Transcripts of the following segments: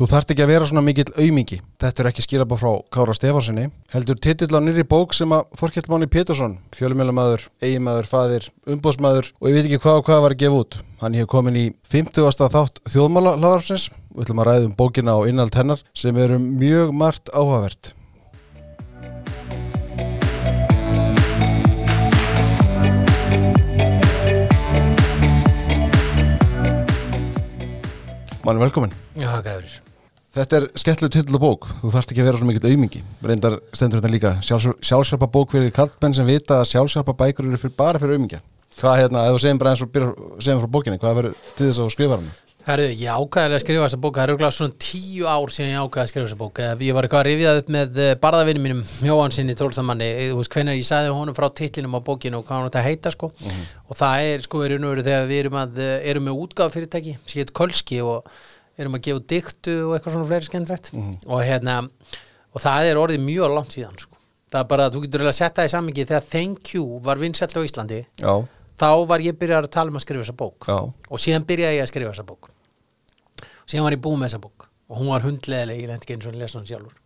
Þú þarft ekki að vera svona mikill aumingi. Þetta er ekki skilabá frá Kára Stefánsinni. Heldur titill á nýri bók sem að Þorkjell Máni Pétursson, fjölumjölamæður, eigimæður, faðir, umbóðsmæður og ég veit ekki hvað og hvað var að gefa út. Hann hefur komin í 50. þátt þjóðmála hlaðarfsins. Við ætlum að ræða um bókina og innald hennar sem eru mjög margt áhugavert. Máni, velkomin. Já, gæður. Þetta er skemmtileg titill og bók, þú þarft ekki að vera svona mikill aumingi reyndar stendur þetta líka sjálfsjálfa bók fyrir kallbenn sem vita að sjálfsjálfa bækur eru fyrir, bara fyrir aumingja Hvað hérna, ef þú segjum bara eins og segjum frá bókinni, hvað verður til þess að skrifa hann? Herru, ég ákvæði að skrifa þessa bók það eru gláð svona tíu ár síðan ég ákvæði að skrifa þessa bók ég var eitthvað að rifjað upp með barðavinnum mínum Jóhansinni Tólstamanni, þú veist hvernig ég sagði honum frá titlinum á bókinu og hvað hann átti að heita sko. mm -hmm. og það er sko, er þegar við erum, að, erum með útgáð fyrirtæki, sétt Kolski og erum að gefa diktu og eitthvað svona fleiri skemmtrætt mm -hmm. og hérna og það er orðið mjög langt síðan sko. það er bara að þú getur að setja það í sammingi þegar Thank You var vinsett á Íslandi Já. þá var ég byrjað að tala um að skrifa þessa bók Já. og síðan byrjaði ég að skrifa þessa bók og síðan var ég búið með þessa bók og hún var hundleðileg, ég lendi ekki eins og lesa hann sjálfur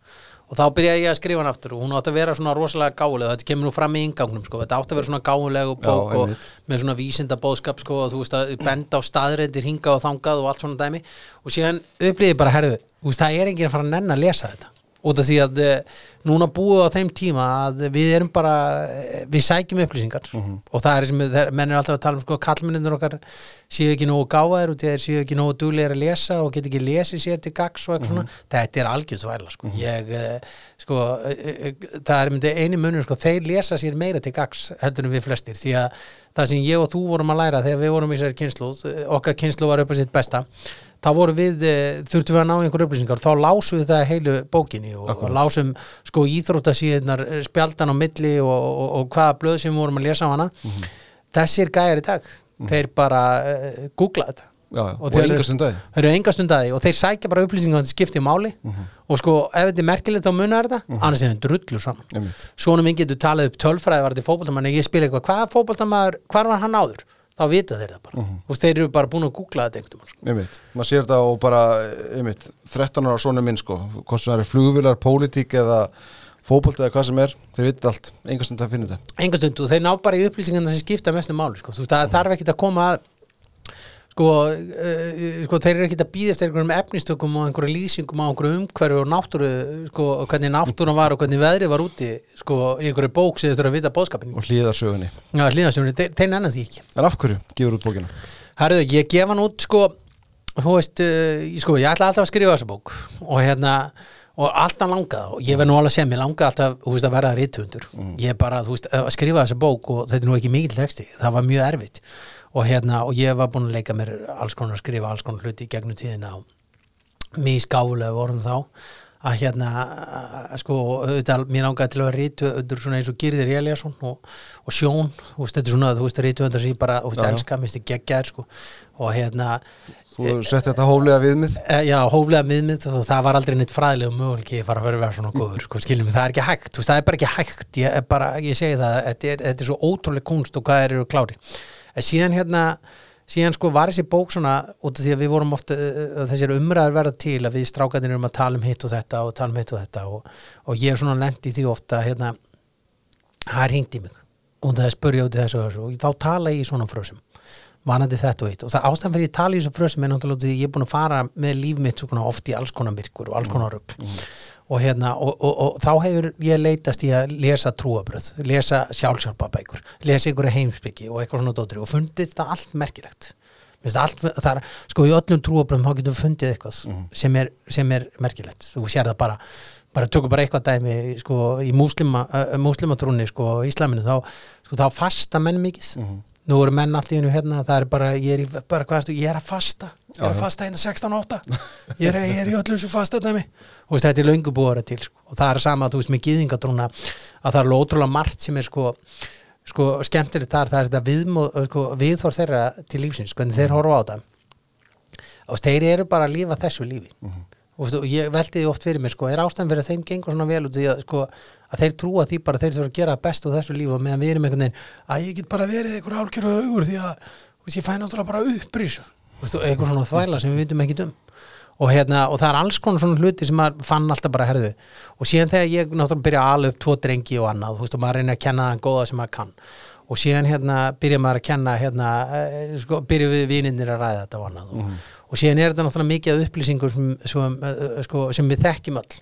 og þá byrjaði ég að skrifa hann aftur og hún átti að vera svona rosalega gálega þetta kemur nú fram í ingangnum sko. þetta átti að vera svona gálega og bók Já, og með svona vísinda bóðskap sko, og þú veist að benda á staðreindir hingað og þangað og allt svona dæmi. Og síðan upplýði bara herðu, þú veist það er enginn að fara að nenn að lesa þetta út af því að eh, núna búið á þeim tíma að við erum bara eh, við sækjum upplýsingar. Og það er sem þeir- menn er alltaf að tala um sko kallmennindur okkar séu ekki nógu gáðar og þeir séu ekki nógu duglegir að lesa og get ekki lesið sér til gags og eitthvað svona. Þetta er algjörð þvæla sko. Ég eh, sko eh, eh, það er myndi eini munur sko þeir lesa sér meira til gags heldur en við flestir. Því að það sem ég og þú vorum að læra þegar við vorum í sér kynsluð okkar kynslu var upp á sitt besta þá vorum við, eh, þurftum við að ná einhver upplýsingar. Þá lásum við það heilu bókinni og, og lásum sko íþróttasíðunar spjaldan á milli og, og, og hvaða blöð sem við vorum að lesa á hana. Þessir gæjar í dag þeir bara uh, googla þetta. Já, já, og þeir eru- enga stundaði. þeir eru enga stundaði og þeir sækja bara upplýsingar þetta skipti máli. Og sko ef þetta er merkilegt þá munar þetta. Annars er þetta drullu saman svona minn getur talið upp tölfræði var þetta fótboltamann ég spila eitthvað, hvað fótboltamaður, hvar var hann áður þá vita þeir það bara. Og þeir eru bara búin að googla þetta einhvern veginn sko. Einmitt, maður sér þetta og bara, einmitt, 13 ára svona minn sko, hvort sem það er flugvilar, pólitík eða fótbolt eða hvað sem er, þeir veit allt, enga stund að finna þetta. enga stund. Og þeir ná bara í upplýsingarna sem skipta mestu máli sko. Þú veist, það þarf ekki að koma að sko, uh, sko þeir eru ekki að býða eftir einhverjum efnistökum og einhverjum lýsingum á einhverju umhverju og náttúru sko, og hvernig náttúran var og hvernig veðri var úti sko, í einhverju bók sem þau þurfa að vita bóðskapin Og hlýðarsögunni. Hlýðastjónu, þeir, þeir nennan því ekki. En af hverju? Gefur út bókina? Herðu, ég gef hann út sko, veist, uh, sko, ég ætla alltaf að skrifa þessa bók og hérna, og alltaf langað og ég verð nú alveg að segja, mér langað alltaf veist, að verða rithundur, ég bara, veist að skrifa þessa bók og þetta er nú ekki mikill texti það var mjög erfitt og hérna, og ég var búin að leika mér alls konar að skrifa alls konar hluti í gegnum tíðina og mjög skáfulega vorum þá að hérna, að sko auðvitað, mér langaði til að rítu svona eins og Girðir Eliasson og, og Sjón þú veist, þetta er svona, þú veist, rítu sem ég bara, þú veist, já. elska, minnst ég geggjaðir sko og hérna, Þú sett þetta hóflega viðmið? e, já, hóflega miðmið og það var aldrei neitt fræðilega möguleiki að fara að vera, vera svona góður, sko, skiljum það er ekki hægt þú veist, það er bara ekki hægt, ég, er bara, ég segi það þetta er, þetta er svo ótrúlega kunst og hvað er eru klári, en síðan hérna síðan sko var þessi bók svona út af því að við vorum ofta, uh, þessir umræður verða til að við strákanir erum að tala um hitt og þetta og tala um hitt og þetta og, og ég er svona lent í því ofta hérna, það er hringt í mig. Og það er spurja út í þessu og þessu. Og þá tala ég í svona frösum vanandi þetta og eitt og það ástæðan fyrir ég tala í þessu frösum er náttúrulega því að ég er búin að fara með líf mitt svona oft í alls konar myrkur og alls konar rugl og hérna og, og, og, þá hefur ég leitast í að lesa trúabröð, lesa sjálfsjálpabækur lesa einhverja heimsbyggi og eitthvað svona dótri og fundið þetta allt merkilegt. Allt, það er, sko í öllum trúabröðum þá getur við fundið eitthvað sem, er, sem er merkilegt, þú sér það bara bara tökum bara eitthvað dæmi sko, í múslima, uh, múslimatrúni sko, í islaminu, þá, sko, þá fasta menn mikið nú eru menn allt í hennu hérna það er bara, ég er, í, bara hvað, ég er að fasta. Ég er að fasta hérna 16.8 ég ég er í öllum sem fasta dæmi og þetta er vera til sko. og það er sama, þú veist, með gýðingatrúna að það er ótrúlega margt sem er sko sko skemmtilegt þar, það er þetta viðmóð, sko, viðþór þeirra til lífsins, hvernig þeir horfa á það og þeir eru bara að lífa þessu lífi. Veistu, og ég veldi því oft fyrir mér sko, er ástæðan fyrir að þeim gengur svona vel út því að, sko, að þeir trúa því bara þeir þurfa að gera best úr þessu lífi og meðan við erum einhvern veginn að ég get bara verið einhver álkjöru augur því að veist, ég fæ náttúrulega bara upprísu veistu, eitthvað svona þvæla sem við vitum ekki um. Og, hérna, og það er alls konar svona hluti sem maður fann alltaf bara herðu. Og síðan þegar ég náttúrulega byrja að ala upp tvo drengi og annað, þú veist, og maður reynir að kenna þann góða sem maður kann. Og síðan hérna byrja maður að kenna hérna, eh, sko, byrja við vininir að ræða þetta og annað. Og, og síðan er þetta náttúrulega mikið af upplýsingum sem, sem, eh, sko, sem við þekkjum öll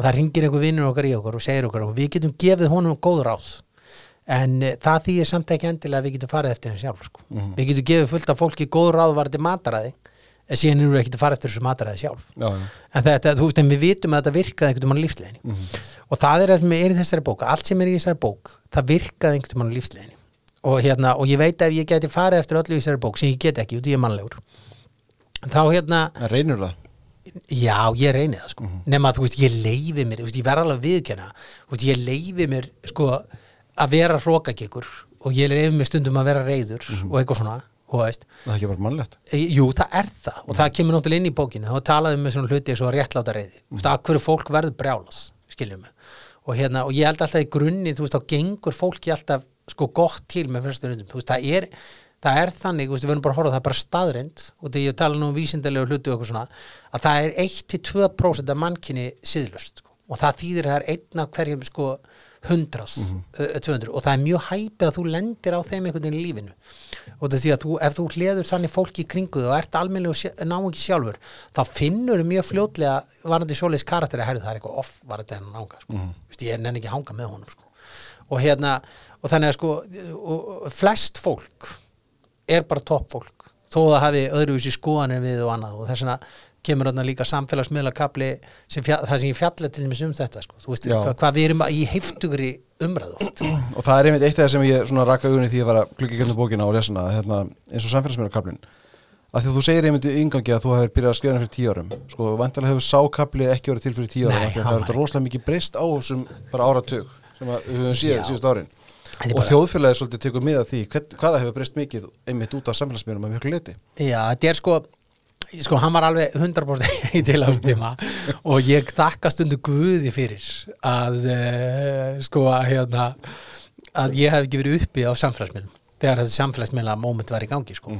að það ringir einhver vinnur okkar í okkur og segir okkur og við getum gefið honum góð ráð en uh, það þýðir samt ekki endilega að við getum farið eftir henni sjálf sko. við getum gefið fullt af fólki góð ráð varði mataræði en síðan erum við ekki að fara eftir þessu mataræði sjálf. Já, en, þetta, þú en við vitum að þetta virkaði einhvern veginn á lífsleginni og það er það er í þessari bók allt sem er í þessari bók, það virkaði einhvern veginn á lífsleginni og, hérna, og ég veit að ef ég geti farið eftir öllu í þessari bók sem ég get ekki, út í ég er mannlegur þá hérna En reynir það? Já, ég reyni það sko. Nema að þú veist, ég leifi mér, veist, ég verð alveg veist, ég leifi mér sko að vera hrókakekkur og ég leifi mér stundum að vera reyður og eitthvað svona, þú veist. Það er ekki bara mannlegt? E, Jú, það er það. Og það kemur náttúrulega inn í bókinu þá talaðum við svona hluti eins og réttláta reyði þú veist, að hverju fólk verður brjálas, skiljum við. Og hérna, og ég held alltaf í grunni þú veist, þá gengur fólki alltaf sko gott til með fyrstum rundum, þú veist, það er það er þannig, við verðum bara að horfa það er bara staðrind og þegar ég tala nú um vísindalegu hluti og eitthvað svona, að það er 1-2% af mannkinni síðlust sko. og það þýðir að það er einn af hverjum sko hundras, mm 200 og það er mjög hæpið að þú lendir á þeim einhvern veginn í lífinu og það er því að þú, ef þú hleður þannig fólki í kringu þig og ert almennlega og ná ekki sjálfur þá finnur mjög fljótlega varandi svoleiðis karakter að herri það er eitthvað off varandi hennar nánga sko. mm Vist, ég nenni ekki að hanga með honum sko. og hérna, og þannig að sko flest fólk er bara topp fólk þó það hafi öðruvísi skoðanir við og annað og þess vegna kemur þarna líka samfélagsmiðlakabli það sem ég fjalla til dæmis um þetta sko. þú veist Já. hvað, við erum í heiftugri umræðu oft. Og það er einmitt eitt af það sem ég raka augunni því að var að glugga í gegnum bókina og lesa hana hérna, eins og samfélagsmiðlakablin að því að þú segir einmitt í yngangi að þú hefur byrjað að skrifa fyrir tíu árum sko, vantarlega hefur sákabli ekki verið til fyrir tíu árum að það er rosalega mikið breyst á þessum bara áratug sem að við höfum síðan síðust árin og þjóðfélagið svolítið tekur mið af því. Hvern, hvaða hefur breyst mikið einmitt út af samfélagsmiðlum að mjög liti Já, þetta er sko sko, hann var alveg 100% í til ástíma og ég þakka stundu Guði fyrir að uh, sko að hérna að ég hef ekki verið uppi á samfélagsmiðlum þegar þetta samfélagsmiðla moment var í gangi sko.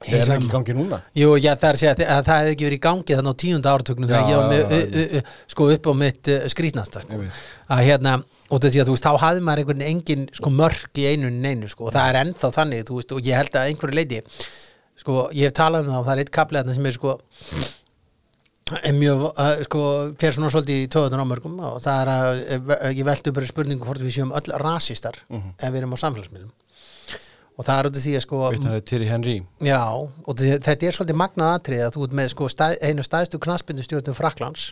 Það er ekki í gangi núna? Jú, já, það er að segja að að það hefði ekki verið í gangi þannig á tíunda áratugnum Já, þegar ég var sko upp á mitt uh, skrýtnasta sko. Ég veit. að hérna, og því að þú veist, þá hafði maður einhvern engin sko mörk í einu en einu sko, og það er ennþá þannig, veist, og ég held að einhverju leiti, sko, ég hef talað um það og það er eitt kaplið sem er sko er mjög, uh, sko, fer svona svolítið í töðunar á mörgum og það er að uh, ég veldi upp bara spurningu hvort við séum öll rasistar ef við erum á samfélagsmiðlum. Og það er út af því að sko Já, og þe- þetta er svolítið magnað atrið að þú ert með sko stæð, einu stæðstu knaspindu stjórnum Fraklands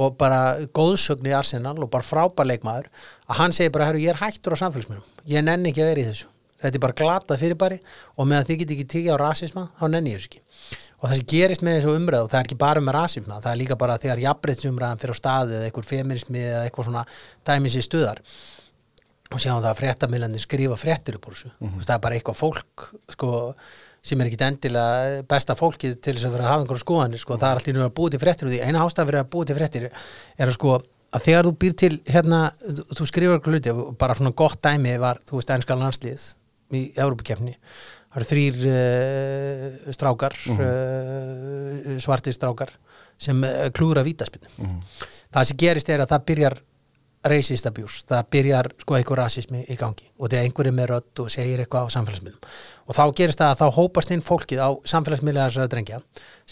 og bara góðsögn í Arsenal og bara frábær leikmaður að hann segir bara, ég er hættur á samfélagsmiðlum. Ég nenni ekki að vera í þessu. Þetta er bara glatað fyrirbæri og meðan þið get ekki tikið á rasisma, þá nenni ég þessu ekki. Og það sem gerist með þessu umræðu, það er ekki bara með rasisma, það er líka bara þegar jafnbreytsumræðan fyrir á staði eða einhver feminismi eða eitthvað svona dæmis í stuðar og sjáum það að fréttamilandi skrifa fréttir upp úr þessu. Mm það er bara eitthvað fólk sko, sem er ekkit endilega besta fólkið til þess að vera að hafa einhverja skoðanir sko. það er alltaf að búið til fréttir og því eina ástæð fyrir að búið til fréttir er að sko að þegar þú býr til hérna, þú- skrifur eitthvað hluti og bara svona gott dæmi var, þú veist, ennska landslið í Európakefni það eru þrýr uh, strákar uh, svartir strákar sem uh, klúra vítaspinnu það sem gerist er að það byrjar racist abuse, það byrjar sko eitthvað rasismi í gangi. Og þegar einhver er með rödd og segir eitthvað á samfélagsmiðlum. Og þá gerist það að þá hópast inn fólkið á samfélagsmiðlega þessara drengja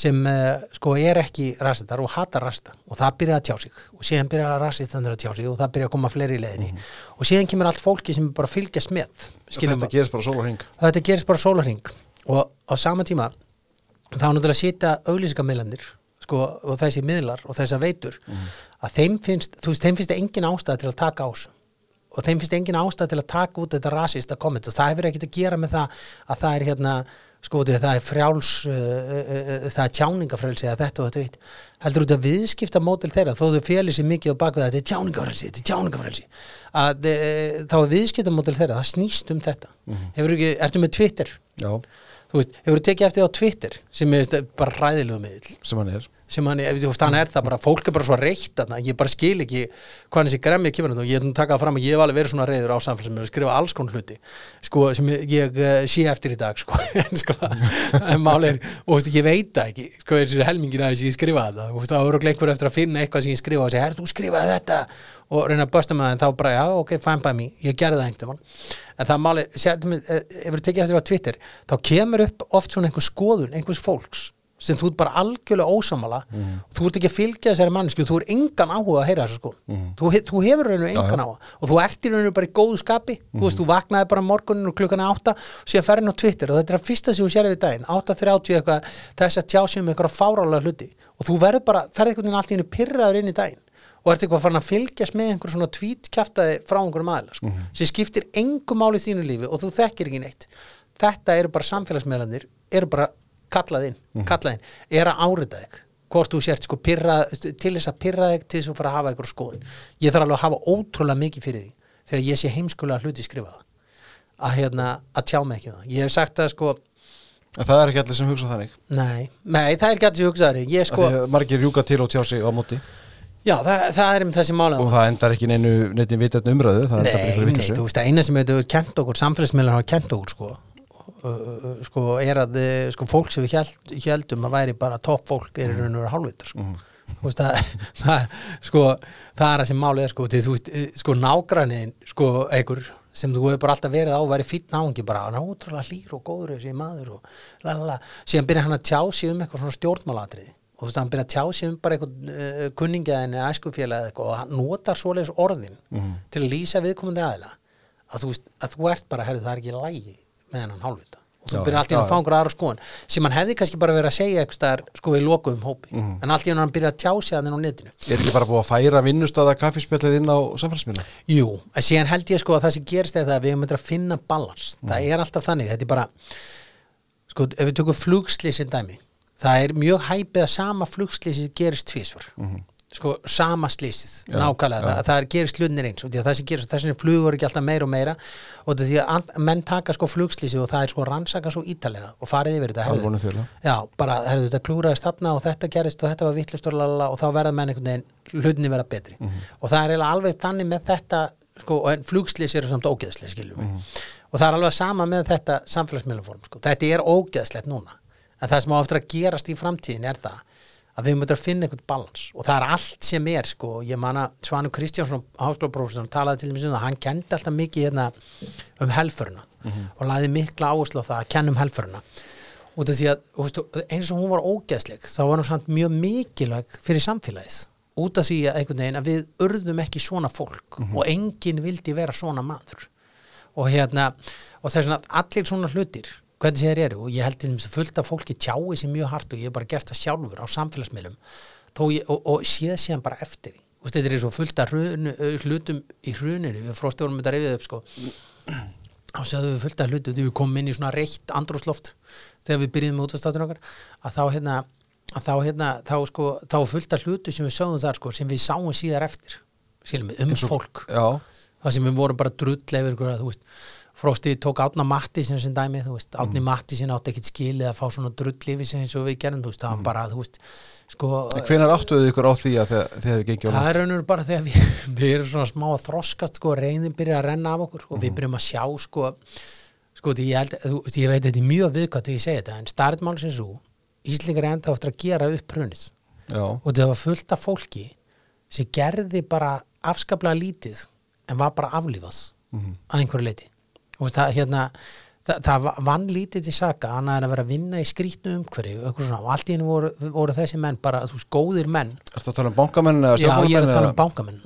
sem uh, sko er ekki rasistar og hatar rasista og það byrjar að tjá sig. Og síðan byrjar að rasistandur að tjá sig og það byrjar að koma fleiri í leiðinni. Og síðan kemur allt fólki sem bara fylgjast með Þetta gerist bara sól og hring þetta gerist bara sólarring og á sama tíma þá náttúrulega að sitja auglýsingamillanir sko, og þessi miðlar og þessar veitur að þeim finnst, þú veist, þeim finnst engin ástæð til að taka ás og þeim finnst engin ástæð til að taka út þetta rasista komment. Og það hefur ekkert að gera með það að það er hérna sko, það er frjáls uh, uh, uh, það er tjáningafrelsi að þetta og þetta veit heldur út að viðskipta mótil þeirra þó þau félir sér mikið á bakvið að þetta er tjáningafrelsi þetta er tjáningafrelsi að þá er viðskipta mótil þeirra, það snýst um þetta. Hefur ekki, ertu með Twitter? Já, þú veist, hefur tekið eftir á Twitter sem er bara ræðilegu miðl sem hann er sem hann, ef þú veist, hann er það bara, fólk er bara svo reitt þarna, ég bara skil ekki hvað þessi gremmi kemur og ég er nú takað fram að ég hef alveg verið svona reyður á samfélagsmiðlum og skrifa alls konar hluti, sko, sem ég, eh, sé eftir í dag, sko, en sko en máli er, og ég veit það ekki sko, þessi helmingin að þessi ég skrifa þetta og þá eru einhver eftir að finna eitthvað sem ég skrifa og segja, herr, þú skrifaði þetta? Og reyna að bösta með það, en þá bara, já, ok, fine by me ég gerði það einhvern veginn en það máli, sér, ef þú tekið eftir á Twitter þá kemur upp oft svona einhver skoðun einhvers fólks sem þú ert bara algjörlega ósamala Mhm. og þú ert ekki að fylgja þessari mannsku þú er engan áhuga að heyra þessu sko. Mhm. þú, he- þú hefur rauninu engan áhuga. Og þú ert í rauninu bara í góðu skapi. Þú Mhm. veist, þú vaknaði bara morgunin og klukkan er átta og síðan ferðin á Twitter og þetta er að fyrsta sem þú sér við daginn 8.30 eitthvað, þess að tjá sig um eitthvað fárálega hluti. Og þú verður bara, ferði einhvern veginn allt í hennu pyrraður inn í daginn. Og ert eitthvað farin að fylgjast með einhver svona tweet kjaftaði frá einhverjum aðila sko, sem skiptir engu máli í þínu lífi og þú þekkir ekki neitt. Þetta eru bara samfélagsmeðlandir eru bara kallað inn, kallað inn. Er að árita þig? Hvort þú sért sko pyrra, til þess að pyrra þig til þess að fara að hafa einhver skoðun. Ég þarf alveg að hafa ótrúlega mikið fyrir því þegar ég sé heimskulega hluti skrifaða að hérna, að tjá mig ekki um það. Ég hef sagt það sko, En það er ekki allir sem hugsa þannig? Nei, nei það er ekki allir hugsaðari, ég sko, sko að margir rjúka til og tjá sig á móti. Já, það, það er um þessi mála og það endar ekki neinu það endar bara Nei, einhverju nei, þú veist að eina sem hefur kent okkur, samfélagsmiðlar hafa kent okkur sko, sko er að uh, sko, fólk sem við held, heldum að væri bara topp fólk er í raun og vera hálfvitar sko. Þú veist að það, sko, það er að sem málið er sko, því, þú veist, eh, sko nágræniðin sko einhver sem þú hefur bara alltaf verið á væri fýtt náungi bara, hann er ótrúlega hlýr og góður þessi maður og lalala, síðan byrja hann að tjá sig um eitthvað svona stjórnmálatriði. Og þú veist, hann byrja að tjá sig um bara eitthvað uh, kunningjaðin eða æskufélag eða eitthvað og hann notar svoleiðis orðin til að lýsa viðkomandi aðila. Að þú veist, að þú ert bara, herrðu, það er ekki lægi með hennan hálfvita. Og þú Já, byrja alltaf að fá einhver aðra skoðun sem hann hefði kannski bara verið að segja eitthvað sko við lokuðum hópi, Mhm. en allt í hann hann byrja að tjá sig að þenn á netinu. Er ekki bara búið að færa vinnustada kaffispjallið inn á samfélagsmiðla? Jú, en síðan held ég sko að það sem gerist er það að við erum að finna balans það er alltaf þannig, þetta er bara sko, ef við tökum flugslýsin dæmi það er mjög hæpið að sama flugslýsi gerist tvísvar sko, sama slýsið, Já, nákvæmlega. það, það er gerist hlutnir eins og það sem gerist þess vegna flugur ekki alltaf meira og meira og því að menn taka sko flugslýsi og það er sko rannsaka svo ítalega og farið yfir þetta herðu. Já, bara, herrðu, þetta klúraðist þarna og þetta gerist og þetta var vittlust og, og þá verða menn einhvern veginn hlutinni verða betri. Og það er alveg þannig með þetta sko, en flugslýs eru samt ógeðslega skiljum við. Og það er alveg sama með þetta samfélagsmiðlumform, sko. þetta er ógeðslegt núna. En það sem á eftir að gerast í framtíðin er það að við mötum að finna einhvern balans. Og það er allt sem er sko, ég man að Svanu Kristjánsson háskólaprófessor talaði til dæmis um það, hann kendi alltaf mikið hérna um helföruna og laði mikla áherslu á það að kenna um helföruna út af því að þú veist, eins og hún var ógeðsleg þá var hún samt mjög mikilvæg fyrir samfélagið. Út af því að einhvern veginn að við urðum ekki svona fólk og enginn vildi vera svona maður. Og hérna og þess vegna allir svona hlutir hvernig sem þeir eru og ég held til þess að fullt af fólki tjái sem mjög hart og ég hef bara gert það sjálfur á samfélagsmiðlum. Ég, og, og séð síðan bara eftir veist, þetta er svo fullt af hrun, hlutum í hruninu, við fróstjórum þetta reyfið upp sko. Þá séðum við fullt af hlutum þegar við komum inn í svona reitt andrúsloft þegar við byrjuðum með útastáttur okkar að þá hérna, að þá hérna þá sko, þá var fullt af hlutum sem við sáum þar sko, sem við sáum síðar eftir við, um fólk. Já, það sem við vorum bara drull yfir ykkur að þú veist Frosti tók Átna Mattísin sem dæmi, veist, Átni Mattísin átti ekkit skilið að fá svona drull yfir sig eins og við gerðum, það var bara, þú veist, sko, en hvenær áttuðu ykkur á því að þið hefði gengið á það er raunur bara þegar við, við erum svona smá að þroskast, sko, reyðin byrja að renna af okkur, sko, við byrjum að sjá, sko, sko, ég held, þú ég veit þetta er mjög viðkvæmt þegar ég segi þetta, en startmál sem svo, Íslingar er enda eftir að gera upp hrunið. Og það var fullt af fólki sem gerði bara afskaplega lítið en var bara aflífað að einhverju leiti og það, hérna, það, það vann lítið til saka annað en að vera að vinna í skrítnu umhverju og, allt í henni voru, voru þessi menn bara, þú veist, góðir menn. Ertu að tala um bankamenn eða já, ég er að tala um bankamenn.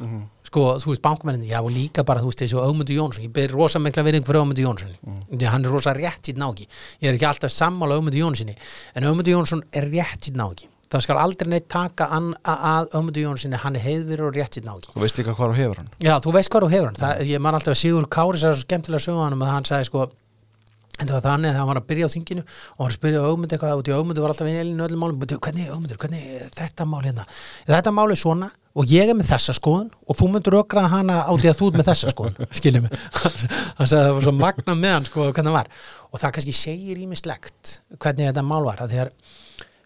Sko, þú veist, bankamennin, já, og líka bara, þú veist, þessu Ögmundur Jónsson, ég ber rosa mikla verðing fyrir Ögmundur Jónsson, því hann er rosa rétt sitt náki, ég er ekki alltaf sammála Ögmundur Jónssoni, en Ögmundur Jónsson er rétt sitt náki, það skal aldrei neitt taka að Ögmundur Jónssoni, hann er heiðvirur og rétt sitt náki Þú veist líka hvað þú hefur hann. Já, þú veist hvað þú hefur hann. Það, Ég man alltaf að Sigur Kári sér svo skemmtilega sögðanum að hann sagði sko en það var þannig að hann var að byrja á þinginu og hann að spyrja Ögmund eitthvað og Ögmund var alltaf í elinu öllum málum. "Bíddu, hvernig Ögmundur, hvernig er þetta mál hérna? Þetta mál er svona og ég er með þessa skoðun og þú myndur ökra hana á því að þú er með þessa skoðun skiljum mig. Hann sagði að það var svo magna með hann sko hvernig hann var. Og það kannski segir ímislegt hvernig þetta mál var að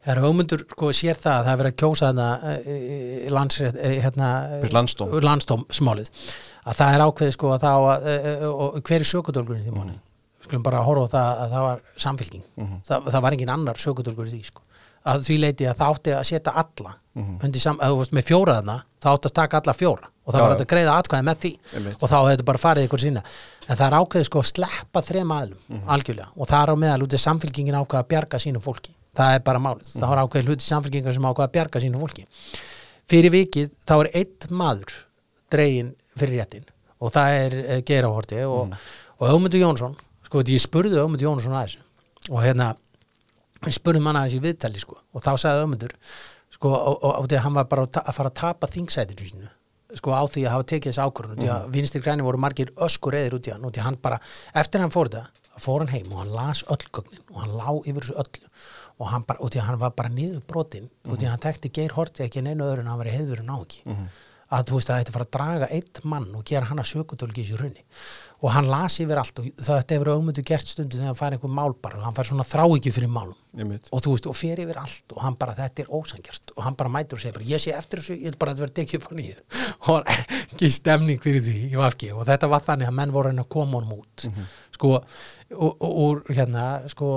þegar þegar hugmyndur sko sér það að það er verið að kjósa þarna uh, landsrétt, uh, hérna Fyrir landsdóm. landsdómsmálið að það er ákveðið sko að þá að, og hver er sökudólgurinn í því máli? Skulum bara horfa á það að það var samfélking það, það var engin annar sökudólgur í því sko. Að því leiti að það átti að setja alla undir sam, að þú veist með fjóra þarna það átti að taka alla fjóra og það var að greiða atkvæði með því. Og þá hefði þetta bara farið ykkur sína. En það er ákveðið sko að sleppa þrem aðlum algjörlega. Og það er á meðal út í samfélkingin ákveða að bjarga sínu fólki það er bara málið, það var ákveðið hluti samfélkingar sem ákveða að bjarga sínu fólki. Fyrir vikið þá er einn maður dregin fyrir réttin og það er uh, Geirahorti og, og Ögmundur Jónsson. Sko ég spurði Ögmundur Jónsson að þessu og hérna ég spurði manna þessi viðtali sko og þá sagði Ögmundur sko og, og, og því að hann var bara að að fara að tapa þingsætinu sínu sko á því að hafa tekið þessi ákvörðun því að vinstir græni voru margir öskur eðir út í hann og því að hann bara, eftir hann fór þetta fór hann heim og hann las öll gögnin og hann lá yfir þessu öllu og hann bara, og hann var bara niður brotin og því hann tekti Geir Horti ekki neinu öðru en hann var í heiðurinn á ekki. Að þú veist að þetta fara að draga eitt mann og gera hann að sökutólki í þessu runni og hann las yfir allt og þetta hefur auðmyndu gert stundu þegar hann fær einhver mál bara. Og hann fær svona þrá ekki fyrir málum. Og þú veist, og fer yfir allt og hann bara, þetta er ósangjart og hann bara mætur og segir bara, ég sé eftir þessu, ég vil bara þetta verði tekið upp á nýju. Og var ekki stemning fyrir því í vafki og þetta var þannig að menn voru reyna að koma honum út. Sko, og, og, og hérna sko,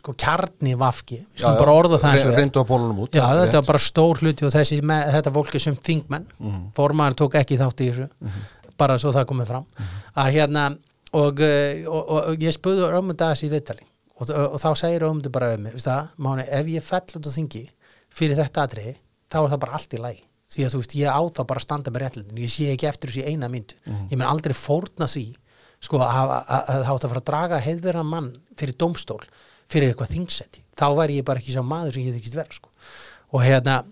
sko kjarni vafki bara orða það eins og það þetta var bara stór hluti og þessi, með, þetta fólki sem þingmenn. Formaður tók ekki þátt í þessu bara svo það komið fram. Að hérna og, eh, og, og, og ég spöðu Ömmundu aðeins í viðtali. Og, þá segir Ömmundu bara við mig, Máni, ef ég fell út á þingi fyrir þetta atriði, þá er það bara allt í lagi. Því að þú veist, ég á þá bara að standa með réttlætin ég sé ekki eftir þessu eina myndu ég menn aldrei fórna því sko að það átt að fara að draga heiðverðan mann fyrir dómstól fyrir eitthvað þingsetti, þá væri ég bara ekki sá maður sem ég ekki vera sko og hérna,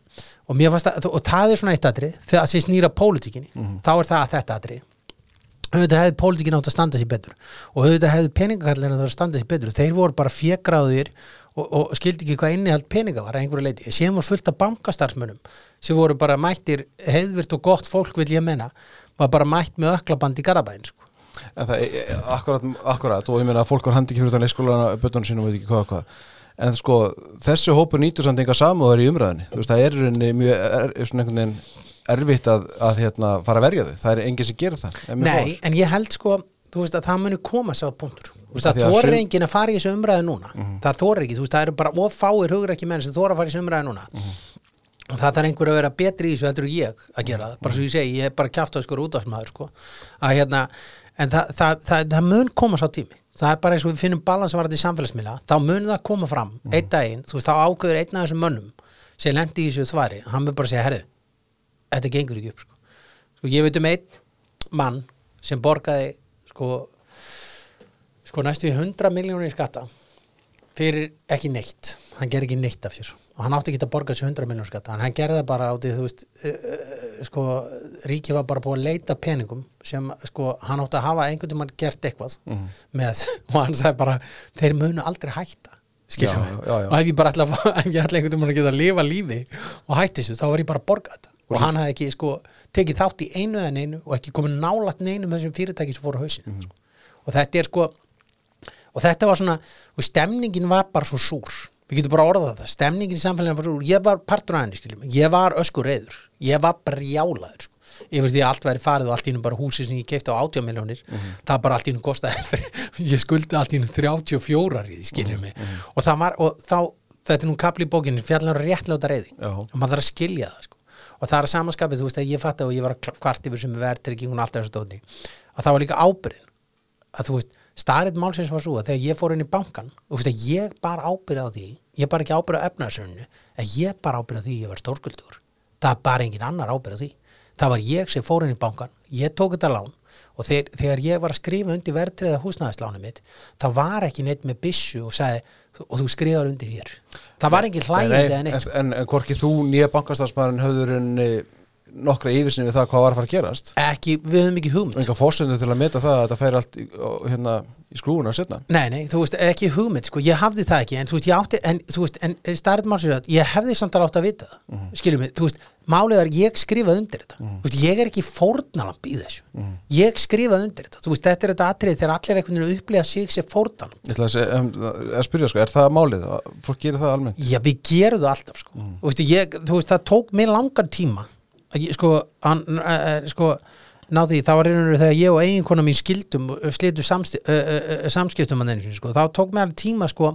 og að, og það er svona eitt atrið, þegar sem snýra pólitíkinni, þá er það þetta atrið auðvitað hefði pólitíkin átt að standa sér betur og auðvitað hefði peningakallina það að standa sér betur. Þeir voru bara fjeggráðir og, og skildi ekki hvað innihald peninga var að einhverju leiti, síðan var fullt af bankastarfsmönnum sem voru bara mættir heiðvirt og gott fólk vil ég menna var bara mætt með öklaband í Garabæn sko. En það, e- e- akkurat, akkurat. Og ég meina að fólk var handi ekki fyrir utan leikskólana bötunum sínum veit ekki hvað hvað en sko, þessi hópur nýtur samt enga samúðar í umræðinni, þú veist, það er rauninni mjög, er, svona einhvern veginn erfitt að, að hérna, fara að verja þau, það er enginn sem gerir það. Mér Nei, fór. en ég held sko veist að það muni koma sá punktur. Veist Af að því að þorir sum- enginn að fara í þessu umræðu núna. Það þorir ekki, þú veist það eru bara of fáir hugur ekki menn sem þorir að fara í þessu umræðu núna. Og það þarf einhver að vera betri í þessu heldur en ég að gera það, bara svo ég segi ég er bara kjátt á sko. Hérna, en það, það, það, það mun koma sá tími, það er bara eins og við finnum balansvarandi í samfélagsmiðla, þá mun það koma fram einn daginn, þú veist, þá ákveður einn af þessum mönnum sem lendi í þessu þvari hann mun bara segja, herðu, þetta gengur ekki upp sko. sko ég veit um einn mann sem borgaði sko, sko næstu í 100 miljónir í skatta fyrir ekki neitt. Hann ger ekki neitt af sér. Og hann átti ekki að borga þessu 100 miljónir skatta. En hann gerði það bara átti þú veist uh, uh, sko ríki var bara búið að leita peningum sem sko hann átti að hafa einhvern tímann gert eitthvað með og hann sagði bara þeir munu aldrei hætta skilja mig. og ef ég bara ætla ætla einhvern tímann að geta að lifa lífi og hætti þessu þá var ég bara að borga þetta. Og hann hafði ekki sko tekið þátt í einu en einu og ekki komið nálætt neinu með þessum fyrirtæki sem fóru á hausinu sko. og þetta er sko og þetta var svona, og stemningin var bara svo súr, við getum bara orðað það. Stemningin í samfélaginu var svo súr, ég var partur af henni skiljum, ég var öskur reyður ég var brjálaður sko. yfir því að allt væri farið og allt í hennu bara húsi sem ég keipti á 80 miljónir, það bara allt í hennu kostaði, ég skuldi allt í hennu 34 í því skiljum mig og það var, og þá, þetta er nú kapli í bókinu fjallar réttláta reyði Já. og maður þarf að skilja það sko. og það er samanskapið, þú veist að ég fatt og ég var kvart yfir sem verðtryggingun og allt þessu stóðni að það var líka ábyrðin að þú veist, starrið málsins var svo að þegar ég fór inn í bankan, þú veist ég bara ábyrði á því, ég bara ekki ábyrði á efnaðsönnu, að ég bara ábyrði á því ég var stórskuldur, það er bara engin annar ábyrði á því, það var ég sem fór inn í bankan, ég tók þetta lán og þegar, þegar ég var að skrifa undir verðtriða húsnæðislánu mitt, það var ekki neitt með byssu og sagði, og þú skrifar undir hér, það var engin hlægindi en en, en, en hvorki þú nýja bankastarfsmaðurinn höfður en nokkra yfirsinni við það hvað var að fara að gerast. Ekki, við höfum ekki og hugmynd enga fórsöndu til að meta það að þetta færi allt í, hérna, í skrúuna setna Nei, nei, þú veist, ekki hugmynd, sko, ég hafði það ekki en þú veist, ég átti, en þú veist, en starrið málsir að ég hefði samt alveg átt að vita það mm skiljum mig, þú veist, málið er ég skrifað undir þetta, þú veist, ég er ekki fórnalamb í þessu, ég skrifað undir þetta. Þú veist, þetta er þetta atrið þegar allir einhvern veginn upplifa sig sem fórnalamb Ég ætla að, segja, um, að spyrja sko, er það málið? Fólk gerir það almennt? Já, við gerum það alltaf, sko. Þú, veist, ég, þú veist, það tók mér langan tíma sko, hann, uh, sko náði, það var einhverju þegar ég og eiginkona mín skildum slitu uh, samskiptum að neins, sko, þá tók mér alveg tíma, sko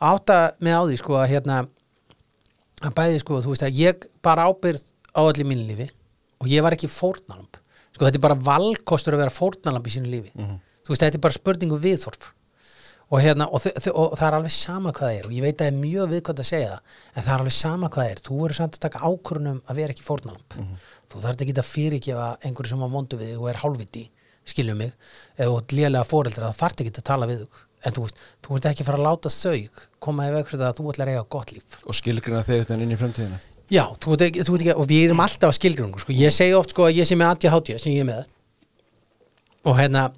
átta mig á því, sko, að hérna að bæði, sko, þú veist, að ég bara ábyrð á allir mínu lífi og ég var ekki fórnalamb sko, þetta er bara valkostur að vera fórnalamb í sínu lífi. Þú veist, þetta er bara spurningu viðhorf og, hérna, og, og það er alveg sama hvað það er. Og ég veit að það er mjög viðkvæmt að segja það en það er alveg sama hvað það er, þú verður samt að taka ákvörunum að vera ekki fórnalamb þú þarf ekki að fyrirgefa einhverju sem var mondu við og er hálfviti, skiljum mig eða lélega fóreldra, það þarf ekki að tala við en þú veist, þú ert ekki að fara að láta þau koma í veg fyrir það að þú ætlar að eiga gott líf. Og skilgrina þeir þetta inn í fremtíðina Já, þú veit ekki, ekki og við erum alltaf að skilgrungu sko. ég segi oft sko að ég sé með ADHD sem ég er með. Og hérna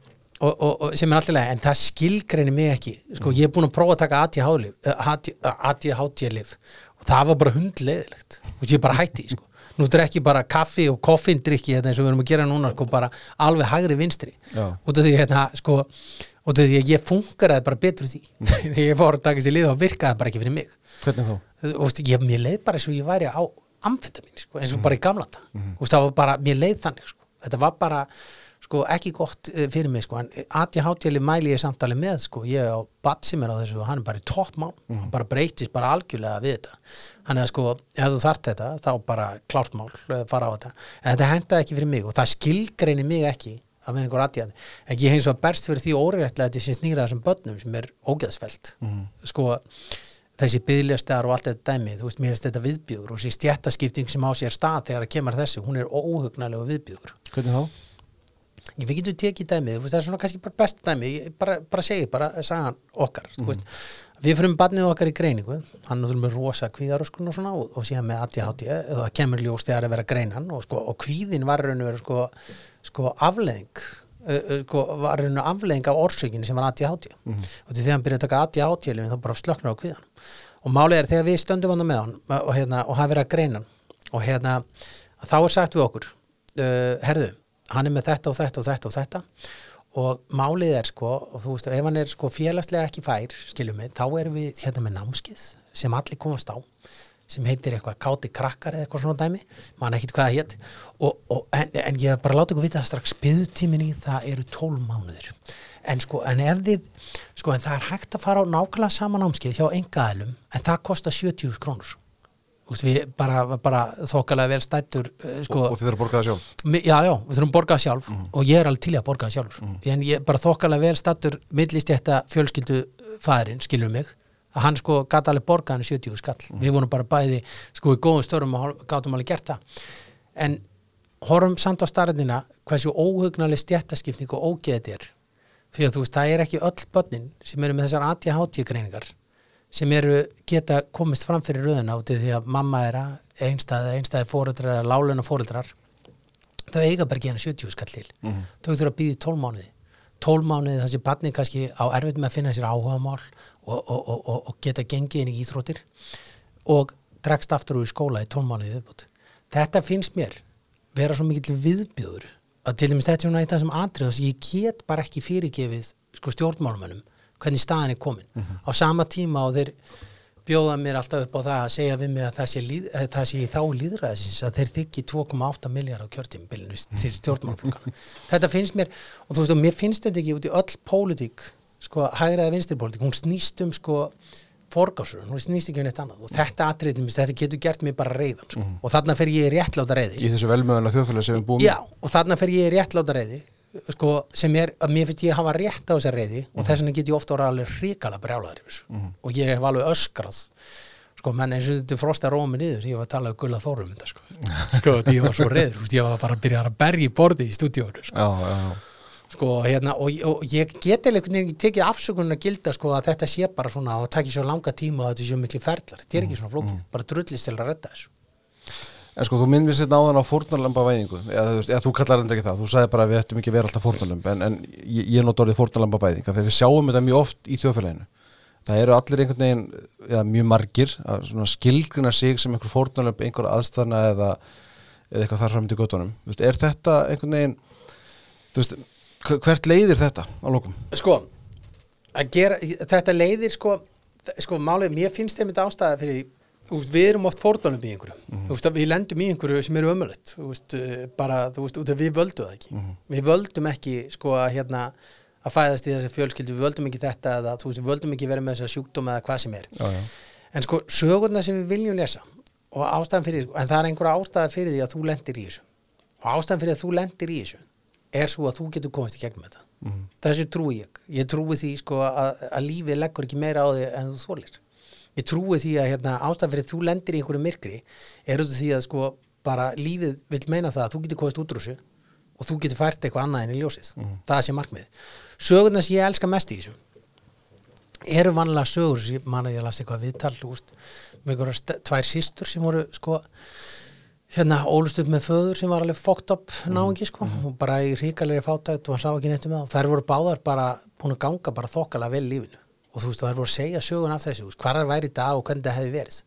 og, og, og sem er alltaf lega, en það skilgreinir mig ekki. Sko, ég er búin að prófa að taka ADHD-lif ADHD-lif og það var bara hundleiðilegt og ég bara hætti sko. Nú drekki bara kaffi og koffindrykki hérna, eins og við erum að gera núna sko, bara alveg hægri vinstri. Já. út af því hérna, sko út af því að ég funkaraði bara betur því. Þegar ég fór að taka sér lið og virkaði bara ekki fyrir mig. Hvernig þá? og veist, ég, mér leið bara eins og ég væri á amfetamin, sko, eins og bara í gamla dag mm -hmm. það var bara, mér leið þannig sko. þetta var bara, sko, ekki gott eh, fyrir mig, sko, en ADHD mæli ég samtali með, sko, ég á bat sem er á þessu og hann er bara í toppmál. Hann bara breytist bara algjörlega við þetta. Hann er sko, ef þú þart þetta þá bara klárt mál, eh, fara á þetta. En þetta hendaði ekki fyrir mig og það skilgreini mig ekki að vera einhver aðjæðan en ég hins vegar berst fyrir því órættlega þetta sem snýra þessum börnum sem er ógeðsfelt sko þessi byðljastar og allt þetta dæmi þú veist, mér finnst þetta viðbjöður og þessi stjættaskipting sem á sér stað þegar að kemur þessu, hún er óhugnarlega viðbjöður Hvernig þá? Við getum tekið dæmið, það er svona kannski bara best dæmi, ég bara, bara segi, bara sagan okkar, þú veist, við fyrir barnið okkar í greiningu, hann er með rosa kvíðaröskun og svona og, og síðan með ADHD það kemur ljós þegar að vera greinan og, sko, og kvíðin var raun og verið sko, sko afleðing sko, var raun og afleðing af orsökinni sem var ADHD og því þegar hann byrjaði að taka ADHD þá bara slöknar á kvíðan og málið er þegar við stöndum hann með hann og, hérna, og hafa verið að greina hann og hérna, þá er sagt við okkur uh, herðu, hann er með þetta og þetta og þetta og þetta. Og málið er sko, og þú veist, ef hann er sko félagslega ekki fær, skiljum við, þá erum við hérna með námskið sem allir komast á sem heitir eitthvað káti krakkar eða eitthvað svona dæmi, mann ekkit hvað það hétt og, og, en, en ég bara láta ykkur vita það strax byðtímin í það eru 12 mánuðir. En sko, en ef þið sko, en það er hægt að fara á nákvæmlega sama námskeið hjá engaðilum, en það kostar 70 krónur við bara, bara þokkalega vel stættur uh, sko, Og, og þið þurfa að borga það sjálf? Já, já, við þurfum að borga það sjálf og ég er alveg til að borga það sjálfur. En ég bara þokkalega vel stattur millist þetta fjölskyldu fæðurinn, skilur mig að hann sko gata alveg borga hann 70 skall. Við vorum bara bæði sko í góðum störum og gátum alveg gert það. En horfum samt á starðina hversu óhugnaleg stjættaskipning og ógeð þetta er. Því að þú veist, það er ekki öll börnin sem eru með þessar ADHD greiningar sem eru geta komist fram fyrir röðuna út af því að mamma er einstæði, einstæði fóreldrar, láluna fóreldrar þau eiga bara ekki hérna 70 skall til. Þau þurfa að býða í 12 mánuði. 12 mánuði þessi barni kannski á erfitt með að finna sér áhugamál og, og, og, og, og geta gengið inn í íþróttir og dregst aftur úr í skóla í 12 mánuði viðbútt þetta finnst mér vera svo mikill viðbjöður að til dæmis þetta er svona eitt af þessum atrið þess að ég get bara ekki fyrirgefið sko stjórnmálumönnum hvernig staðan er komin. Á sama tíma og þeir bjóða mér alltaf upp á það að segja við mig að það sé, líð, að það sé þá líðræðisins að þeir þykki 2,8 miljard á kjörtímabilinu til stjórnmálflokkar þetta finnst mér, og þú veist og mér finnst þetta ekki út í öll pólitík sko hægriða vinstri pólitík, hún snýst um sko forgásur, hún snýst ekki um neitt annað. Og þetta atriðum, þetta getur gert mér bara reyðan sko. og þarna fer ég réttláta reyði Í þessu velmöðanlega þjóðfélag sem við búum. Já, og þarna fer ég réttláta reyði sko, sem er að mér finnst ég hafa rétt á þessar reyði og þess vegna get ég ofta orðið alveg hrikala brjálaður þessu. Og ég hef alveg öskrað sko, menn eins og þetta frosta rómi niður ég var að tala um gulla þórum sko, sko ég var svo reyður, ég var bara að byrja að berja í borði í stúdíónu sko, Já, já, sko hérna, og, og ég get veginn tekið afsökunum að gilda sko að þetta sé bara svona og takki svo langa tíma og þetta sé miklu ferlar, þetta er ekki svona flókið bara drullist til að redda þessu En sko, þú minnir sér náðan á fórnarlamba væðingu eða, eða þú kallar endur ekki það, þú sagði bara við ættum ekki að vera alltaf fórnarlamb en, en ég, ég not orðið fórnarlamba væðinga þegar við sjáum þetta mjög oft í þjóðfélaginu. Það eru allir einhvern veginn eða mjög margir að svona skilgrina sig sem einhver fórnarlamb, einhver aðstæðna eða, eða eitthvað þar fram til göttunum er þetta einhvern veginn veist, hv- hvert leiðir þetta á lókum? sko gera, þetta leiðir sko sko málið, mér finnst þeim þetta ástæða fyrir við erum oft fordónum í einhverju, veist, að við lendum í einhverju sem eru veist, eh, bara við völdum það ekki. Við völdum ekki, sko, að hérna að fæðast í þessi fjölskyldu, við völdum ekki þetta eða, þú veist, við völdum ekki vera með þessa sjúkdóma eða hvað sem er, Já, já. en sko sögurnar sem við viljum lesa og ástæðan fyrir, því, en það er einhverja ástæða fyrir því að þú lendir í þessu. Og ástæðan fyrir að þú lendir í þessu er svo að þú getur komast í gegnum þetta. Þessu trúi ég, ég trúi því sko að, að lífið leggur ekki meira á því en þú þólir ég trúi því að hérna, ástæðan fyrir þú lendir í einhverju myrkri er út af því að sko bara lífið vil meina það að þú getur komast út úr þessu og þú getur fært eitthvað annað en í ljósið. Það sé markmið sögurnar sem ég elska mest í þessu eru vanlega sögur sem ég man að ég las eitthvað viðtal úst, með einhverja tvær systur sem voru sko hérna ólust upp með föður sem var alveg fókt upp náingi sko og bara í ríkalegri fátækt og hann sá ekki neitt um það og þær voru báðar bara búin að ganga bara þokkalega vel lífinu og þú veist þær voru að segja sögun af þessu, þú veist, hvar það og hvernig það hefði verið.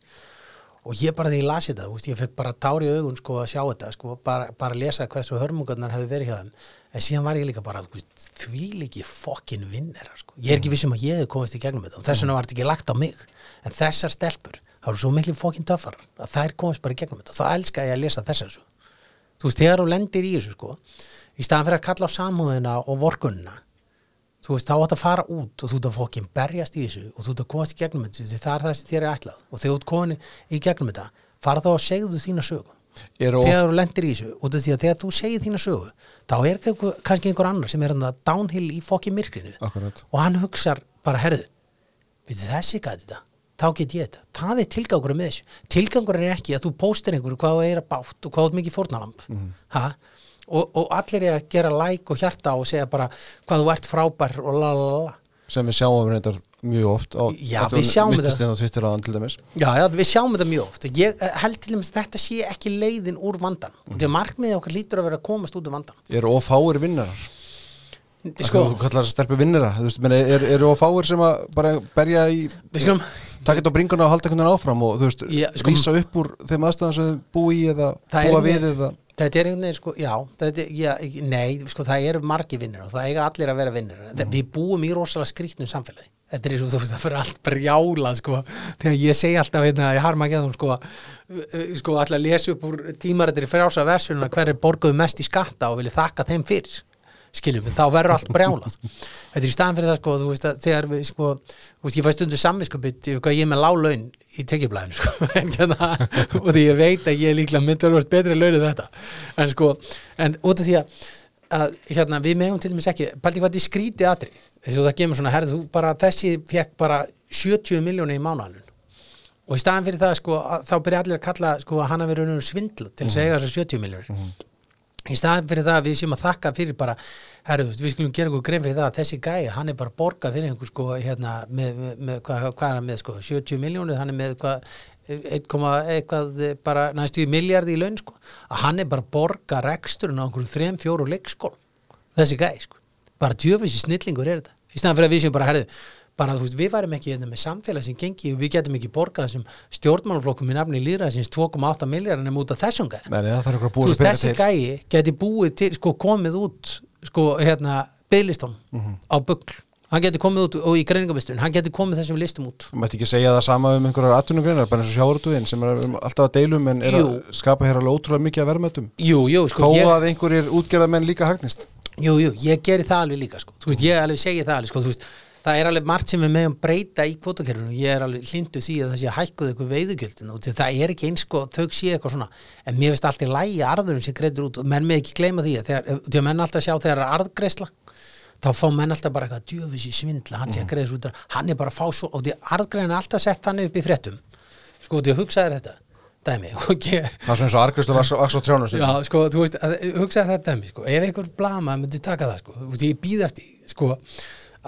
Og ég bara því ég lasi þú veist, ég fekk bara tári augun sko að sjá þetta, sko, bara, bara lesa hversu hörmungarnar hefði verið hjá þeim. En síðan var ég líka bara, veist, því líki fokkin vinnir, sko, ég er ekki vissum að ég hefði komist í gegnum þetta og þess vegna var þetta ekki lagt á mig. En þessar stelpur, það eru svo miklu fokkin töffar að þær komist bara í gegnum þetta. Og þá elska ég að lesa þessar svo þú veist, þegar þú lendir í þessu, sko í staðan fyrir að kalla á samúðina og vorkunna þú veist, þá átt að fara út og þú ert að fokkin berjast í þessu og þú ert að komast í gegnum þetta. Það er það sem þér er ætlað. Og þegar þú ert komin í gegnum þetta fara þá að segðu þína sögu. Eru of, þegar þú lendir í þessu út af því að þegar þú segir þína sögu þá er kannski einhver annar sem er downhill í fokkin myrkrinu akkurat. og hann hugsar bara, herðu þessi gæti þetta, þá get ég þetta. Það er tilgangur með þessu. Tilgangur er ekki að þú póstir einhverju hvað þú er að bátt og hvað þú er mikið fórnalamb ha? Og, og allir er að gera like og hjarta og segja bara hvað þú ert frábær og la la la sem við sjáum reyndar mjög oft á, Já, við sjáum mittist þetta. Já, já, við sjáum þetta mjög oft. Ég eh, held til dæmis að þetta sé ekki leiðin úr vandan og því að markmiðið okkar lítur að vera að komast út úr vandan eru of fáir vinnarar? Sko, þú kallar þess að stelpu vinnara þú veist, meni, er, eru of fáir sem að bara berja í þetta á bringuna og halda einhvern veginn áfram og þú veist, sko- vísa upp úr þeim aðstæðan sem þau búi í eða Það er búa við. eða Þetta er einhvern veginn, sko, já, þetta, já, nei, sko, það eru margi vinnir og það eiga allir að vera vinnir. Mm. Við búum í rosalega skrýtnum samfélagi. Þetta er eins og þú veist, það fyrir allt brjála, sko, þegar ég segi alltaf, hérna, ég harma ekki að þú, sko, sko, alltaf að lesa upp úr tímarættir í frjálsa versununa hver er borguð mest í skatta og vilja þakka þeim fyrir skiljum, þá verður allt brjálað þetta er í staðan fyrir það sko, þú veist að þegar við sko, þú veist, ég fæ stundu samviskupið ég er með lág laun í tekjublæðinu sko, hérna, og því ég veit að ég er líklega myndurlega betri laun en þetta. En sko, en út af því að, að hérna, við megum til dæmis ekki pælti hvað þetta er skrítið atri þess að það gemur svona, herðu, þú bara, þessi fekk bara 70 miljóni í mánuðanum og í staðan fyrir það sko, að, þá byrja allir að kalla sko, að hann hafi raunum svindla til að eiga þessar 70 miljónir í staðan fyrir það að við séum að þakka fyrir bara, herru, við skulum gera einhver grein fyrir það að þessi gæi, hann er bara borgað fyrir einhver sko, hérna, með, með, hvað, hvað er hann með, sko, 70 miljónir, hann er með hvað, 1, eitthvað bara næstu í miljardi í laun, sko að hann er bara borga reksturinn á einhverjum 3-4 leikskól, þessi gæi, sko. Bara djöfissi snillingur er þetta í staðan fyrir að við séum bara, herru, bara þú veist, við værum ekki hérna með samfélag sem gengi og við getum ekki borgað þessum stjórnmálaflokkum í nafni líðræðsins 2,8 miljardar nema út af þessum gæi Nei, það þarf eitthvað að þú búa veist, sér þessi peninga til. gæi geti búið til, sko, komið út sko, hérna, bygglistum á bugl, hann geti komið út og í greiningavistun, hann geti komið þessum listum út. Þú mætti ekki segja það sama um einhverjar atvinnugreinar bara eins og sjávarútuðin sem er um alltaf að deilum en er Jú. að skapa hér alveg ótrúlega mikið að verðmættum jú, jú, sko, þó ég, að einhverjir útgerðamenn líka hagnist jú, jú, ég geri það alveg líka sko. þú veist, ég alveg segi það alveg sko, þú veist, það er alveg margt sem við meðum breyta í kvotakerfinu, ég er alveg hlindu því að það sé hækkuð eitthvað veiðugjöldin og það er ekki eins sko, þau sé eitthvað svona. En mér finnst alltaf lægi arðurinn sem greitur út og menn með ekki gleyma því að þegar, að menn alltaf sjá þegar er arðgreisla þá fá menn alltaf bara eitthvað djöfis í svindla. Hann sé að greiðis út, hann er bara að fá svo og því arðgrein er alltaf sett hann upp í fréttum. Sko, því að hugsaði þetta dæmi, og ég það er svona eins og argrislu vaks á trjánum Já, sko, þú veist, að, hugsaði þetta dæmi, sko, ef einhver blama myndi taka það, sko, þú veist, ég býð eftir, sko,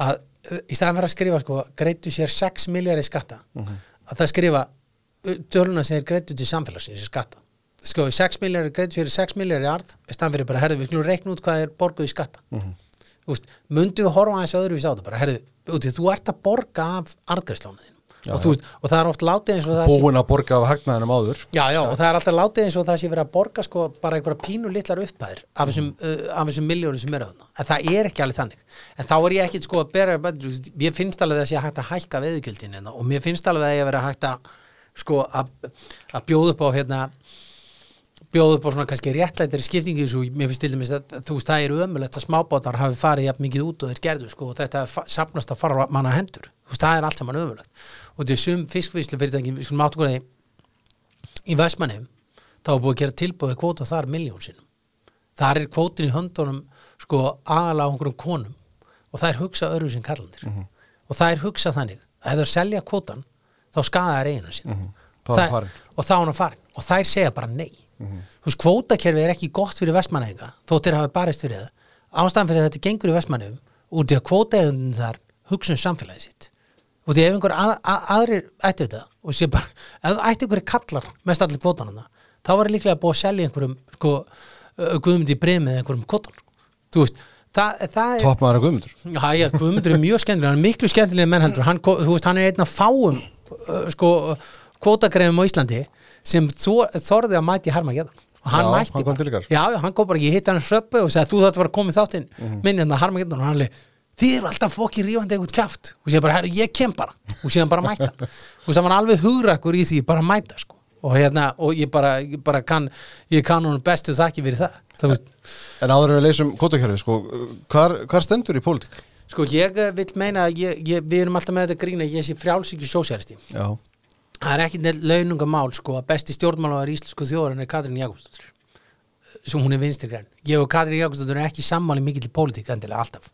að í staðan fyrir að skrifa, sko, greitu sér 6 miljardið skatta, að það skrifa töluna sem er greitu til samfélagsins í skatta, sko 6 miljónir greitt fyrir 6 miljónir í arð í stand fyrir bara, herðu, við skulum reikna út hvað er borguð í skatta. Mhm. þú veist, mundu horfa aðeins öðruvís á þetta bara, herðu, úti, þú ert að borga af arðgreiðslónu þín og, veist, og það er oft látið eins og það sé búin að borga af hagnaðinum áður Já, já, og það er alltaf látið eins og það sé verið að borga sko bara einhverja pínu litlar upphæðir af þessum, uh, þessum miljónu sem eru þarna. En það er ekki alveg þannig. En þá er ég ekkit sko að bera, mér finnst alveg að það sé hægt að hækka veðugjöldin hérna og mér finnst alveg að ég að vera hægt að sko að, að bjóða upp á hérna bjóða upp á svona kannski réttlættir skiptingi þessu, mér finnst til dæmis að þú veist það er ömulegt að smábátar hafi farið jafn mikið út og þeir gerðu sko og þetta safnast að fara manna hendur þú veist það er allt saman ömulegt og þetta er sum fiskvíslu fyrirtæki, við skulum áttu góði í Vestmanni þá er búið að gera tilbúið kvóta þar miljón sinum þar er kvótin í höndunum sko aðalega á einhverjum konum. Og það er hugsa öðru sem kallandir og það er hugsa þannig að ef það selja kvótan þá skaða þær eiginu sín er hann farinn. og þá er hann farin og þær segja bara nei. Þú veist kvótakerfi er ekki gott fyrir vestmanneika þó þeir hafa barist fyrir það. Ástæðan fyrir að þetta gengur í vestmannegum út í að kvótaeðunum þar hugsa um samfélagið sitt og því ef einhver að, að, aðrir ættu þetta og sé bara, ef það ættu einhverju kallar mest allir kvótanana, þá var líklega búið að selja einhverjum sko, guðmyndi í bremið einhverjum kvótan þú veist, það, það er toppmaður að guðmundur. Já, já, Guðmundur er mjög skemmtilega, hann er miklu skemmtilega menn heldur, hann, þú veist, hann er einn af fáum sko, kvótagreifum á Íslandi sem þor- þorði að mæti Harmageddon og hann Já, mætti hann bara. Já, já, hann kom bara, ég hitt hann sröppu og sagði, þú var að koma í þáttinn. Mm -hmm. minn hérna Harmageddon og hann leið þið eru alltaf fokki rífandi eitthvað kjaft. Og sér bara, herru, ég kem bara. Og síðan bara mæta. Og það var alveg hugrakkur í því bara mæta, sko. Og hérna, og ég bara, ég bara kann ég kann hún bestu þakki fyrir það. Það veist, en áður en við leysum kvotakerfi sko, hvar, hvar stendur í pólitík? Sko ég eh, vil meina að ég, ég, við erum alltaf með þetta grína ég sé frjálsíkju sósialisti já, það er ekki neitt launungamál sko að besti stjórnmálaðar íslensku þjóðarinn er Katrín Jakobsdóttir sem hún er vinstri græn ég og Katrín Jakobsdóttir er ekki sammáli mikill í pólitík endilega alltaf.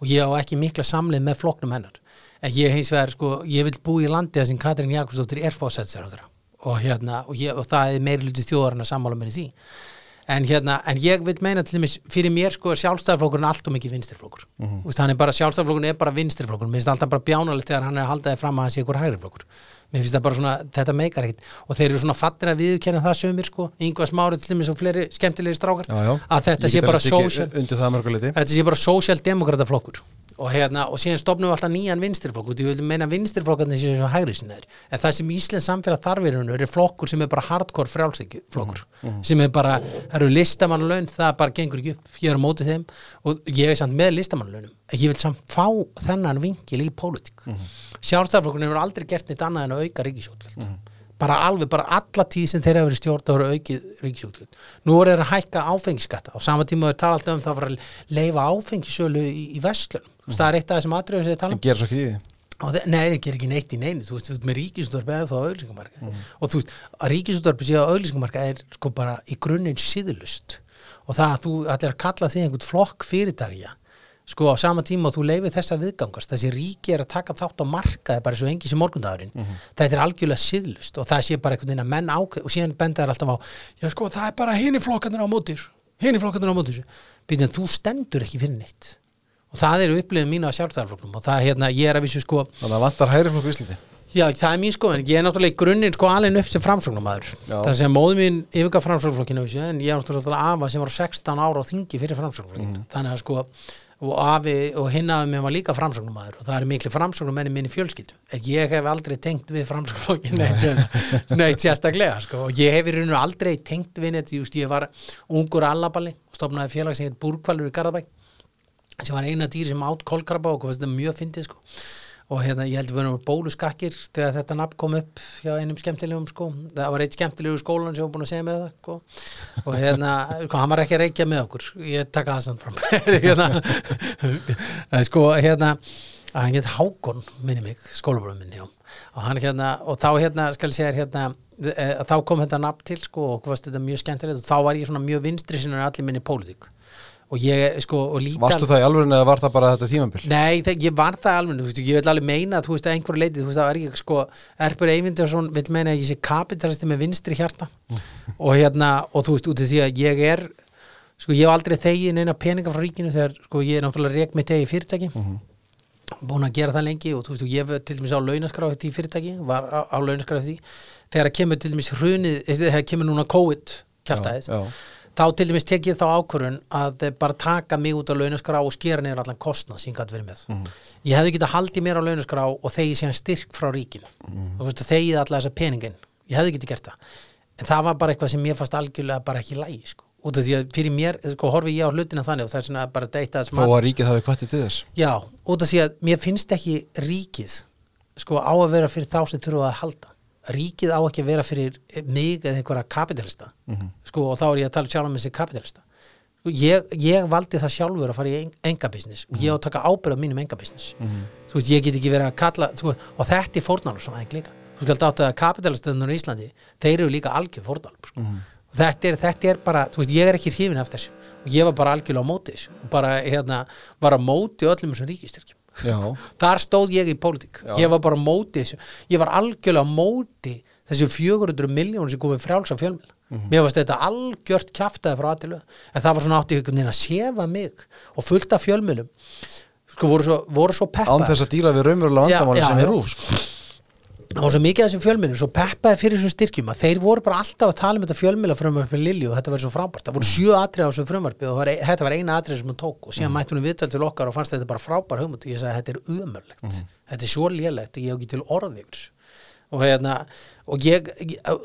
Og ég á ekki mikla samleið með flokknum hennar. En ég hins vegar sko ég vil búi í landi þar sem Katrín Jakobsdóttir er fósætsar og hérna og, ég, og það er meiri hluti þjóðarinn að sammála mér í því en hérna, en ég vil meina til dæmis fyrir mér sko er sjálfstæðarflokkurinn allt og mikið vinstirflokkur mm -hmm. Vist, er bara, sjálfstæðarflokkurinn er bara vinstirflokkur mér finnst alltaf bara bjánalegt þegar hann er að halda þið fram að hann sé ykkur hægri flokkur mér finnst það bara svona, þetta meikar ekkit og þeir eru svona fattir að viðurkenna það sömur sko, yngvað smári til dæmis og fleiri skemmtilegir strákar. Já, já. að þetta sé bara social undir það mörguleiti þetta sé bara sósjaldemokrata flokkur og, hérna, og síðan stopnum við alltaf nýjan vinstirflokk og því við viljum meina vinstirflokkarnir séu svo hægri sinnaðir en það sem Íslands samfélag þarfirinu er flokkur sem er bara hardcore frjálsleiki flokkur. Sem er bara, það eru listamannalaun það bara gengur ekki upp, ég er á móti þeim. Og ég er samt með listamannalaunum. En ég vil samt fá þennan vinkil í pólitík. Mm sjálfstæðarflokkurinn hefur aldrei gert neitt annað en að auka ríkisjótt bara alveg, bara alla tíð sem þeir hafa verið stjórn það voru það mm. það er eitt af þessum atriðum sem þeir tala en um gera svo ekki í því? Og nei, þeir gerir ekki neitt í neinu. Þú veist, þú veist með ríkisútvarpi eða þá auðlýsingamarka og þú veist, að ríkisútvarpi séu að auðlýsingamarka er sko bara í grunninn síðlust og það að þú ætlir að kalla þig einhvern flokk fyrirtækja sko á sama tíma og þú leifir þess að viðgangast. Þessi ríki er að taka þátt á markaði bara svo engi sem morgundagurinn. Þetta er algjörlega síðlust og það sé bara einhvern veginn að menn ákveð og síðan benda er alltaf á já sko það er bara hini flokkarnir á móti hini flokkarnir á móti býtum þú stendur ekki fyrir neitt og það eru upplifin mínu á sjálfstæðarflokknum og það hérna ég er að vissu sko þannig að vantar hægri flokku í Íslandi. Já, það er mín skoðan, ég er náttúrulega í grunninn sko alveg upp sem framsóknumæður það er sem móðu mín yfirgaf framsóknumflokkinu en ég er náttúrulega afa sem var 16 ára á þingi fyrir framsóknumflokkinu þannig að sko og afi og hinn afi mér var líka framsóknumæður og það er miklu framsóknumenni minni fjölskyldu. En ég hef aldrei tengt við framsóknumflokkin neitt, sérstaklega sko. og ég hef í rauninu aldrei tengt við neitt just, ég var ungur allaballi og stofnaði félag sem heit Búrkvalur í Garðabæk sem var eina dýri sem átt kolkrabba og þetta er mjög fyndið sko. Og hérna ég held að við erum bóluskakkir þegar þetta nafn kom upp hjá einum skemmtilegum sko, það var eitt skemmtilegu í skólan sem var búin að segja mér það sko. og hérna, sko, hann var ekki að reykja með okkur. Ég taka það samt fram. Hérna, sko hérna hann get Hákon minni mig, skólabróðum minni og hann hérna, og þá hérna skal ég segja hérna, e, þá kom þetta nafn til sko og hvað varst þetta mjög skemmtilegt. Og þá var ég svona mjög vinstri sinna allir minni pólitík og ég sko og líka Varstu það í alvörinu eða var það bara þetta tímambil? Nei, það, ég var það alveg, þú veist, ég vil alveg meina að þú veist að einhverju leiti, þú veist, það er ekki sko, Erpur Eyvindarsson vil meina að ég sé kapitalisti með vinstri hjarta. Og hérna, og þú veist, út af því að ég er sko, ég hef aldrei þegið neina peninga frá ríkinu þegar, sko, ég er náttúrulega reik mitt eigi fyrirtæki. Búin að gera það lengi og þú veist, og ég var til dæmis á launaskrá eftir því fyrirtæki, var á, á því. Þegar að kemur til dæmis hrunið þegar kemur núna COVID já. Þá til dæmis tek ég þá ákvörun að eh, bara taka mig út á launaskrá og skera niður allan kostnað sem ég gæti verið með Mhm. ég hefði getað haldið mér á launaskrá og þegi síðan styrk frá ríkinu Mhm. og þegið alla þessa peningin ég hefði getað gert það en það var bara eitthvað sem mér fannst algjörlega bara ekki lægi sko. út af því að fyrir mér, sko, horfi ég á hlutina þannig og það er svona bara deyta Þó að ríkið hafi kvætti til þess Já, út af því að mér finnst ekki ríkið sko á að vera fyrir þá sem þurfa að halda ríkið á ekki að vera fyrir mig eða einhverja kapitalista. Sko og þá er ég að tala sjálf um þessi kapitalista. Sko, ég, ég valdi það sjálfur að fara í enga business og ég á að taka ábyrð á mínum enga business þú veist, ég get ekki verið að kalla sko, og þetta er fórnálum sem aðeins líka. Þú skalt átt að kapitalistunum í Íslandi þeir eru líka algjör fórnálum sko. og þetta er, þetta er bara, þú veist, ég er ekki hrifin af þessu. Og ég var bara algjörlega á móti þessu. Og bara, hérna, var á móti öllum þessum ríkistyrkjum þar stóð ég í pólitík. Ég var bara móti þessu. Ég var algjörlega móti þessu 400 miljónir sem komið frjálsa fjölmjöla mér varst þetta algjört kjaftaði frá aðtilu en það var svona átti einhvern veginn að sefa mig. Og fullt af fjölmjölum sko voru svo, voru svo peppa án þess að díla við raunverulega vandamáli sem er rúf sko. Það var svo mikið af þessum fjölmjölum svo peppaði fyrir þessum styrkjum að þeir voru bara alltaf að tala um þetta fjölmjöla frumvarpi Lilju og þetta var svo frábært. Það voru sjö atrið á þessum frumvarpi og var, þetta var eina atrið sem hún tók og síðan mætti hún viðtöl til okkar og fannst þetta bara frábær hugmynd. Og ég sagði þetta er umörlegt þetta er svo lélegt og ég hef ekki til orðið yfir þessu. Og hérna og ég,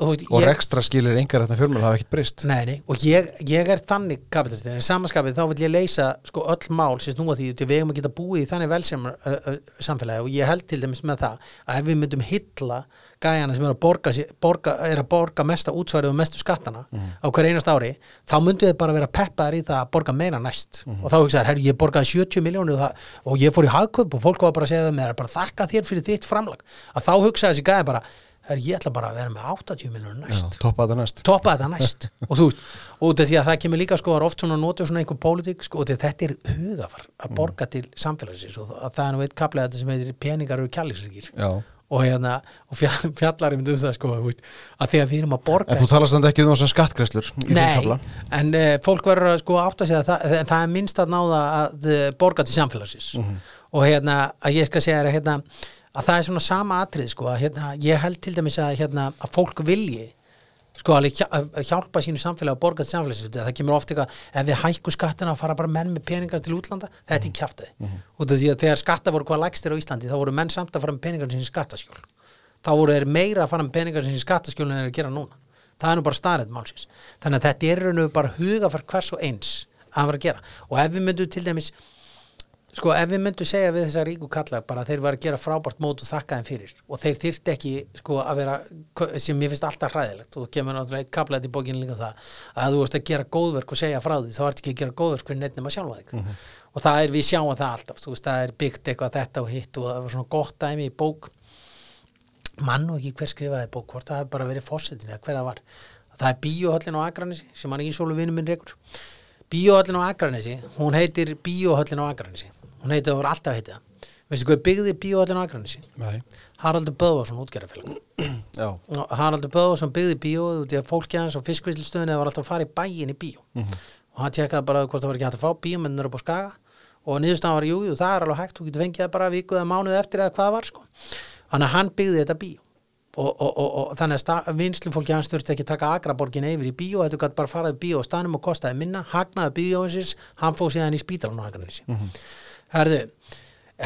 og ég rekstra skilir engar þetta fjölmjöl hafa ekkert brist Nei, nei, og ég, ég er þannig kapitalisti, en samanskapið þá vil ég leysa sko öll mál sem snúa því við eigum að geta búið í þannig velsum uh, uh, samfélagi. Og ég held til dæmis með það að ef við myndum hylla gæjana sem er að borga, borga, er að borga mesta útsvarið og mestu skattana á hver einast ári, þá myndu þið bara vera peppaðar í það að borga meira næst. Og þá hugsaður, herri, ég borgaði 70 miljónu og, það- og ég fór í hagkaup og fólk var bara að segja við mér, bara þakka þér fyrir þitt framlag. Að þá hugsaði þessi gæja bara, herri, ég ætla bara að vera með 80 miljónu næst. toppa þetta næst. Toppa þetta næst. Og þú veist, og af því að það kemur líka sko, það oft svona notur svona einhver pólitík sko, og þetta er hugafar að borga til samfélagsins. Og það það er nú eitt kaplega þetta sem heitir peningar eru kjærleiksríkir Já. Og hérna, og fjall- fjallar um það sko, að því að við erum að borga En þú talast þannig ekki um þessar skattgreslur Nei, en uh, fólk verður að sko átta sig að það, það, er minnst að náða að uh, borga til samfélagsins. Og hérna að ég skal segja að hérna að það er svona sama atrið sko að hérna ég held til dæmis að hérna að fólk vilji sko alveg hjálpa sínu samfélagi að borga til samfélagsins það kemur oft eitthvað ef við hækku skattina að fara bara menn með peningar til útlanda. Þetta er kjaftaði út af því að þegar skatta voru hvað lægstir á Íslandi þá voru menn samt að fara með peningar sinni skattaskjól. Þá voru þeir meira að fara með peningar sinni skattaskjól en þeir gera núna. Það er nú bara staðrætt málsins. Þannig að þetta er raunum bara hugafar hvers og eins að vera að gera. Og ef við myndum til dæmis sko ef við myndum segja við þessa ríku kalla bara þeir var að gera frábært mót og þakka þeim fyrir og þeir þyrfti ekki sko að vera sem mér finnst alltaf hræðilegt og kemur náttúrulega eitt kaplaðið í bókinu líka um það að þú ert að gera góðverk og segja frá því þá ert ekki að gera góðverk fyrir neitt nema sjálfa þig og það er, við sjáum það alltaf þú veist, það er byggt eitthvað þetta og hitt og það var svona gott dæmi í bók. Mann og ekki hver skrifaði bók hvort það hefði bara verið er bíóhöllin á Akranesi, hún heitir bíóhöllin á Akranesi hún heitir það voru alltaf heitið það veistu hvað byggði bíóhöllin á Akranesi? Nei. Haraldur Böðvarsson útgerðarfélag. Og Haraldur Böðvarsson byggði bíóð út í að fólki hans á fiskvilstöðinni var alltaf að fara í bæin í bíó. Og hann tjekkaði bara hvort það var ekki hægt að fá bíómennir upp á skaga. Og niðurstaðan var jú, jú, það er alveg hægt, þú getur fengið það bara viku eða mánuð eftir eða hvað var sko. þannig að hann byggði þetta bíó. Og, og, og, og þannig að vinslufólki hans þurfti ekki að taka Akraborgin yfir í bíó þetta gæti bara farað í bíó og stanum og kostaði minna hagnaði bíóinsins, hann fóð síðan í spítalan á Akranissi mm Herðu,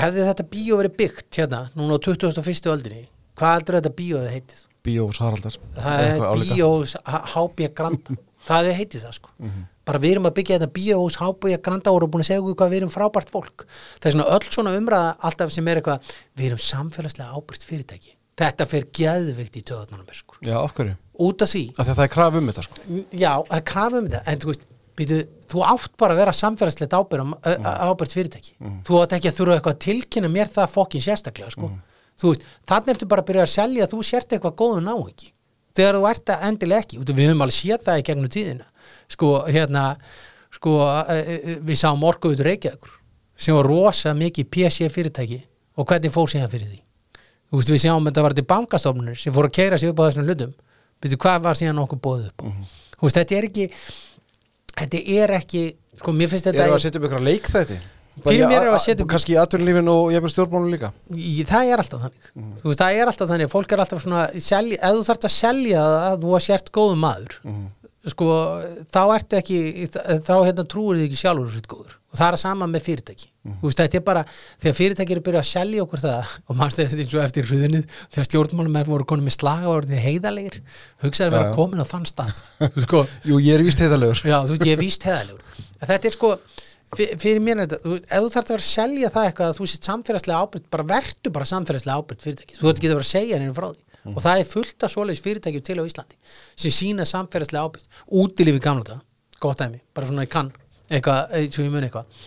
hefði þetta bíó verið byggt hérna, núna á 21. öldinni hvað heldur þetta bíó hefði heitið? Bíós Haraldar það er bíós HB Granda það hefði heitið það sko bara við erum að byggja þetta bíós HB Granda og erum búin að segja okkur hvað við erum frábært fólk það er svona öll svona umræða alltaf sem er eitthvað við erum samfélagslega ábyrgt fyrirtæki þetta fer geðvikt í töðunum sko. Já, af hverju? út af því, Af því að það er kraf um þetta sko já, það er krafa um þetta en þú veist, býtu, þú átt bara að vera samfélagslegt ábyrgt, mm. ábyrgt fyrirtæki. Þú átt ekki að þurfa eitthvað að tilkynna mér það fokkin sérstaklega sko. þú veist, þannig ertu bara að byrja að selja að þú sért eitthvað góðu náingi þegar þú ert að endilega ekki. Við höfum alveg séð það í gegnum tíðina. Sko, hérna sko, e, e, við sáum orkuður reykjaður sem var rosa mikið PC fyrirtæki og hvernig fór síðan fyrir því? Veist, við sjáum þetta var til bankastofnunir sem fór að keira sig upp á þessum hlutum. Byrju, hvað var síðan okkur bóðið upp á? Þú veist, þetta er ekki þetta er ekki, sko, mér finnst þetta við að setja upp ykkur leik þetta? Fyrir mér er í að setja upp- Kannski í atvinnulífinu og jafnvel stjórnmálun líka? Í, það er alltaf þannig. Þú veist, það er alltaf þannig, fólk er alltaf svona selja, ef þú þarft að selja að þú að sért góðum maður. Sko, þá ertu ekki þá hérna trúir þið ekki sjálfur sitt góður og það er að sama með fyrirtæki. Þú veist, þetta er bara, þegar fyrirtæki eru byrjað að selja okkur það og mannstu eftir eins og eftir hruðinni þegar stjórnmálum er voru konum með slaga og voru þið heiðalegir, hugsaði að vera komin á þann stað sko, Jú, ég er víst heiðalegur Já, þú veist, ég er víst heðalegur En þetta er sko, fyr- fyrir mér er þetta ef þú þarf að vera að selja það eitthvað að þú sitt samfélagslega ábyrgt, bara vertu bara samfélagslega ábyrgt fyrirtæki, þú veit ekki að vera að segja henni frá því. Og það er fullt af svoleiðis fyrirtækjum til á Íslandi sem sína samfélagslega ábyrgt útilífi gamla þetta, gott dæmi bara svona ég kann, eitthvað, eins og ég mun eitthvað.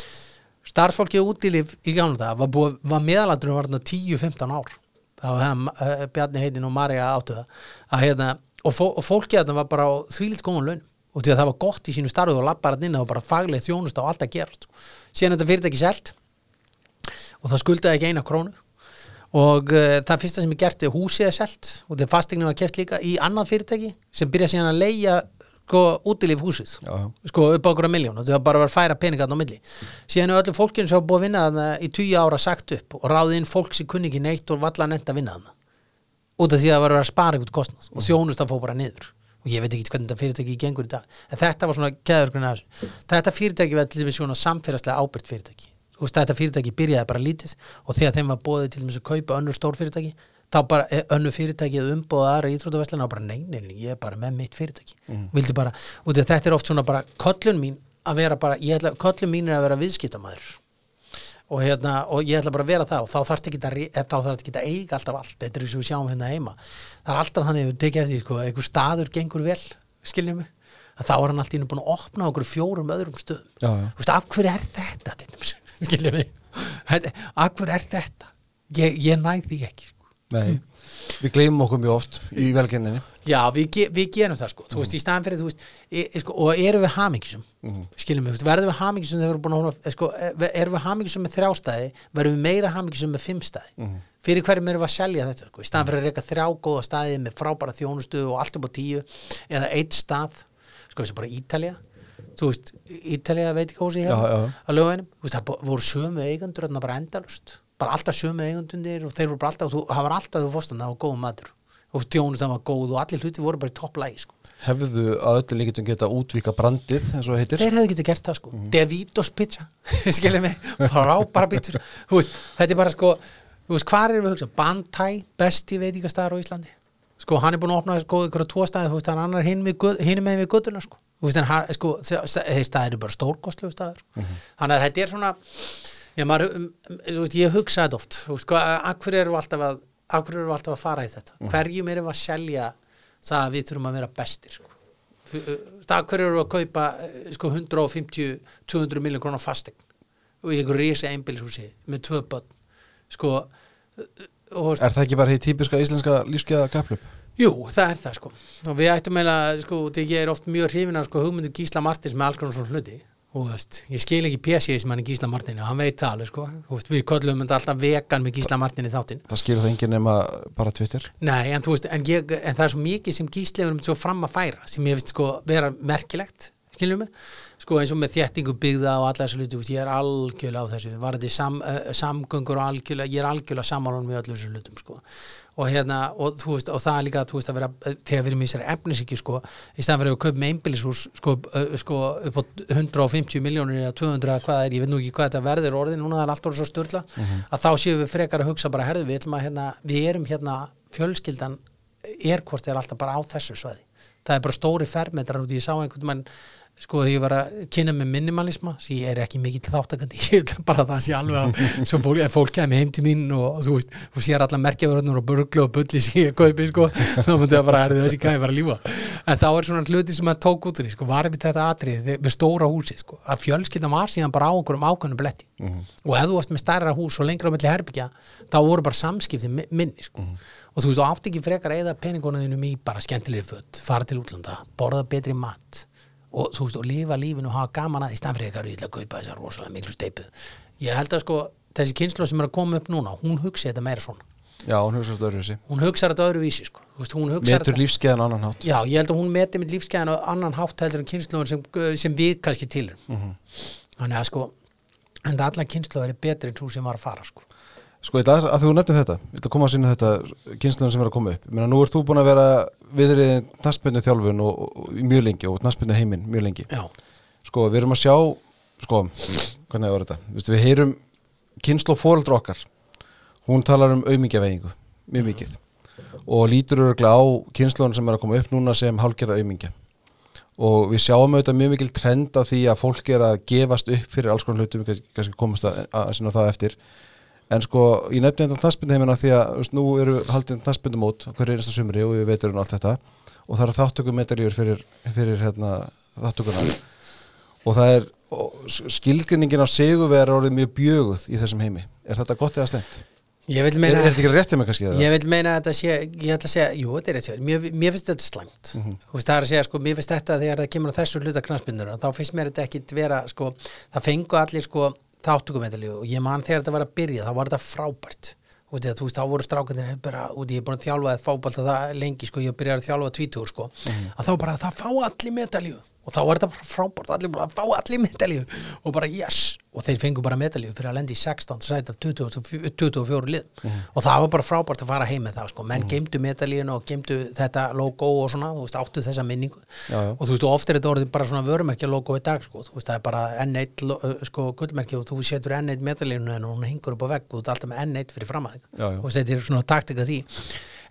Starfsfólki útilíf í gamla þetta var, búið, var meðalandurinn var þarna 10-15 ár. Þá hefði uh, Bjarni heitin og Marja áttu það að, hérna, og, fó, og fólki þarna var bara þvílitt góðan laun. Og því að það var gott í sínu starfi og lappar hann inn og bara faglega þjónust á allt að gerast síðan er þetta fyrirtæki selt og það skuldaði ekki eina krónu. Og uh, það fyrsta sem er gert er húsið er selt og þetta fastegnum var keft líka í annað fyrirtæki sem byrja síðan að leia sko, útilíf húsið. Já, sko upp á okkur að miljón og það var bara vera að færa peningarn á milli. Síðan er öllu fólkinu sem hafa búið að vinna þarna í tíu ára sagt upp og ráðið inn fólk sem kunni ekki neitt og valla neitt að vinna þarna. Út af því að það var að spara ykkur kostnað og þjónust að fóð bara niður. Og ég veit ekki hvernig þetta fyrirtæki gengur í dag en þetta var svona keðurgrunn þessu þetta fyrirtæki var til dæmis svona samfélagslega ábyrgt fyrirtæki. Þetta fyrirtæki byrjaði bara lítið og þegar þeim var bóðið til dæmis að kaupa önnur stór fyrirtæki þá bara eh, önnur fyrirtæki að umbóða aðra íþróttaverslana og bara nei, ég er bara með mitt fyrirtæki. Vildi bara, og þetta er oft svona bara köllun mín að vera bara, ég ætla, köllun mín er að vera viðskiptamæður og, hérna, og ég ætla bara að vera það og þá þarf þá þarf ekki að eiga alltaf allt. Þetta er eins og við sjáum hérna heima. Það er alltaf þannig að við tekið eftir því, sko, einhver staður gengur vel, skiljum að þá er hann alltaf búin að opna okkur fjórum öðrum stöðum. Þú veist, af hverju er þetta skiljum Þetta- af hverju er þetta? Ég, ég næð því ekki sko. Nei, við gleymum okkur mjög oft í velgenninni Já, við, við gerum það sko, þú veist, í staðan fyrir, þú veist, e, e, sko, og erum við hamingisum, mm. skiljum við, verðum við hamingisum þegar við erum búin að hóna, sko, e, erum við hamingisum með þrjá staði, verðum við meira hamingisum með fimm staði, fyrir hverjum erum við að selja þetta, sko, í staðan fyrir að reyka þrjá góða staði með frábæra þjónustu og allt upp á tíu, eða eitt stað, sko, þessi bara Ítalía, þú veist, Ítalía veit ekki Já, já. að veist, það voru sömu eigandur bara endalust, bara alltaf sömu eigandundir og þeir voru bara alltaf, það var alltaf þú fórst þannig að það var góðum matur. Og þjónustan var góð og allir hluti voru bara í topplægi sko. Hefðu að öllu líkitum geta útvíka brandið eins og það heitir? Þeir hefðu getið gert það sko. Devitos pizza, skiljið mig. Þú veist þetta er bara sko, þú veist, hvað erum við að hugsa? Bantai, besti veitingastæðar á Íslandi. Sko, hann er búin að opna sko ykkur á tvo staði, þú veist, hann annar hinn með við guttuna sko, þú veist, hann, sko þe- þeir staðir eru bara stórkostlegu staðar sko. þannig að þetta er svona já, maður, um, um, þú veist, ég hugsa þetta oft. Sko, akkur við alltaf akkur alltaf að fara í þetta? Hverjum erum að selja það að við þurfum að vera bestir sko? Það hverju eru að kaupa eh, sko 150-200 miljón krónar fastegn og í einhverju rísi einbýlishúsi með tvö börn sko eh, og, Er það ekki bara því típiska íslenska lífskeiða kaplup? jú, það er það sko. Og við ættum meila, sko, því ég er oft mjög hrifin af sko hugmyndu Gísla Martins með alls konar svona hluti og þú veist, ég skil ekki er Gísla Martin og hann veit það alveg sko. Veist, við köllum þetta alltaf vegan með Gísla Martin í þáttinn. Það skilur það enginn nema bara Twitter? Nei, en þú veist, en, ég, en það er svo mikið sem gíslefur um svo fram að færa sem ég veist sko vera merkilegt skiljum mig, sko eins og með þéttingu byggða og alla þessu hluti, ég er algjörlega á þessu, var þetta sam, uh, samgöngur og algjörlega, ég er algjörlega samanlunum með öllu þessu hlutum, sko. Og hérna, og þú veist, og það er líka, þú veist, að vera eh, þegar við erum í þessari efnisíki, sko í staðan fyrir að kaupa með einbýlishús, sko, uh, sko upp á 150 miljónir eða 200 hvað er, ég veit nú ekki hvað þetta verður orðin núna það er allt orðið svo störla að þá séum við frekar að hugsa bara, herðu, við að hérna, við erum hérna, fjölskyldan er hvort er alltaf bara á þessu svæði. Það er bara stóri fermetrar út í ég sá einhvern mann sko ég var að kynna með minimalisma sem ég er ekki mikill þáttakandi ég vil bara það sé alveg að fólk, fólk kemur heim til mín og þú veist þú sér allar merkjaverðnur og burglu og bulli sem ég kaupi sko, þá myndi það bara er þessi var að lífa en þá er svona hluti sem að tók út úr því sko, var við þetta atrið með stóra húsið sko, að fjölskyldan var síðan bara á okkur um ákveðnum bletti. Og ef þú varst með stærra hús og lengra á milli herbyggja þá voru bara samskipti mi- minni sko. og þú veist, þú átt ekki frekar að eða peningunum í bara skemmtilegri föt fara til útlanda, borða betri mat og þú veist, og lifa lífinu og hafa gaman að í staðan fyrir eitthvað ég ætla að kaupa þessar rosalega miklu steipu ég held að sko, þessi kynslu sem er að koma upp núna hún hugsi þetta meira svona Já, hún hugsa þetta öðru hún hugsa þetta öðruvísi sko. Veist, Metur lífskeiðan annan hátt Já, ég held að hún meti mitt lífsgæðan á annan hátt heldur en kynsluðun sem, sem við kannski til Mhm. þannig að sko en það allar kynslu er betri en svo sem var að fara sko. Sko, ég ætla að, að þú nefnir þetta, ég ætla að koma að sinna þetta kynsluðan sem er að koma upp. Mér nú ert þú búin að vera viðriðin naspinnu þjálfun og, og, og mjög lengi og naspinnu heiminn mjög lengi. já, Sko, við erum að sjá, sko, hvernig er þetta? Vistu, við heyrum kynslu fóreldra okkar. Hún talar um aumingjaveigingu, mjög mikið. Og lítur örgulega á kynsluðan sem er að koma upp núna sem hálgerða aumingja. Og við sjáum auðvitað mjög mikil trend af því að fólk er að gefast upp fyrir alls konar hlutum, kannski komast að, að eftir. En sko, ég nefni þetta knastbyndu heimina því að veist, nú eru haldin knastbyndu mót hverju einasta sumri og við veitum allt þetta og það eru þáttökum medaljur fyrir, fyrir hérna, þáttökunar og það er skilgrinningin á sigurver er orðið mjög bjöguð í þessum heimi. Er þetta gott eða vil Er, meina er þetta ekki rétt hjá mig kannski? Ég vil meina að þetta sé, ég ætla að segja, jú, þetta er rétt hjá þér. mér, mér finnst þetta slæmt Mhm. þú veist, það er að segja, sko, mér finnst þetta þegar það kemur á þessu hluta knastbyndur, þá finnst mér þetta ekki vera, sko, það fengu allir, sko þáttökumedalíu og ég man þegar þetta var að byrja þá var þetta frábært. Út í að þú veist, þá voru strákandir bara, út í ég er búin að þjálfa það fábalt það lengi, sko, ég byrjaði að þjálfa tvítur, sko, að þá bara, það fá allir medalíu og þá var þetta bara frábært, allir bara, fá allir medalíu. Og bara, yes, og þeir fengu bara medalíu fyrir að lendi í 16 sæt af 20 24 lið. Og það var bara frábært að fara heim með það, sko, menn geimdu medalíun og geimdu þetta logo og svona, þú veist, áttu þessa minningu. Já, já. og þú veist, og oft er þetta orðið bara svona vörumerkja logo í dag, sko, þú veist, það er bara N1 lo- uh, sko, gullmerki og þú setur N1 medalínu en hún hengur upp á vegg og þú ert alltaf með N1 fyrir fram að þig og þetta er svona taktika því.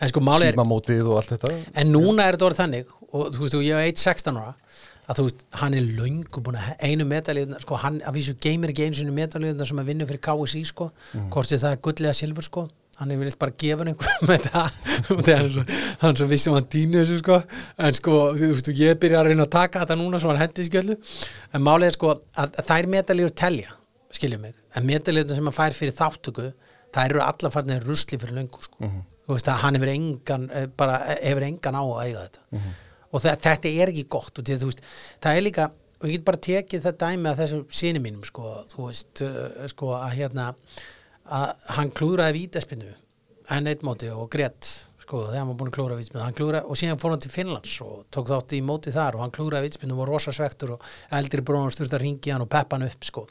En sko, er, Símamótið og allt þetta? en núna er þetta orðið þannig og þú veist, og ég hef 1.16 ára að þú veist, hann er löngu búin að einu medalíðuna, sko, hann að vísu geymir ekki einu sinni medalíðuna sem að vinna fyrir KSI sko, Mm. hvort sem það er gullið eða silfur sko, hann er vilt bara gefa einhverjum með það, og það svo hann svo vissum hann týnu þessu sko en sko, þú veist, ég byrja að reyna að taka þetta núna svo hann hendi skjöldu, en málið er sko að, að þær medalíður telja skiljum mig, en medalíðuna sem hann fær fyrir þáttöku, það eru alla farnir rusli fyrir löngu sko, þú veist að hann hefur engan, eh, bara eh, hefur engan á að eiga þetta og þe- þetta er ekki gott. Og því, veist, það er líka og ég get bara tekið þetta dæmi að þessum síni mínum sko, þú veist, uh, sko að hérna að hann klúðraði vítaspinnu enn eitt móti og grétt sko, þegar hann var búin að klúðra vítaspinnu hann klúðra, og síðan fór hann til Finnlands og tók þátt í móti þar og hann klúðraði vítaspinnu og var rosa svektur og eldri bróðan sturt að ringi hann og peppa hann upp sko.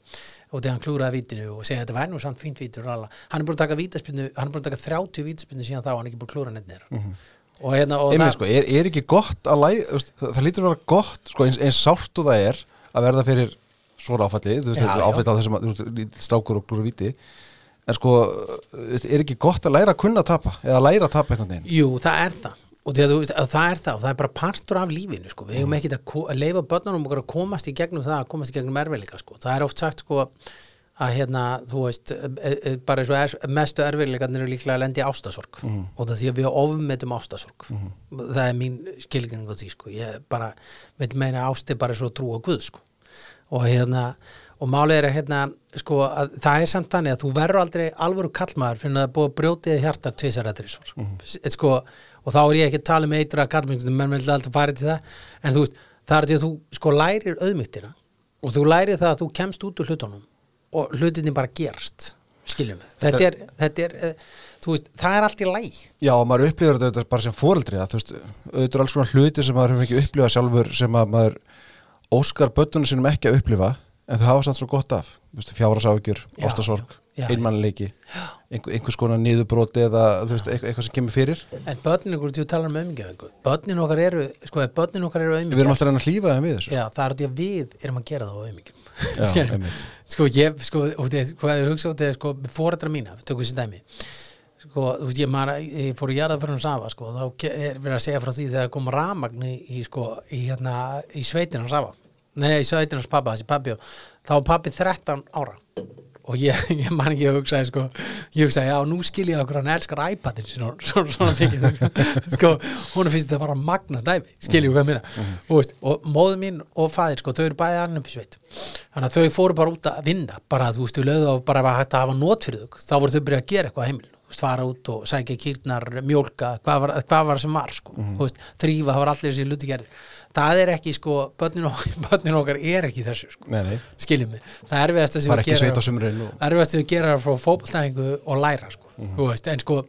Og þegar hann klúðraði vítinu og segja þetta væri nú samt fínt vítur hann er búin að taka vítaspinnu hann er búin að taka 30 vítaspinnu síðan þá hann er ekki búin að klúðra neitt nýra og hérna og Einmitt það- sko, er, er ekki gott að læ, það, það lítur að vera gott, sko, eins, eins sárt og það er að verða fyrir svona áfalli, þú veist, þetta er áfalli á þessum að, veist, strákur og glúru viti, en sko, er ekki gott að læra að kunna að tapa, eða læra að tapa einhvern veginn? Jú, það er það og því að þú veist, að það er það og það er bara partur af lífinu sko. við hefum ekkert að, ko- að leifa börnunum okkar að komast í gegnum það, að komast í gegnum erfiðleika sko. það er oft sagt sko að hérna, þú veist, e, e, bara eins og er, mestu erfiðleikarnir eru líklega að lendi ástasorg og það því að við ofmetum ástasorg það er mín skilgjöning á því sko, ég bara veit meina að ást er bara svo trú á Guð sko. Og hérna og málið er að hérna sko að það er samt þannig að þú verður aldrei alvöru kallmaður fyrir að það er búið að brjótið hjarta tvisar eða þrísvar mm sko, og þá er ég ekki að tala um eitra kallmyndum menn vil alltaf fara til það. En þú veist, það er því að þú sko lærir auðmygtina og þú lærir það að þú kemst út úr hlutunum og hlutinni bara gerast skiljum þetta er, þetta er þú veist, það er allt í læg Já, og maður upplifir þetta bara sem fóreldri, að veist, auðvitað er alls konar hluti sem maður hefur ekki upplifað sjálfur sem að maður óskar böttunum sinum ekki að upplifa, en þau hafa samt svo gott af, Já, ástasorg, einmannleiki, einhver, einhvers konar niðurbróti eða, veist, eitthvað, sem kemur fyrir. en börnin okkur, þú talar um auðmyggjafingu börnin okkar eru, sko, börnin okkar eru Við erum alltaf að reyna að hlýfa þeim við þessu. Já, það er því að við erum að gera það á auðmyggjum. Sko, ég, sko, hvað ég hugsa út eða, sko, fórættra mína, tökum þessi dæmi. Sko, þú veist, ég, maður, ég fór í jarðað fyrir hún Safa, sko, þá er verið að segja frá því þegar kom ramagn í, sko, í, hérna, í sveitina hans Safa Nei, í sveitina hans pappa, þessi pappi og þá var pappi 13 ára. Og ég, ég man ekki að hugsa sko, ég hugsa, já, nú skil ég okkur hann elskar iPadin svona, svona, svona mikið. Sko, hún finnst þetta bara magna dæmi, skil ég hvað minna og, og móðu mín og faðir, sko, þau eru bæði annar upp í sveit. Þannig að þau fóru bara út að vinna bara, þú veist, þau lögðu og bara hægt að hafa nót fyrir þau. Þá voru þau byrjað að gera eitthvað heimil fara út og sækja kýrnar, mjólka hvað var, hvað var sem var, sko þú veist, þrýfa, það var allir þessi luti gerðir það er ekki, sko, börnin, okkar, börnin okkar er ekki þessu, sko. Nei, nei, skiljum mig, það er erfiðast að sumrin og... erfiðast að gera frá fótboltæðingu og læra sko, þú veist, en sko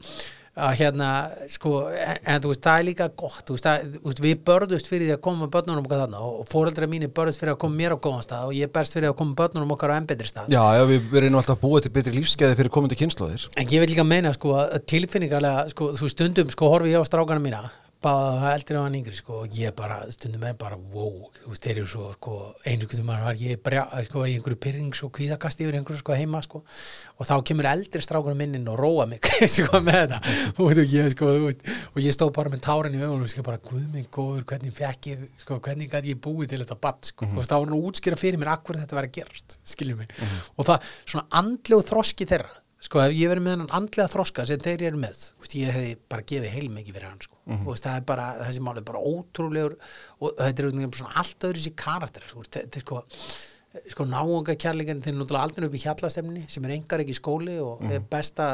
að hérna, sko en, þú veist, það er líka gott þú veist, það, þú veist, við börðust fyrir því að koma börnunum okkar þarna og fóreldra mínir börðust fyrir að koma mér á góðan stað og ég berst fyrir að koma börnunum okkar á enn betri stað. Já, já, við verðum alltaf búa til betri lífskeiði fyrir komandi kynnslóðir En ég vil líka meina sko tilfinningarlega sko, þú stundum sko horfi ég á strákana mína bara eldri á hann yngri sko og ég bara stundum er bara wow þú veist þeir eru svo sko einu hvernig maður var ég bara sko í einhverju pyrrings og kvíðakast yfir einhverju sko heima sko og þá kemur eldri strákana minnin og róa mig sko með þetta og, þú, ég, sko, veist, og ég stóð bara með tárin í augunum sko bara guð minn góður hvernig fekk ég sko hvernig gæti ég búið til þetta badd sko mm -hmm. og þá var hann að útskýra fyrir mér akkur þetta var að gerast skiljum mig mm -hmm. og það svona andlegu þroski þeirra sko ef ég verið með hann andlega þroska sem þeir eru með, veist, ég hefði bara gefið heilmikið fyrir hann sko, mm -hmm. veist, það er bara þessi mál er bara ótrúlegur og þetta er svona allt öðru sér karakter þetta er sko sko náunga kærleikin þeir eru náttúrulega aldrei upp í hjallastemni sem er engar ekki í skóli og mm -hmm. besta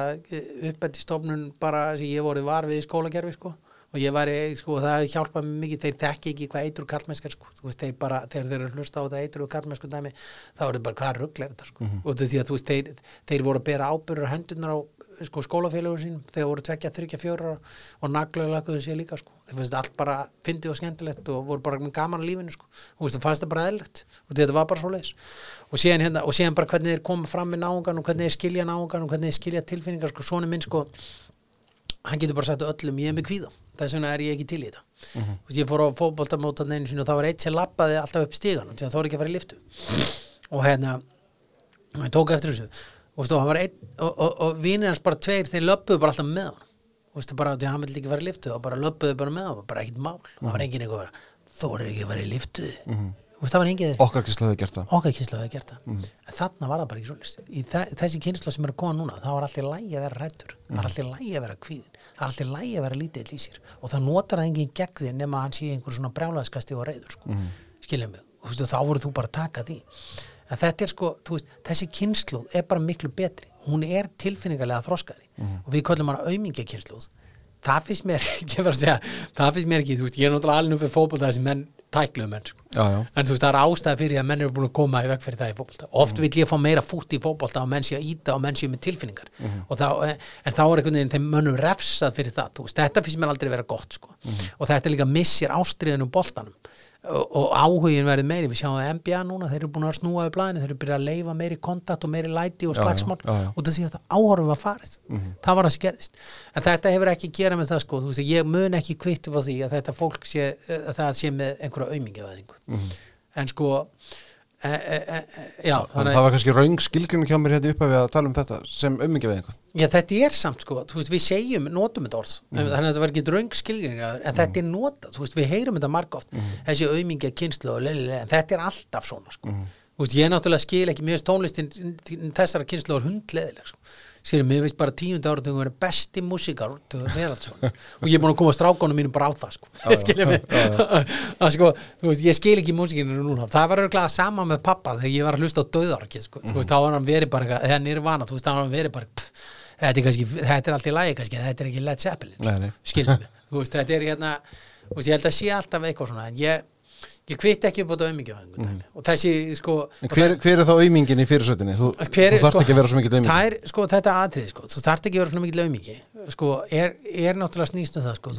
uppbættistofnun bara sem ég voru var við í skólakerfi sko og ég var, sko, það hjálpaði mig mikið þeir þekki ekki hvað eitur kallmennskar sko, þú veist, þeir bara, þegar þeir eru hlusta á þetta eitur og kallmennsku dæmi, þá er þetta bara hvað ruggl er þetta, sko, mm -hmm. og því að þú veist þeir, þeir voru að bera ábyrður hendunar á sko, skólafélagur sín, þeir voru tvekja, þryggja, fjóra og naglaðu lakaðu sér líka sko, þeir finnst allt bara fyndið og skemmtilegt og voru bara gaman að lífinu, sko, og þú fannst það bara eðlilegt. Og þetta var bara svo leis og síðan, hérna, og síðan bara hvernig þeir koma fram með náungan og hvernig þeir skilja náungan og hvernig þeir skilja tilfinningar, sko, svona minn, sko hann getur bara sagt öllum ég er með kvíða. Þess vegna er ég ekki til í þetta. Uh -huh. Vist, ég fór á fókbóltamótan einu sinni og það var eitt sem lappaði alltaf upp stígan og þá er ekki að fara í liftu og hérna hann tók eftir þessu. Og, stu, einn, og, og, og vinir hans bara tveir þeir löpuðu bara alltaf með hann. Og stu, bara, hann vill ekki fara í liftu og bara löpuðu bara með hann bara ekkit mál, uh -huh. það var engin eitthvað þó er ekki að fara í liftu uh -huh. Veist, okkar kynslu hefur gert það. Okkar kynslu hefur gert það. Mm. en þarna var það bara ekki svolítið þessi kynslu sem er að koma núna það var alltaf lægi að vera rættur mm. það var alltaf lægi að vera kvíðin það var alltaf lægi að vera lítið í sér. Og það notar það enginn gegn því nema að hann sé einhver svona brjálaðskasti og reyður sko. mm. skilja mig, veist, þá voru þú bara að taka því. En þetta er sko, veist, þessi kynslu er bara miklu betri. Hún er tilfinningarlega þroskari og við kallum hana það finnst mér ekki það finnst mér ekki, þú veist, ég er náttúrulega alveg fyrir fókból það sem menn tækluðu menn, sko. já, já. en þú veist, það er ástæði fyrir að menn eru búin að koma í veg fyrir það í fókbólta, oft mm. vil ég fá meira fút í fókbólta og menn sé að íta og menn sé með tilfinningar. Mm þá, en þá er einhvern veginn þeim mönnum refsað fyrir það, veist, þetta finnst mér aldrei vera gott, sko, mm og þetta líka missir ástriðinum bóltanum og, áhugin verið meiri, við sjáum að NBA núna þeir eru búin að snúa við blæðinu, þeir eru byrjað að leifa meiri kontakt og meiri læti og slagsmál og það sé að það áhorfum var farið. Mm -hmm. það var að skerðist, en þetta hefur ekki gerað með það sko, þú veist, ég mun ekki kvitt upp á því að þetta fólk sé, það sé með einhverja auðmingiðaðingu mm -hmm. en sko E, e, e, já, það var kannski raung skilgjörnum hjá mér hérna upp að við að tala um þetta sem ummingi við einhver Já þetta er samt sko, veist, við segjum notum þetta orð, mm þannig að þetta var ekki raung skilgjörnum en mm þetta er nota, veist, við heyrum þetta marg oft, mm þessi að kynslu og leiðilega, en þetta er alltaf svona sko. veist, ég náttúrulega skil ekki mjög tónlistin þessara kynslu og hundleðilega sko sér mér veist bara tíund áratöngum verið besti músikar og ég er búin að koma strákonum mínum bara á það sko. ég skilja mig? sko, veist, ég skil ekki músikinu núna. Það var örglega sama með pappa þegar ég var að hlusta á döðarki sko. mm -hmm. þá var hann verið bara þegar hann er vana þá var hann verið bara pff, þetta, er kannski, þetta er allt í lagi kannski þetta er ekki Led Zeppelin. Skilja mig? Veist, þetta er hérna ég held að sé alltaf eitthvað svona en ég ég kvitt ekki upp á þetta auðmingju mm. og þessi sko hver, hver er þá auðmingin í fyrirsötinni? þú, þú þarfst sko, ekki að vera svo mikið auðmingi er sko þetta aðrið sko, þú þarfst ekki að vera svo mikið auðmingi sko er, er náttúrulega snýst um það sko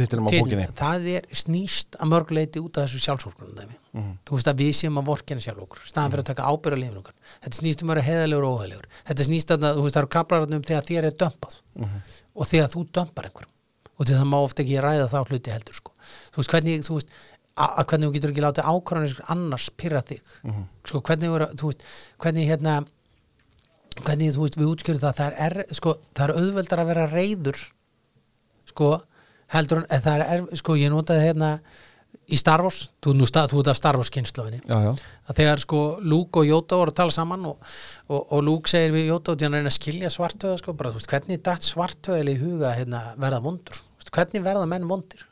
tittinum á bókinni það er snýst að mörguleiti út af þessu sjálfsvorkunum mm. þú veist að við séum að vorkina sjálf okkur staðan fyrir að taka ábyrra lifin okkar þetta snýst um að vera heðalegur og óheðalegur þetta snýst að þú veist það eru kaplararnum þegar þér er dömpað mm. og þegar þú dömpar einhver og því það má ofta ekki ræða þá hluti heldur sko. þú veist hvernig, þú veist að hvernig þú getur ekki látið ákvarðanir annars pyrra þig. Mm -hmm. sko, hvernig, vera, veist, hvernig hérna hvernig þú veist við útskjöru það það er, sko, það er auðveldar að vera reyður sko heldur en það er, sko ég notaði hérna í Star Wars, þú ert af Star Wars kynnslóðinni, að þegar sko Luke og Jóta voru að tala saman og, og, og Luke segir við Jóta og hann reyna að skilja svartöða sko, bara þú veist, hvernig er dætt svartöðil í huga hérna, verða vondur, hvernig verða menn vondir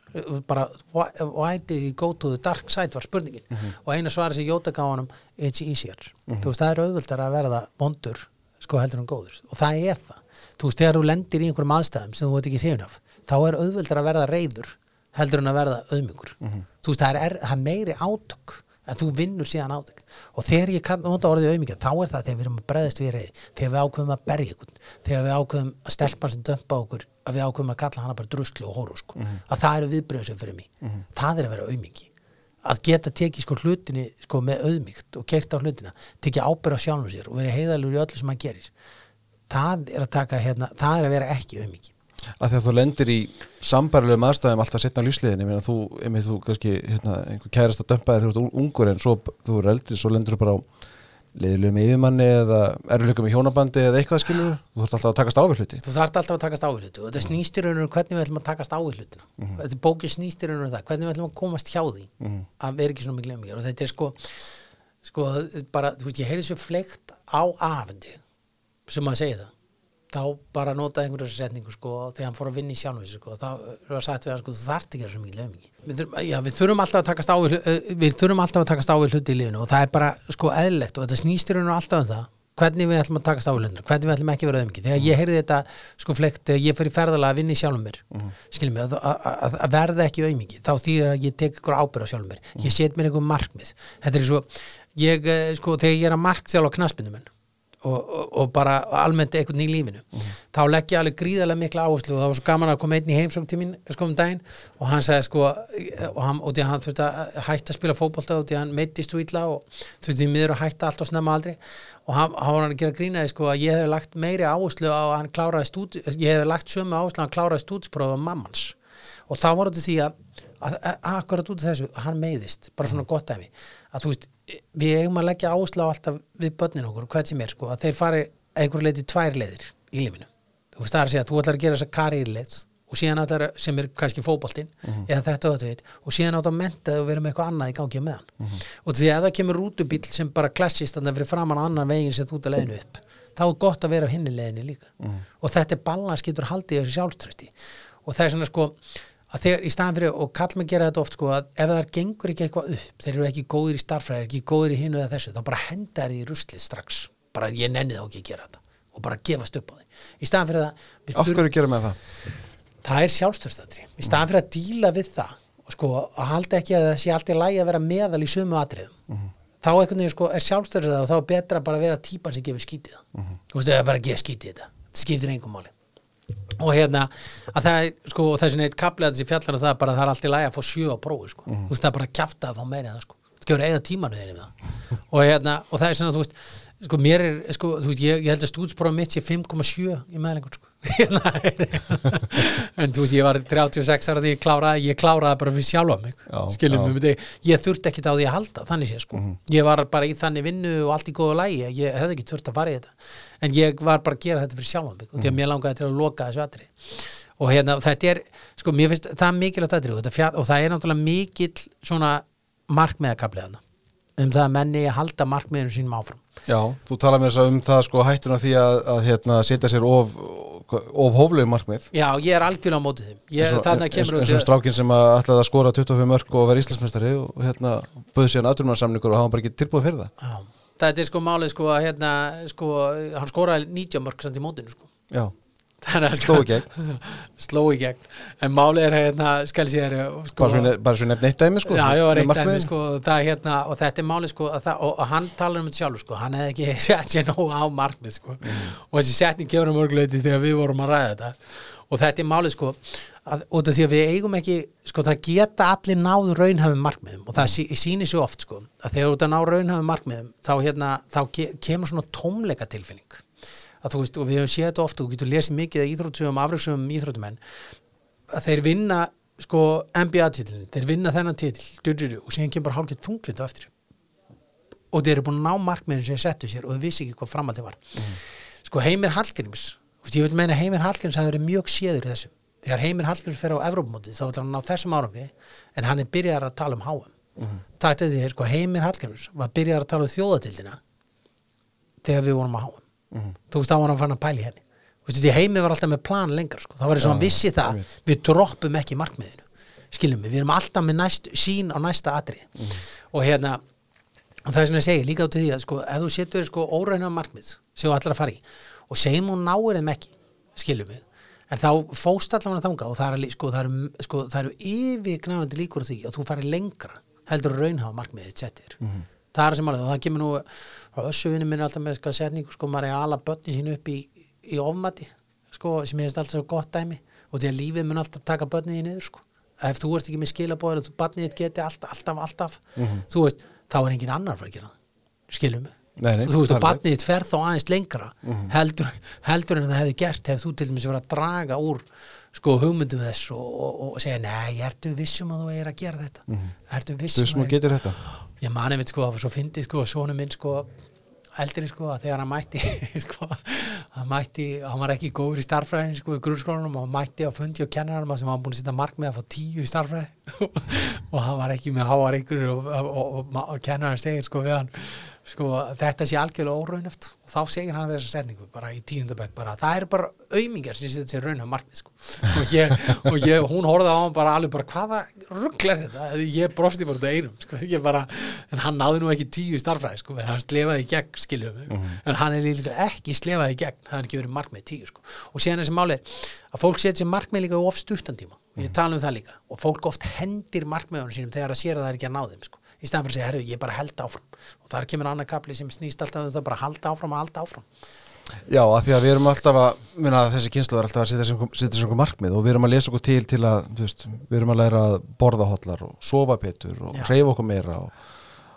bara why did you go to the dark side var spurningin mm -hmm. og eina svar sem Jóta gaf honum it's easier, mm -hmm. þú veist það er auðvöldar að verða bondur sko heldur en góður og það er það, þú veist þegar þú lendir í einhverjum aðstæðum sem þú veit ekki hrifin af þá er auðvöldar að verða reyður heldur en að verða auðmyggur mm -hmm. þú veist það er, það er meiri átök en þú vinnur síðan á þig. Og þegar ég kann nota orðið auðmikið þá er það þegar við erum að breðast við reyði þegar við ákveðum að berja ykkur þegar við ákveðum að stelpa sem dömpa okkur að við ákveðum að kalla hana bara druslu og hóru sko. að það eru viðbröðu sem fyrir mig. Það er að vera auðmiki að geta tekið sko hlutinni sko með auðmíkt og kert á hlutina tekið ábyrð á sjálfum sér og verið heiðalur í öllu sem hann gerir. Það er að taka hérna, það er að vera ekki auðmiki að því að þú lendir í sambarilegum aðstæðum alltaf setna á lífsliðinni meðan þú, einmitt þú kannski hérna, einhver kærast að dömpaði þegar þú ert ungur en svo þú eru eldri, svo lendur þú bara á leiðilegum yfirmanni eða erfileikum í hjónabandi eða eitthvað skilur þú þarf alltaf að takast á við hluti. Þú þarft alltaf að takast á við hluti og þetta snýst í rauninu hvernig við ætlum að takast á við hlutina. Þetta bóki snýst í rauninu það, hvernig við ætlum að komast hjá því að vera ekki svona mikið lemmingar og þetta er sko, sko bara, þú veist, ég heyri svo fleikt á afendi sem að segja það þá bara nota einhverju þessu setningu sko, þegar hann fór að vinna í sjálfum sig sko, þá var sagt við hann sko, þú þarft ekki að vera svo mikið lemmingi við þurfum, já, við þurfum alltaf að takast á við, eh, við þurfum alltaf að takast á við hluti í lífinu og það er bara sko eðlilegt og þetta snýst í rauninu alltaf um það hvernig við ætlum að takast á við hlutina, hvernig við ætlum ekki að vera auðmikið þegar ég heyrði þetta sko flekt þegar ég fyrir ferðalega að vinna í sjálfum mér mm. skiljum mig, að, að, að- verða ekki auðmikið þá þýðir að ég tek ykkur ábyrð á sjálfum mér. Ég set mér einhver markmið. Þetta er svo, ég eh, sko þegar ég er að markþjálfa knaspinu menn og, og, og bara almennt einhvern í lífinu. Þá legg ég alveg gríðarlega mikla áherslu og það var svo gaman að koma einn í heimsókn til mín sko um daginn og hann sagði sko og hann, og því að hann þurfti að hætta að spila fótbolta og því að hann meittist svo illa og þurfti því miður að hætta allt og snemma aldrei og hann, hann var hann að gera grínaði sko að ég hef lagt meiri áherslu á að hann kláraði stúd ég hef lagt sömu áherslu að hann kláraði stúdsprófa mammans. Og þá var þetta því að, að, að akkurat út af þessu, hann meiðist bara svona gott af að þú veist, við eigum að leggja áherslu á alltaf við börnin okkur, hvað sem er sko, að þeir fari einhver leiti tvær leiðir í lífinu. Þú veist, það er að segja, þú ætlar að gera þessa karýrleið og síðan ætlar að, sem er kannski fótboltinn eða þetta og þetta veit, og síðan átt að menta og vera með eitthvað annað í gangi með hann. Og því að það kemur rútubíl sem bara klassist þannig að fyrir framan á annan veginn sem þú ert að leiðinu upp þá er gott að vera á hinni leiðinni líka. Og þetta er balans getur haldið það að þegar í staðan fyrir og kall með gera þetta oft sko að ef það gengur ekki eitthvað upp þeir eru ekki góðir í starffræði, ekki góðir í hinu eða þessu þá bara henda þær í ruslið strax. Bara ég nenni þá ekki að gera þetta. Og bara gefast upp á því. Í staðan fyrir að við af hverju gera með það? það er sjálfstörstandri í staðan fyrir að díla við það og sko að halda ekki að það sé alltaf lægi að vera meðal í sömu atriðum þá einhvern veginn sko er sjálfstörstandri og þá er betra bara að vera típan sem gefur skítið. Þú veist, og hérna að það er sko þessi neitt kaplið þessi fjallar og það bara að það er alltaf lægi að fá sjö á prófi sko. Þú veist það er bara að kjafta að fá meira það sko. Það gefur eiga tímanu þeirri með það. Og hérna og það er svona þú veist sko mér er sko þú veist ég, ég held að stúdsprófum mitt sé 5,7 í meðlengur sko. En þú veist ég var 36 ára því ég kláraði ég kláraði bara fyrir sjálfa mig skiljum með þig ég þurfti ekkit á því að halda þannig sé sko. Ég var bara í þannig vinnu og allt í góðu lægi ég hefði ekki þurft að fara í þetta en ég var bara að gera þetta fyrir sjálfa mig og því að mér langaði til að loka þessu atrið og hérna þetta er sko mér finnst það er mikilvægt atrið og, og það er náttúrulega mikill svona markmiðakabliðana um það að menni að halda markmiðinu sínum áfram. Já, þú tala þess að um það sko hættuna því að, að hérna, setja sér of, of hóflegu markmið. Já ég er algjörlega á móti þeim. Ég, eins og- þannig eins, kemur eins og strákin sem að ætlaði að skora 25 mörg og vera Íslandsmeistari og hérna bauð síðan aðdurmansamningur og hafa bara ekki tilbúið fyrir það. Já, þetta er sko málið sko að hérna, sko, hann skoraði 90 mörg samt í mótinu sko. Já, sló í gegn. Sló í gegn. En málið er hérna, skal sér sko, bara svo, nefn eitt dæmi sko Já, já, markmiðin. dæmi, sko, það hérna, og þetta er málið, sko, að það, og, og hann talar um þetta sjálfur, sko, hann hefði ekki sett sér nóg á markmið, sko, og þessi setning kemur um örgleiti þegar við vorum að ræða þetta, og þetta er málið, sko, að, út af því að við eigum ekki, sko, það geta allir náð raunhafum markmiðum, og það sí, sýnir sér oft, sko, að þegar þú ert að ná raunhafum markmiðum, þá, hérna, þá ke kemur svona tómleika tilfinning, að þú veist, og við höfum séð þetta oft, og getur lesið mikið íþróttsögum, afröksögum íþróttumenn, að þeir vinna sko NBA-titlin, þeir vinna þennan du, og síðan kemur hálfgett þunglind á eftir. Og þeir eru búin að ná markmiðin sem settu sér og þeir vissi ekki hvað framhaldi var. Sko Heimir Hallgríms þú veist, ég vil meina að Heimir Hallgríms hafi verið mjög séður í þessu. Þegar Heimir Hallgríms fer á Evrópumóti þá vil hann ná þessum árangri en hann er byrjar að tala um HM mm -hmm. takt eftir því sko Heimir Hallgríms var byrjar að tala um þjóðatildina þegar við vorum á HM þú veist þá var hann fann að pæli henni. Þú veist, því heimi var alltaf með plan lengra sko. það var eins og hann vissi það, við droppum ekki markmiðinu, skiljum við við erum alltaf með næst, sín á næsta atri og hérna og það er sem ég segi, líka út í því að sko, ef þú setur sko óræna markmið sem þú ætlar að fara í og segjum hún náir þeim ekki skiljum við, en þá fóst allavega þangað og það eru, sko, eru, sko, það eru yfirgnafandi líkur því að þú farir lengra heldur raunhafa markmiðið settir. Það er sem alveg og það kemur nú frá össuvinni minn er alltaf með sko, setningu sko maður er að ala börni sín upp í, í ofmati sko sem ég veist alltaf svo gott dæmi. Og því að lífið mun alltaf taka börnið í niður sko. Ef þú ert ekki með skilabóðin og þitt geti alltaf, alltaf, alltaf þú veist, þá er engin annar fyrir að gera skilum mig Nei, þú veist, og barnið þitt fer þá aðeins lengra heldur, heldur en það hefði gert ef þú til dæmis verið að draga úr sko hugmyndum þess og, og, og segja, nei, ertu vissum að þú er að gera þetta? Ertu Þú vissum veist maður að getur þetta? Ég mani mitt sko, svo fyndið sko, sonu minn sko eldri sko, að þegar hann mætti sko, hann mætti, hann var ekki góður í starffræðin sko, í grunnskólanum og hann mætti á fundi og kennaranum sem hann búin að setja mark með að fá tíu í starffræði og hann var ekki með háar ykkur og, og, og, og, og kennaran segir sko við hann sko, þetta sé algjörlega óraunöft og þá segir hann þessa setningu bara í tíundabæk bara, það er bara aumingar sem setja sér raunha markmið sko. og, ég, og ég, hún horfði á hann bara alveg bara, hvaða ruggl er þetta ég brosti bara út af einum sko. Ég bara, en hann náði nú ekki tíu starfræði sko, en hann slefaði í gegn, skiljum við en hann er líka ekki slefaði í gegn það er ekki verið markmið tíu sko. og síðan þessi máli er að fólk setja markmið líka of stuttan tíma og ég tala um það líka og fólk oft hendir markmiðunum sínum þegar það sér að það er ekki að ná þeim sko. Í staðan fyrir að segja, herru, ég bara held áfram. Og þar kemur annar kapli sem snýst alltaf um það bara halda áfram og halda áfram. Já, af því að við erum alltaf að minna, þessi kynslu er alltaf að setja setja sem markmið og við erum að lesa okkur til til að veist, við erum að læra að borða hotlar og sofa betur og hreyfa okkur meira og,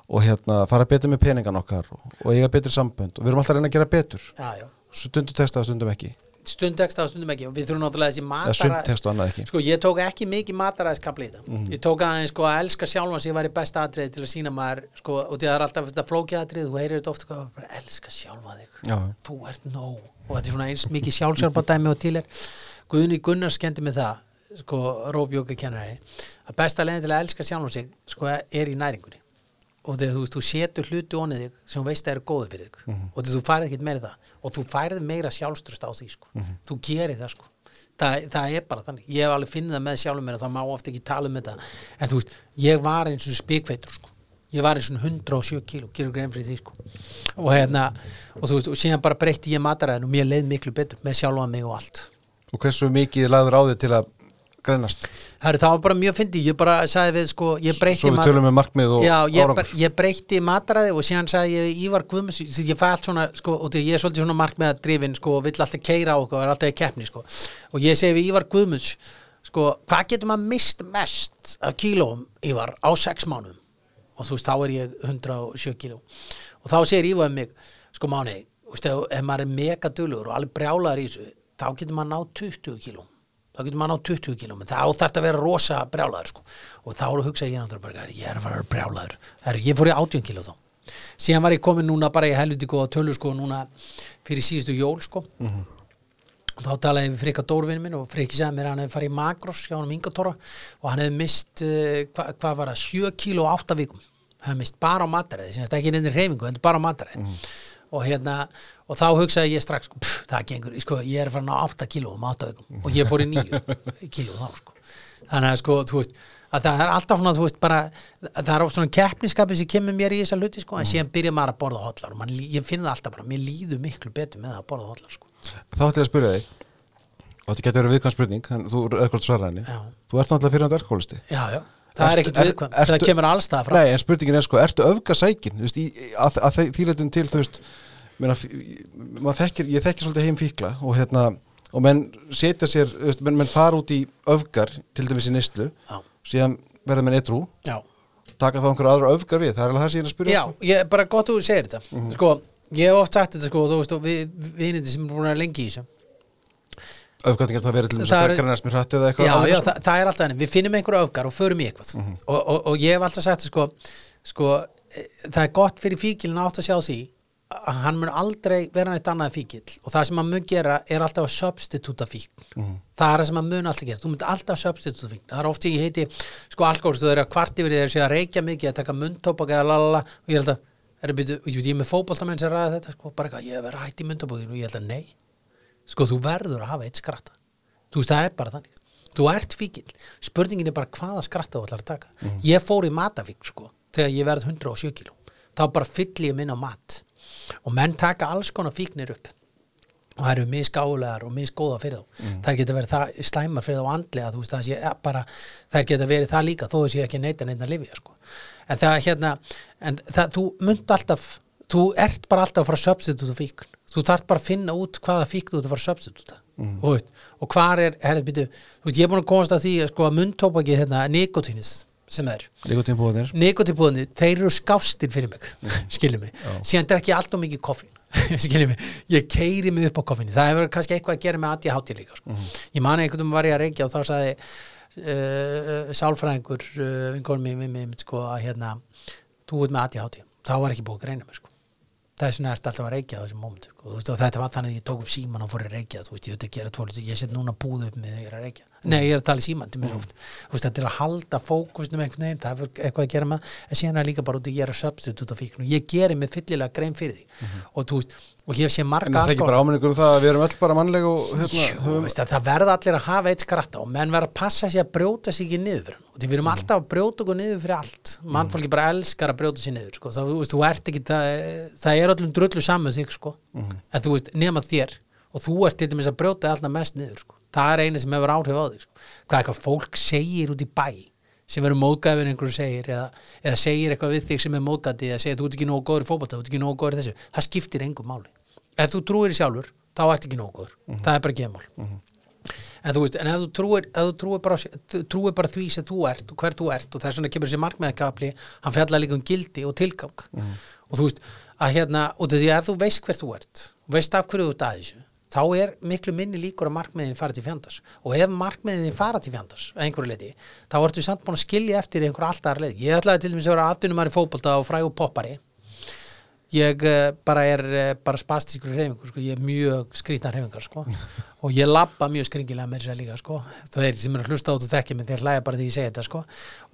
og hérna fara betur með peningan okkar og, og eiga betri sambönd og við erum alltaf að reyna að gera betur. Já, já. stundum texta og stundum ekki stund tekst á stundum ekki. Og við þurfum náttúrulega þessi matara sko ég tók ekki mikið mataræðskapli í þetta Mhm. ég tók aðeins sko að elska sjálfan sem væri besta atriði til að sína maður sko og það er alltaf þetta flókið atrið þú heyrir þetta ofta sko bara elska sjálfa þig. Já. þú ert nóg. Og þetta er svona eins mikið sjálfsjálfadæmi og til er Guðni Gunnar skendi með það sko róbjóka kennari að besta leiðin til að elska sjálfan sig sko er í næringunni og þegar þú veist, þú setur hluti onið þig sem veist að eru góði fyrir þig. Mhm. og þegar þú færið ekkert meira það og þú færið meira sjálfströst á því sko. Mhm. þú gerir það sko. Það, það er bara þannig, ég hef alveg finnið það með sjálfum mér og það má oft ekki tala um þetta. En þú veist, ég var eins og spikveitur sko. Ég var eins og 107 kíló, grein fyrir því sko. Og hérna, og þú veist, og síðan bara breytti ég mataræðin og mér leið miklu betur með sjálfa mig og allt. Og hversu mikið lagður á þig til að grænast Herri, það var bara mjög fyndi, ég bara sagði við sko, ég breytti svo við mat- markmið og ég, ég síðan sagði ég Ívar Guðmunds því ég fæ allt svona, sko, og ég er svolítið svona markmiða drifin, sko, og vill alltaf keira á okkur og er alltaf í keppni, sko, og ég segi við Ívar Guðmunds, sko, hvað getur maður mist mest af kílóum Ívar á sex mánuðum? Og þú veist, þá er ég 107 kíló. Og þá segir Ívar mig, sko, mánu ef, maður er megadulur og alveg brjálaður í þessu, þá getur maður ná 20 kíló þá getur maður ná 20 kíló þá þarf þetta að vera rosa brjálaður sko. og þá er hugsa ég náttúrulega bara ég er að fara brjálaður. Herri, ég fór í 18 kíló þá. Síðan var ég komin núna bara í helviti góða tölu sko núna fyrir síðustu jól sko. Og þá talaði ég við Frikka Dórvinn minn og Frikki sagði mér að hann hefði farið í Magros hjá hann um Ingatóra og hann hefði mist uh, hvað hva var það, 7 kíló á 8 vikum. Hann hefði mist bara á mataræði þetta ekki nefnir reyfingu, þetta er bara á mataræði og hérna, og þá hugsaði ég strax pff, það gengur, sko, ég er farin á 8 kíló um 8 vikum og ég fór í 9 kíló þá sko. Þannig að sko, þú veist að það er alltaf svona, þú veist, bara það er svona keppniskapi sem kemur mér í þessa hluti sko, en síðan byrja maður að borða hotlar og man, ég finn það alltaf bara, mér líður miklu betur með að borða hotlar sko. þá ætti ég að spyrja þig og þetta getur verið viðkvæm spurning en þú er það er Ertu- ekkit er- viðkvæm ertu- það kemur allstað frá Nei, en spurningin er sko, ertu öfgasækin þú veist, í, að, að leitum til þú veist, meina, maður þekkir, ég þekkir svolítið heim fíkla og hérna og menn setja sér, veist, menn, menn fara út í öfgar, til dæmis í Já. síðan verða menn já, taka þá einhverja aðra öfgar við, það er alveg það sem ég er að spyrja já ég, bara gott að þú segir þetta. Sko, ég hef oft sagt þetta sko, þú veist, við vinindi sem er búin að lengi í þessu öfgar getur það verið til þess að er- grænast mér hrætt eða eitthvað. Já, annað, já, sko. það, það er alltaf henni, við finnum einhverju öfgar og förum í eitthvað. Og, og, og ég hef alltaf sagt sko, sko, e, það er gott fyrir fíkilin átt að sjá því að hann mun aldrei vera neitt annað fíkil og það sem hann mun gera er alltaf að substitúta fíkil það er það sem hann mun alltaf gera, þú mun alltaf substitúta fíkil það er oft ég heiti, sko alkoholist þú er að kvart yfir þeir séu að reykja mikið að taka mundtópak eða lalala. Og ég held að er, byrju, ég, ég er með fótboltamenn sem ræða þetta sko, bara eitthvað, ég hef verið að hætti í mundtópakinu og ég held að nei sko þú verður að hafa eitt skratta. Þú veist það er bara þannig. Þú ert fíkil, spurningin er bara hvaða skratta þú ætlar að taka. Ég fór í matafík sko, þegar ég verð 107 kíló. Þá bara fylli ég minn á mat. Og menn taka alls konar fíknir upp. Og það eru misgálegar og misgóða fyrir þá. Mm. það geta verið það slæmar fyrir þá andlega þú veist það sé bara, það geta verið það líka þó þessi ekki neita neina lifja sko. en það hérna en það, þú munt alltaf þú ert bara alltaf að fara að substituta fíkn þú þarf bara að finna út hvaða fíkn þú ert að fara að substituta Mm. og, og hvar er, herrið býtu ég er búin að komast að því að sko að mundtópaki hérna, nikotínis sem er. Nikotinbúðanir nikotipúðinni, þeir eru skástir fyrir mig skiljum mig, síðan er ekki alltaf mikið koffín skiljum mig, ég keiri mig upp á koffínu, það hefur kannski eitthvað að gera með ADHD líka, sko. ég mani einhvern veginn var ég að reykja og þá sagði uh, sálfræðingur uh, vinkonum mér, mér, mér, sko, að hérna þú ert með ADHD, þá var ekki búið að greina mig sko. Þess vegna ertu alltaf að reykja á þessum moment Þú veist, og þetta var þannig að ég tók upp síman og fór að reykja þú veist, ég hluti, ég set núna búð upp með ég er að reykja, nei ég er að tala í síman mm. þetta er að halda fókusnum einhvern veginn, það hefur eitthvað að gera með en síðan er líka bara út að gera substitute á fíkn og ég geri mig fyllilega grein fyrir því. Og þú veist, og ég hef sé En marga það er ekki bara áminningur um það að við erum öll bara mannleg og hérna, Jú, höfum veist, að það verða allir að hafa eitt skratta og menn verða að passa sig að brjóta sig ekki niður. Og því við erum alltaf að brjóta okkur niður fyrir allt. Mannfólki bara elskar að brjóta sig niður sko. það, veist, það, það er öllum drullu saman þig sko. En þú veist, nema þér. Og þú ert til dæmis að brjóta alltaf mest niður sko. það er eini sem hefur áhrif á þig sko. hvað eitthvað fólk segir út í bæ sem verður móðgæfur einhverju segir eða, eða segir eitthvað við þig sem er móðgæti eða segir þú ert ekki nógu góður í fótbolta, þú ert ekki nógu góður í þessu. Það skiptir engum máli. Ef þú trúir í sjálfur, þá ert ekki nógu góður. Það er bara gemál en þú veist, en ef þú trúir, ef þú trúir, bara, trúir bara því sem þú ert og hver þú ert og þess vegna kemur þessi markmiðakapli hann fjallar líka um gildi og tilgang. Og þú veist, að hérna út af því að þú veist hver þú ert og veist af hverju þú ert að þessu þá er miklu minni líkur að markmiðin fara til fjandars og ef markmiðin fara til fjandars að einhverju leiti, þá ertu samt búin að skilja eftir einhver alltaf leið. Ég ætlaði til dæmis að vera atvinnumar í fótbolta og frægu poppari. Ég uh, bara er uh, bara spastískur reyfingur, sko, ég er mjög skrýtna reyfingar, sko, og ég labba mjög skringilega með þess að líka, sko. Það er sem er að hlusta át og þekkja mig, þeir hlæja bara því ég segi þetta, sko,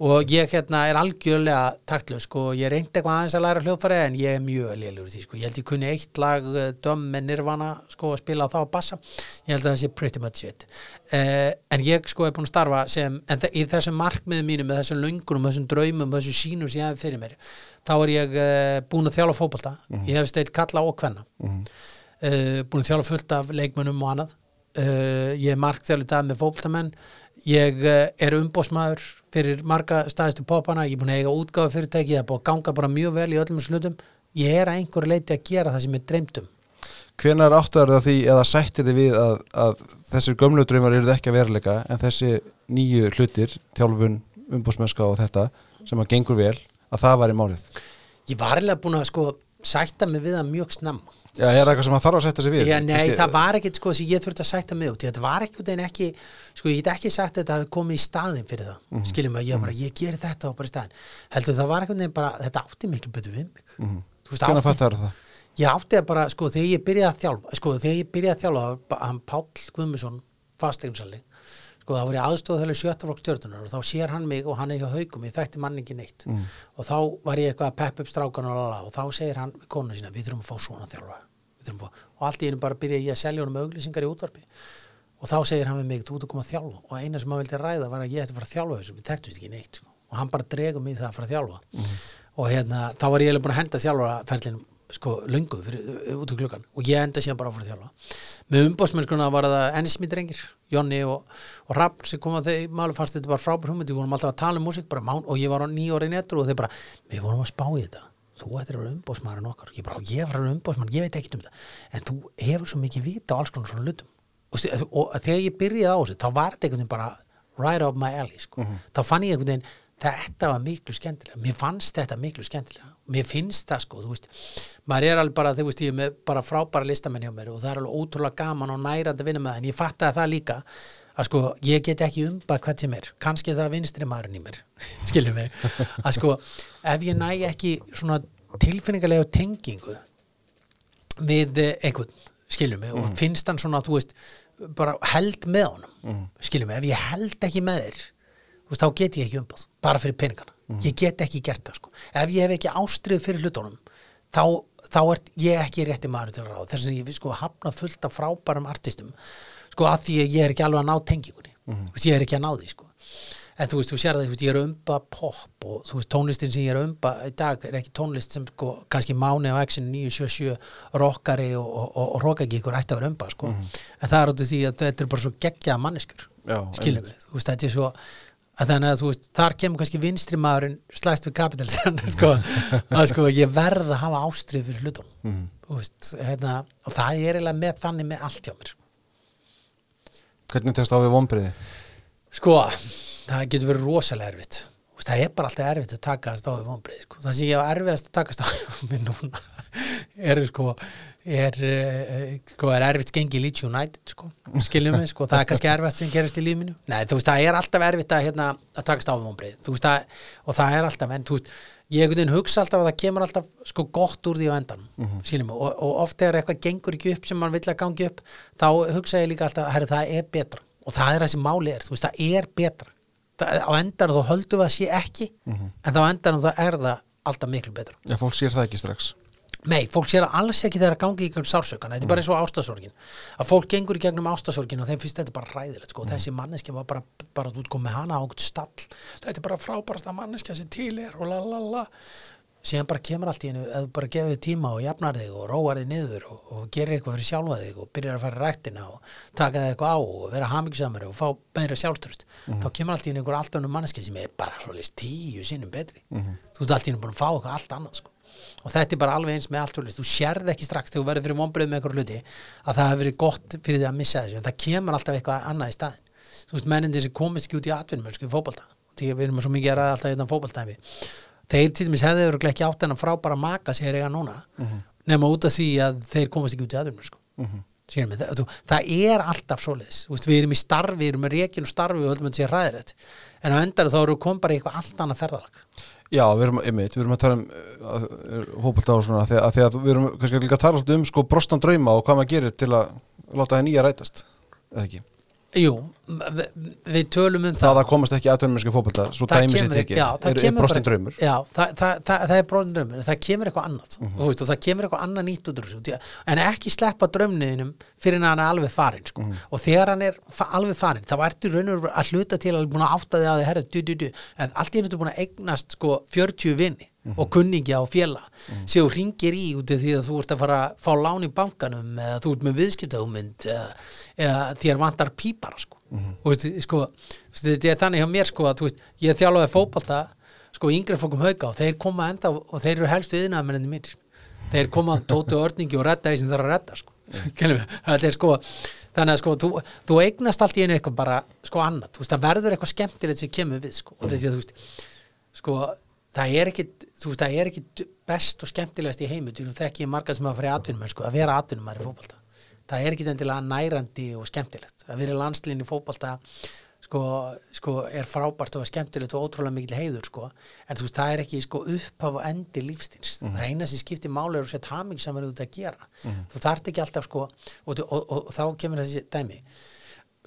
og ég hérna er algjörlega taktlaus, sko, ég reyndi eitthvað aðeins að læra hljóðfæri, en ég er mjög í því, sko, ég held ég kunni eitt lag uh, döm með nirvana, sko, að spila á þá að bassa, ég held að það sé pretty much it. Uh, en ég, sko, er búin að starfa sem, en í þessum markmiðum mínum með þessum löngunum, þessum draumum, þessum sínum sem ég hef fyrir mér þá er ég uh, búin að þjála fótbolta. Ég hef steilt kalla og kvenna. Uh, búin að þjála fullt af leikmönnum og annað uh, ég er markþjálu dag með fótboltamenn. Ég uh, er umbósmaður fyrir marga staðistu popana ég er búin að eiga útgáfa fyrirtæki, það er búin að ganga bara mjög vel í öllum slutum ég er að einhverju leiti að gera það sem ég dreymdum Hvenær áttar það því eða sættir þið við að, að þessir gömlu draumar eru ekki að veruleika en þessi nýju hlutir, þjálfun, umbúsmennska og þetta sem að gengur vel, að það var í málið? Ég var eiginlega búin að það Já, er það eitthvað sem að þarf að sætta sig við? Já, nei, Kannski- það var ekkit sko sem ég þurfti að sætta mig út þetta var ekkert en ekki sko ég get ekki sagt að þetta hafi komið í staðin fyrir það mm -hmm. skiljum að ég bara, ég geri þetta og bara í staðin heldur það var ekkert en bara, þetta átti miklu betur við mig mm -hmm. Hvenær fattar það? ég átti að bara, sko, þegar ég byrjaði að þjálfa sko, þegar ég byrjaði að þjálfa hann Páll Guðmusson, fastleginsalli sko, það var ég aðstóð þegar sjötta flokk stjórnunar og þá sér hann mig og hann er hjá haugum ég þekkti mann ekki neitt og þá var ég eitthvað að peppa upp strákan og, og þá segir hann við konuna sína, við þurfum að fá svona þjálfa Og allt í einu bara byrja ég að selja honum auglýsingar í útvarpi. Og þá segir hann við mig, þú ert að koma að þjálfa. Og eina sem hann vildi ræða var að ég ætti að fara að þjálfa þessu. Við þekktum ekki neitt sko. og hann bara dregum mig í það að fara að þjálfa. Og hérna, þá var ég eiginlega búin að henda þjálfaraferlinum sko löngu fyrir, út úr klukkan og ég enda síðan bara að fara að þjálfa. Með umbóðsmennskuna var það ennismi drengir Jonni og, og Rapp sem kom að þeir máli fannst þetta bara frábær hugmynd. Við vorum alltaf að tala um músík bara mán og ég var á nýja ári netru og þeir bara, við vorum að spá í þetta þú ættir að vera umbóðsmaðurinn okkar. Ég bara, ég var að vera umbóðsmaður, ég veit ekkert um þetta en þú hefur svo mikið vita á alls konar svona lutum og, og þegar ég byrjaði á þessu þá var þetta einhvern veginn bara right up my alley sko. þá fann ég einhvern veginn þetta var miklu skemmtilega, mér fannst þetta miklu skemmtilega, mér finnst það sko þú veist, maður er alveg bara, þú veist ég er með bara frábæra listamenn hjá mér og það er alveg ótrúlega gaman og nærandi að vinna með það en ég fattaði það líka að sko, ég get ekki umbað hvað sem er, kannski það vinstri maðurinn í mér skiljum mig, að sko ef ég næ ekki svona tilfinningarlega tengingu við einhvern, skiljum mig og finnst hann svona, þú veist bara held með honum, mm. skiljum mig. Ef ég held ekki með þér þú veist, þá get ég ekki umbúð, bara fyrir peningana. Ég get ekki gert það, sko. Ef ég hef ekki ástrið fyrir hlutunum þá, þá er ég ekki rétti maður til að ráða. Þess að ég sko hafna fullt af frábærum artistum, sko að því ég er ekki alveg að ná tengingunni, þú veist, ég er ekki að ná því, sko en þú veist, þú sér það, veist, ég er umba pop og þú veist, tónlistin sem ég er umba í dag er ekki tónlist sem sko, kannski Máni á Exin 977 rockari og, og, og, og rockagíkur ætti að vera umba sko. en það er af því að þetta er bara svo geggjað manneskur skiljum við, þú veist, þetta er svo að þannig að þú veist, þar kemur kannski vinstri maðurinn slæst við kapitalistan sko, að sko, ég verð að hafa ástrið fyrir hlutum Mhm. þú veist, hérna, og það er eiginlega með þannig með allt hjá mér sko. Hvernig tekst á við vonbriði? Sko, það getur verið rosalega erfitt Það er bara alltaf erfitt að takast á við vonbreið sko. Það sem ég á erfiðast að takast á við núna er sko er, eh, sko, er erfitt gengi Leeds United sko. skiljum við, sko. það er kannski erfiðast sem gerist í lífinu Nei, þú veist, það er alltaf erfitt að, hérna, að takast á við vonbreið Þú veist, það, og það er alltaf en, þú veist, ég hugsa alltaf að það kemur alltaf sko gott úr því á endanum mm -hmm. og, og oft þegar eitthvað gengur ekki upp sem mann vill að gangi upp þá hugsa ég líka alltaf, herri, það er betra. Og það er það sem máli er, þú veist, það er betra. Það, á endanum þá höldum við að sé ekki en þá á endanum þá er það alltaf miklu betra. Já, fólk sér það ekki strax Nei, fólk sér að alls ekki þegar að gangi í gegnum sársökan, þetta er bara eins og ástasorgin. Að fólk gengur í gegnum ástasorgin og þeim finnst þetta bara hræðilegt, sko, þessi manneski var bara, bara kom með hana á einhvern stall. Þetta er bara frábærasta manneskja sem til er og la la la. Síðan bara kemur allt í hennu, eða bara gefur þig tíma og jafnar þig og róar þig niður og, og gerir eitthvað fyrir sjálfa þig og byrjar að fara í ræktina og taka þig eitthvað á og vera hamingsamari og fá meira sjálfströst þá kemur allt í hennu einhver allt og þetta er bara alveg eins með allt úrlist þú sérð ekki strax þegar þú verður fyrir vonbröð með eitthvað hluti að það hefur verið gott fyrir því að missa þessu. En það kemur alltaf eitthvað annað í staðin þú veist mennindir sem komist ekki út í atvinnumörsku í fótbolta. Því við erum svo mikið að ræða alltaf innan fótboltæmi. Þeir til dæmis hefði verið ekki átt en að frábæra maka sér eiga núna nema út af því að þeir komast ekki út í atvinnumörsku Sýnum við, það, þú- það er alltaf svoleiðis. Við erum í starfi, við erum með rekin og starfi og höldum að sé ræðrætt en á endar þá erum við kom bara í eitthvað allt annað ferðalag Já, við erum, einmitt, við erum að tala um hópulta og svona að að, því að við erum kannski líka að tala um sko brostan drauma og hvað maður gerir til að láta það nýja rætast eða ekki, Jú, við, við tölum um það það að komast ekki aðtönnumennski fótbolta, svo það dæmi sér kemur- tekið já, það er, er brostin draumur já, það, það, það, það er brostin draumur en það kemur eitthvað annað Mhm. og, veist, og það kemur eitthvað annað nýtt út úr þessu en ekki sleppa draumniðinum fyrir hann er alveg farinn sko. Mhm. og þegar hann er alveg farinn þá ertu raun og veru að hluta til að búin að átta þig að þið herri, du, du, du. en allt í henni ertu búin að eignast sko, 40 vini Mhm. og kunningja og fjela sem þú ringir í út af því að þú ert að fara að fá lán í bankanum eða þú ert með viðskiptahugmynd eða, eða þér vantar pípara sko. og veist, sko, veist, þetta er þannig hjá mér sko, að veist, ég þjálfaði fótbolta sko yngri fólkum hauka og þeir koma enda og þeir eru helstu yðnaðamenninni mínir þeir koma tóti og örningi og redda því sem þeir eru að redda sko. Við? þetta er sko þannig að sko, þú, þú eignast allt í einu eitthvað bara sko annað, þú veist, það verður eitthvað skemmtilegt sem kemur við sko, og þetta er því að þú veist sko, það er ekki þú veist, það er ekki best og skemmtilegast í heimu þú þekki ég margar sem að fara í atvinnum sko, að vera atvinnum í fótbolta. Það er ekki endilega nærandi og skemmtilegt. Að vera í landslín í fótbolta sko, sko, er frábært og er skemmtilegt og ótrúlega mikil heiður sko. en þú veist, það er ekki sko, upphaf og endi lífstíns það eina sem skiptir máli er að setja haming sem verður út að gera. Þú þarft ekki alltaf sko, og, og, og, og þá kemur þessi dæmi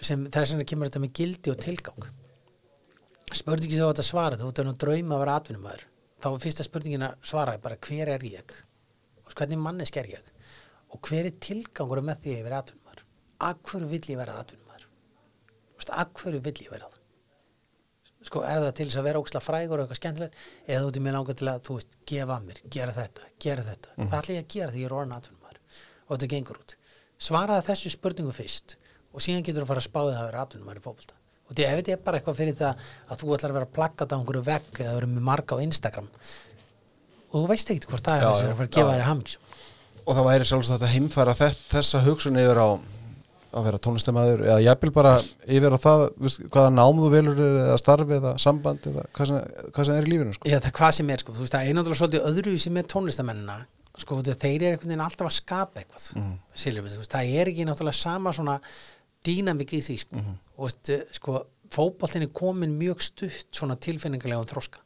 sem þess vegna kemur þetta með gildi og tilgang spurningi þú átt að svara þú átt að drauma að vera atvinnumæður þá er fyrsta spurningin að svara bara hver er ég? Og hvernig mannesk er ég? Og hver er tilgangur með því að ég vera atvinnumæður að hverju vill ég vera atvinnumæður að hverju vill ég vera sko er það til þess að vera óksla frægur og eitthvað skemmtilegt? Eða þú ert í mig langar til að þú veist gefa mér, gera þetta, gera þetta. Hvað ætla ég að gera því ég er orðin atvinnumæður og þetta gengur út. Svaraði þessu spurningu fyrst og síðan getur þú að fara að spáði það að vera atvinnumæður í fótbolta og því ef þetta er bara eitthvað fyrir það að þú ætlar að vera plakkat á einhverju vegg eða vera með marga á Instagram. Og þú veist ekkert hvort það er þess já, að fara að gefa þér hamingjum og það væri sjálfsagt að heimfæra þess, þessa hugsun yfir á að vera tónlistamæður eða jafnvel bara yfir á það veist, hvaða nám þú velur eða starfi eða samband eða hvað sem, hvað sem er í lífinu sko. Já, það er hvað sem er, sko, þú veist, það er náttúrulega svolítið öðru sem er tónlistamennina, sko, að þeir eru einhvern veginn alltaf að skapa eitthvað, mm. Silvi, þú veist, það er ekki náttúrulega sama svona dýnamik í því, sko, og veist, sko, fótboltin er komin mjög stutt svona tilfinningarlega um þroska,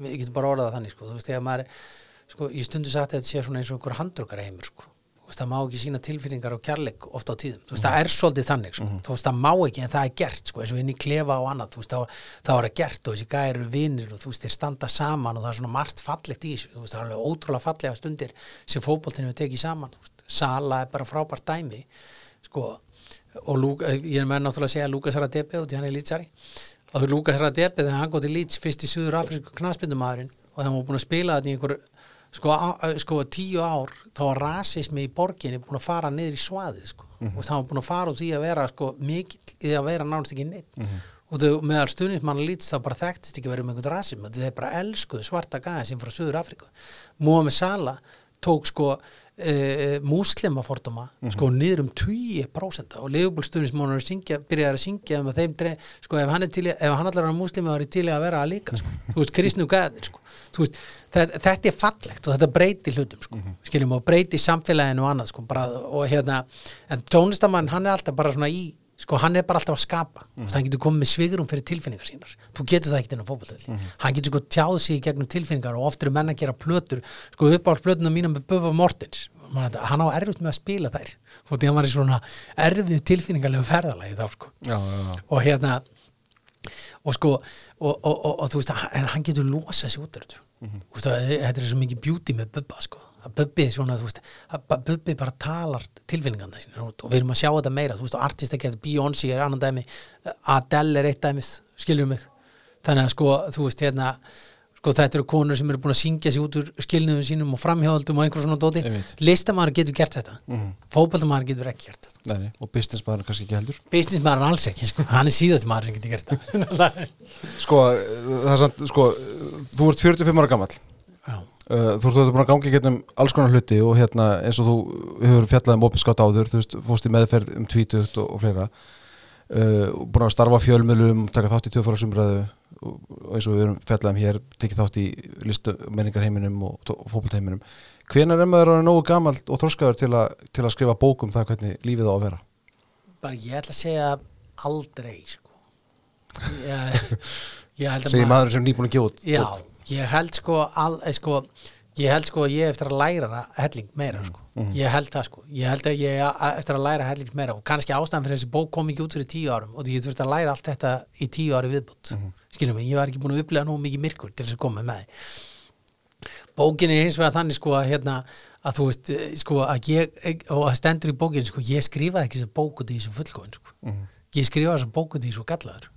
við getum bara orðað það þannig, sko, veist, maður, sko, ég stundu sagt að þetta sé svona eins og einhver handrukar heimur, sko, það má ekki sína tilfinningar og kærleik ofta á tíðum, veist, það er svolítið þannig sko. þú veist, það má ekki en það er gert sko, eins og inn í klefa og annað, þú veist, þá, þá er það gert og þessi gæri eru vinir og þú veist, þeir standa saman og það er svona margt fallegt í þessu, það er alveg ótrúlega fallega stundir sem fótboltinu við tekið saman Sala er bara frábært dæmi sko, og Lúk, ég með náttúrulega að segja Lukas Radepe og hann er lýtsari þú Lukas Radepi þegar hann góð til Leeds fyrst í Suður Afrísku knaspindumæðurinn og hann var búin að spila þetta í einhver sko, sko tíu ár þá var rasismi í borginni búin að fara niður í svaðið sko. og það var búin að fara úr því að vera sko, mikill í að vera nánast ekki neitt og þau meðal stuðnismann Leeds þá bara þekktist ekki verið um einhvern rasismi þau bara elskuðu svarta gæða sem frá Suður Afríku Mohamed Salah tók sko e, múslimaforduma sko niður um 20% og leifbúlstunismónur byrjaði að syngja um að þeim drei, sko ef hann til ef hann allar er muslimi þá er ég til að vera að líka sko. þú veist, kristnu gæðin sko. Veist, þetta, þetta er fallegt og þetta breyti hlutum sko. skiljum og breyti samfélaginu og annað sko, bara, og hérna, en tónlistamann hann er alltaf bara svona í sko hann er bara alltaf að skapa. Mm hann getur komið með svigurum fyrir tilfinningar sínar. Þú getur það ekkert inn á fótboltvelli hann getur sko tjáð sig í gegnum tilfinningar og oft eru menn að gera plötur sko uppáhaldsplötuna mína með Böfa Mortens. Hann á erfitt með að spila þær. Og því hann var í svona erfið tilfinningarlegu ferðalagi þá sko. Já, já, já. og hérna og sko og, og, og, og þú veist að hann- getur losað sér út Mhm. Þú veist að þetta er svo mikið beauty með Bubba sko að Bubbi svona þú veist Bubbi bara talar tilfinningarna sína út og við erum að sjá þetta meira þú veist artist ekki að Beyoncé er annan dæmi Adele er eitt dæmið skiljum mig? Þannig að sko þú veist hérna sko þetta eru konur sem eru búin að syngja sér út úr skilniðum sínum og framhjóðaldum og einhver svona dóti. Listamæður getur gert þetta. Mm Mhm. fótboltamæður getur ekki gert þetta. Nei, nei, og businessmaður kannski ekki heldur. Businessmaður alls ekki sko. hann er síðast maður sem getur gert þetta Sko, eh, það er samt, sko þú ert 45 ára gamall. Já. Uh, þú ert búin að gangi getnum alls konar hluti og hérna eins og þú hefur fjallað um opinskátt áður, þú veist, fórst í meðferð um tvítugt og, og fleira uh, og búin að starfa fjölmjölum, taka þátt í tjóðfæra og, og eins og við erum fjallað um hér, tekið þátt í listu menningarheiminum og, fótboltheiminum hvenær er maður orðinn nógu gamall og þroskaður til, til að skrifa bók um það hvernig lífið á að vera? bara ég ætla að segja aldrei sko. ég, ég að Segir maður- sem nýbúin að gefa út. Ég held sko, al, eh, sko ég held sko að ég eftir að læra helling meira sko, ég held það sko. Ég held að ég eftir að læra helling meira og kannski ástæðan fyrir þessi bók kom ekki út fyrir tíu árum og því ég þurfti að læra allt þetta í tíu ári viðbútt mm skiljum mig, ég var ekki búin að upplega nú mikið myrkur til þess að koma með. Bókin er hins vegar þannig sko að hérna að þú veist, eh, sko að ég og það stendur í bókin, sko, ég skrifaði ekki þessu bók út í þessu fullkóin, sko. Ég skrifaði þessu bók út í þessu gallaður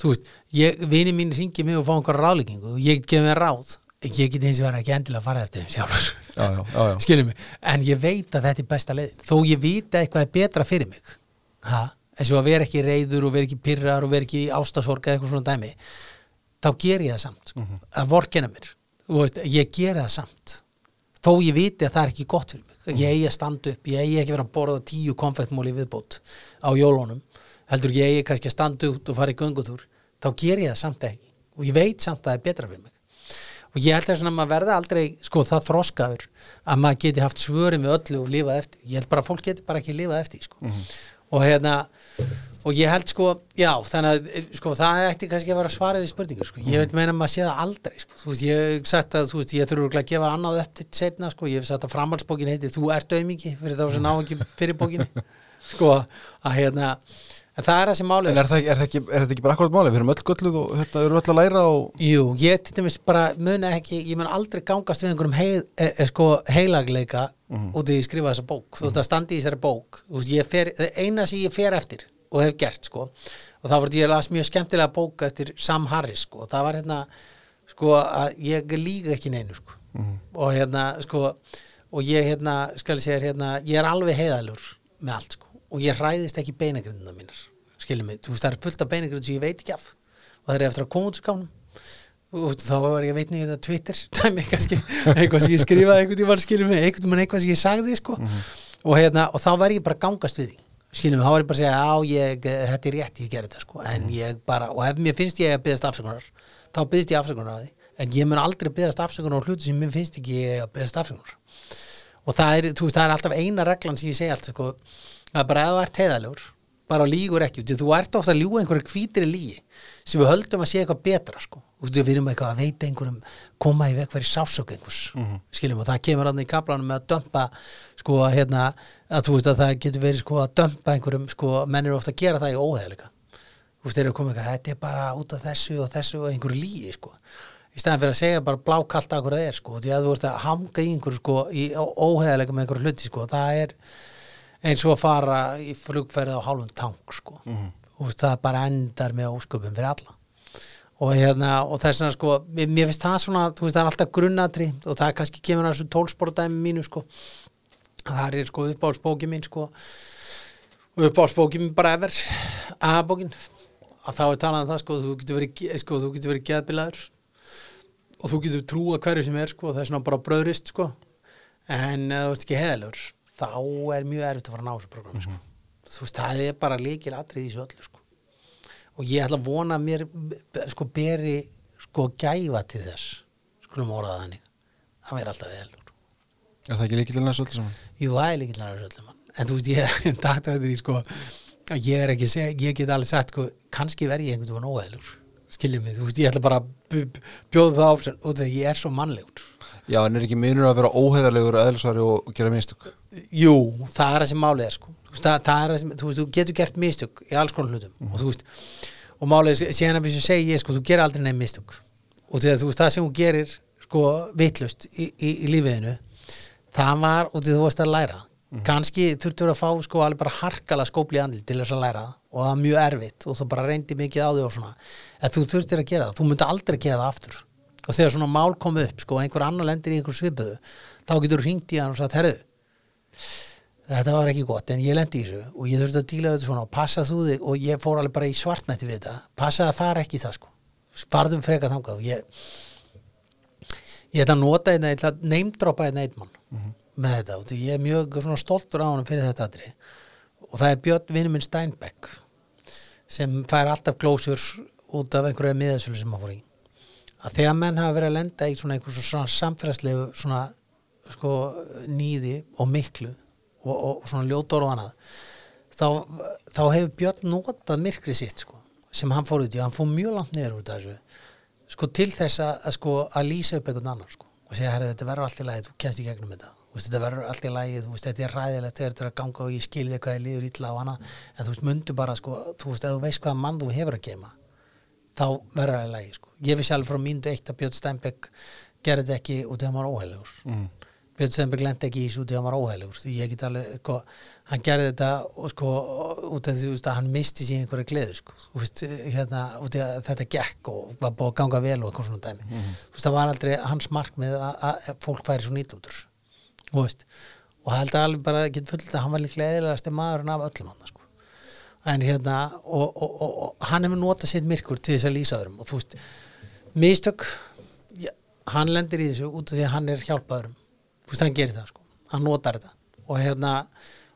þú veist, ég, vini mín ringi mig og fá einhverja ráðleggingu og ég get gefið mér ráð. Ég get hins vegar ekki endilega að fara eftir þeim sjálfur. Já, já, já, já. skiljum mig, en ég veit að þetta er besta leið. Þó ég vita eitthvað er betra fyrir mig. Ha? eins og að vera ekki reyður og vera ekki pyrrar og vera ekki ástasorg eða eitthvað svona dæmi þá ger ég það samt sko. að vorkina mér. Veist, ég ger það samt. Þó ég viti að það er ekki gott fyrir mig. Ég eigi að standa upp, ég eigi ekki vera að borða tíu konfektmóli viðbót á jólónum heldur ég eigi kannski að standa út og fara í göngutúr, þá ger ég það samt ekki. Og ég veit samt að það er betra fyrir mig. Og ég held að svona að maður verða aldrei sko það þroskaður að maður geti haft svörin við öllu og lifað eftir. Ég held bara að fólk geti bara ekki lifað eftir sko. og hérna og ég held sko, já, þannig að eh, sko, það ætti kannski að vera svarið við spurningur sko. ég veit meina að maður sé það aldrei sko. þú veist, ég hef sagt að, þú veist, ég örugglega að gefa annað eftir setna, sko, ég hef sagt að framhaldsbókin heitir Þú ert aumingi, fyrir þá sem ná ekki fyrir bókinni, sko að hérna, en það er það sem málið En er. það, ekki- er, ekki, er þetta ekki bara akkurat máli? Við erum öll gölluð og hérna, við erum öll að læra og Jú, ég til dæmis bara muna ekki, ég mun aldrei gangast við einhverjum heil, e, e, sko, heilagleika út í að skrifa þessa bók. Þú veist að standi í þessari bók. Fer, eina sem ég fer eftir og hef gert sko, og það var ég las mjög skemmtilega bók eftir Sam Harris sko, og það var hérna sko að ég líka ekki neinu sko. Og hérna sko og ég hérna, skal ég segja hérna ég er alveg heiðalur með allt sko og ég hræðist ekki beinagrindina mínar skiljum mig, þú veist það er fullt af beinagrindin sem ég veit ekki af. Og það er eftir að koma út skánum og þá var ég veitni þetta Twitter dæmi kannski, eitthvað sem ég skrifaði einhvern tímann skiljum mig, einhvern tímann eitthvað sem ég sagði sko. og hérna, og þá var ég bara að gangast við því skiljum mig, þá var ég bara að segja já, ég, þetta er rétt, ég gerði þetta sko. En ég bara, og ef mér finnst ég að byggðast afsökunar þá byggðist ég afsökunar á því. En ég mun aldrei byggðast afsökunar á hluti sem mér finnst ekki ég að byggðast afsökunar. Og það er, veist, það er alltaf eina reglan sem ég segi alltaf sko, að bara ef þú ert heiðalegur bara lígur ekki, þú ert ofta að ljúga einhverju hvítri lígi sem við höldum að sé eitthvað betra sko, veist, við erum eitthvað að veita einhverjum koma í veg fyrir sásök einhvers. Skiljum og það kemur hann í kaplanum með að dömpa sko hérna að þú veist að það getur verið sko að dömpa einhverjum sko, menn eru ofta að gera það í óheðleika þú veist, þeir eru að koma eitthvað, þetta er bara út af þessu og þessu og einhverju lígi sko. Í stæðan fyrir að segja bara blákalt að hverju það er sko, því að þú ert að hanga í einhverju sko í óheðalega með einhverju hluti sko, það er eins og að fara í flugferð á hálfum tank sko. Og það bara endar með ósköpum fyrir alla. Og hérna, og þess vegna sko mér, finnst það svona, þú veist, það er alltaf grunnatri og það er kannski kemur að þessu tólsportdæmi mínu sko, það er sko uppáhaldsbóki mín sko. Uppáhaldsbóki mín bara ever aðbókin, að þá er talað um það sko, þú getur verið, sko, þú getur verið geðbilaður. Og þú getur trúa hverju sem er sko, það er svona bara bröðrist sko, en ef þú ert ekki heðalur, þá er mjög erfitt að fara að ná þessu program sko. þú veist, það er bara líkil atrið í þessu öllu sko. Og ég ætla að vona að mér sko beri sko gæfa til þess skulum orða það þannig það verður alltaf vel Er það ekki líkilinn að svolítið saman? jú, það er líkilega þessu öllum en þú veist, ég dættu þetta í sko að ég er ekki, að ég get alveg sagt sko, kannski verð ég einhvern veginn óæðlur skiljum mig, þú veist, ég ætla bara að bjóða það ápsinn út af því að ég er svo mannlegur Já, en er ekki munur að vera óheðarlegur eðlisvari og gera minnstök? Jú, það er það sem málið er sko. þú, veist, það, það er sem, þú, veist, þú getur gert mistök í alls konar hlutum. Og þú veist og málið er síðan að við sem segi ég sko, þú gerir aldrei nefn mistök. Og því að þú veist það sem þú gerir sko vitlust í, í, í lífiðinu það var og því þú varst að læra. Kannski þurftur að fá sko alveg bara harkala skópli andli til þess að læra og það var mjög erfitt og þú bara reyndi mikið á því og svona. En þú þurftir að gera það, þú myndi aldrei gera það aftur og þegar svona mál kom upp sko einhver annar lendir í einhver svipuðu þá getur hringt í hann og sagt, herðu þetta var ekki gott en ég lendi í þessu og ég þurfti að díla þetta svona og passa þú þig og ég fór alveg bara í svartnætti við þetta. Passa að fara ekki í það sko. Farðum freka þangað og ég ég ætla að nota einna, ég ætla að neymdropa einna einn mann með þetta. Og ég er mjög svona stoltur á hann fyrir þetta aðri og það er Björn vinur minn Steinbeck sem fær alltaf glósur út af einhverja miðasölu sem hann fór í að þegar menn hafa verið að lenda í svona einhver svona samfélagslegu svona sko nýði og miklu og, og svona ljótor og annað þá, þá hefur Björn notað myrkri sitt sko sem hann fór út í, hann fór mjög langt niður út af þessu sko til þess að, að sko að lýsa upp einhvern annan sko og segja herri þetta verður allt í lagi, þú kemst í gegnum þetta veist, þetta verður allt í lagi, þú veist, þetta er ræðilegt þetta er að ganga og ég skilði hvað þið líður illa á hana en þú veist, mundu bara sko, þú veist, ef þú veist hvaða mann þú hefur að gema þá verður það í lagi sko. Ég vissi alveg frá míndu eitt að Björn Steinbeck gerði þetta ekki út í að hann var óheilugur Mm. Björn Steinbeck lendi ekki í þessu út í að hann var óheilugur því ég get alveg, sko, hann gerði þetta og sko, út af því veist, hann misti sér einhverja gleðu, sko. Þú veist, hérna, út í að þetta gekk og var búið að ganga vel og eitthvað svona dæmi. Þú veist, það var aldrei hans markmið að, að fólk færi svo nýtt út úr þessu, þú veist. Og það held að alveg bara get fullt að hann var líklega eðilegasti maðurinn af öllum hann, sko. En hérna og, og, og, og hann hefur notað sitt myrkur til þess að lýsa öðrum. Og þú veist, mistök hann lendir í þessu út af því að hann er hjálpaðurum þú veist, hann gerir það sko, hann notar þetta. Og hérna,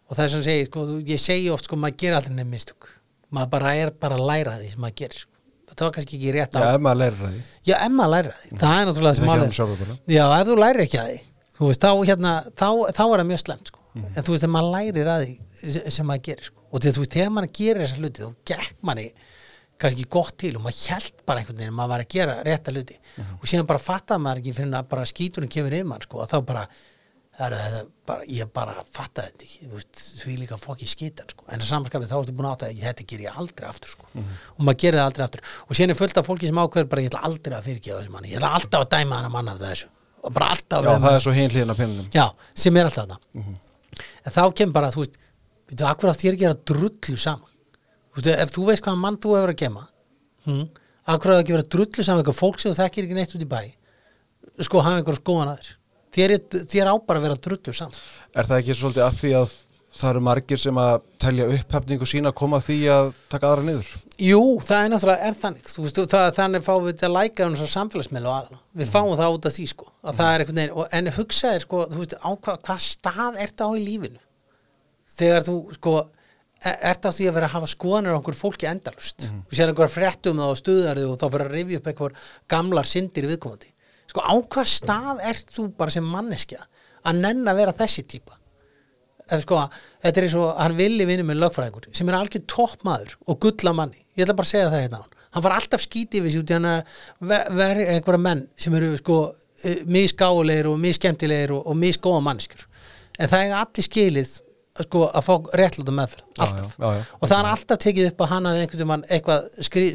og það er sem segi sko, ég segi oft sko, maður gerir aldrei nefn mistök. Maður bara er bara að læra því sem maður gerir sko. það var kannski ekki rétt á Já, ef maður lærir að því. Já, ef maður læra því, það er náttúrulega Það sem maður Já, ef þú lærir ekki að því þú veist, þá, hérna, þá, þá er það mjög slemt sko. en þú veist, ef maður lærir að því sem- maður gerir, sko. og því þú veist, þegar maður gerir þessa hluti, þá gekk manni kannski gott til og maður held bara einhvern veginn að maður var að gera rétta hluti. Og síðan bara fattaði maður ekki fyrir að bara skíturinn kemur yfir mann, sko, að þá bara það er það bara, ég bara fattaði þetta ekki, veist, því líka fokki skítan, sko, en að samanskapið þá ertu búin að átta að þetta ger ég aldrei aftur, sko. Og maður gerir það aldrei aftur. Og síðan er fullt af fólki sem ákveður bara, ég ætla aldrei að fyrirgefa þessu manni, ég ætla alltaf að dæma hana mann af þessu. Og bara alltaf Já, að það er svo er á þér að saman þú veist, ef þú veist hvaða mann þú hefur að gema hm, akkur á það ekki vera drullu saman eitthvað fólk sem þú þekkir ekki neitt út í bæ? Sko hafa einhverja skoðan að þér þér, er, þér á bara að vera drullu saman Er það ekki svolítið að því að það eru margir sem að telja upphefningu sína að koma að því að taka aðra niður? Jú, það er náttúrulega, er þannig. Veist, það, þannig fáum við þetta að læka um svo samfélagsmiðl og aðra, við fáum það út af því sko, að er og, en hugsaðir sko, á hvað hva stað ert á í lífinu? Þegar þú sko ert á því að vera að hafa skoðanir á einhver fólki endalust mm -hmm. og sér einhver fréttum það og stuðar þig og þá fyrir að rifja upp einhver gamlar syndir viðkomandi. Sko á hvað stað ert þú bara sem manneskja að nenn að vera þessi típa? Ef sko, þetta er eins og hann villi vinni með lögfræðingur sem er algjör toppmaður og gulla manni, ég ætla bara að segja það hérna á hann. Hann var alltaf skítið við sér út í hann að ver, ver, einhverja menn sem eru sko misgáulegir og misskemmtilegir og, og misgóða mannskjur en það er allir skilið sko að fá réttláta meðferð alltaf já, já, já. og það er alltaf tekið upp að hann hafi einhvern veginn eitthvað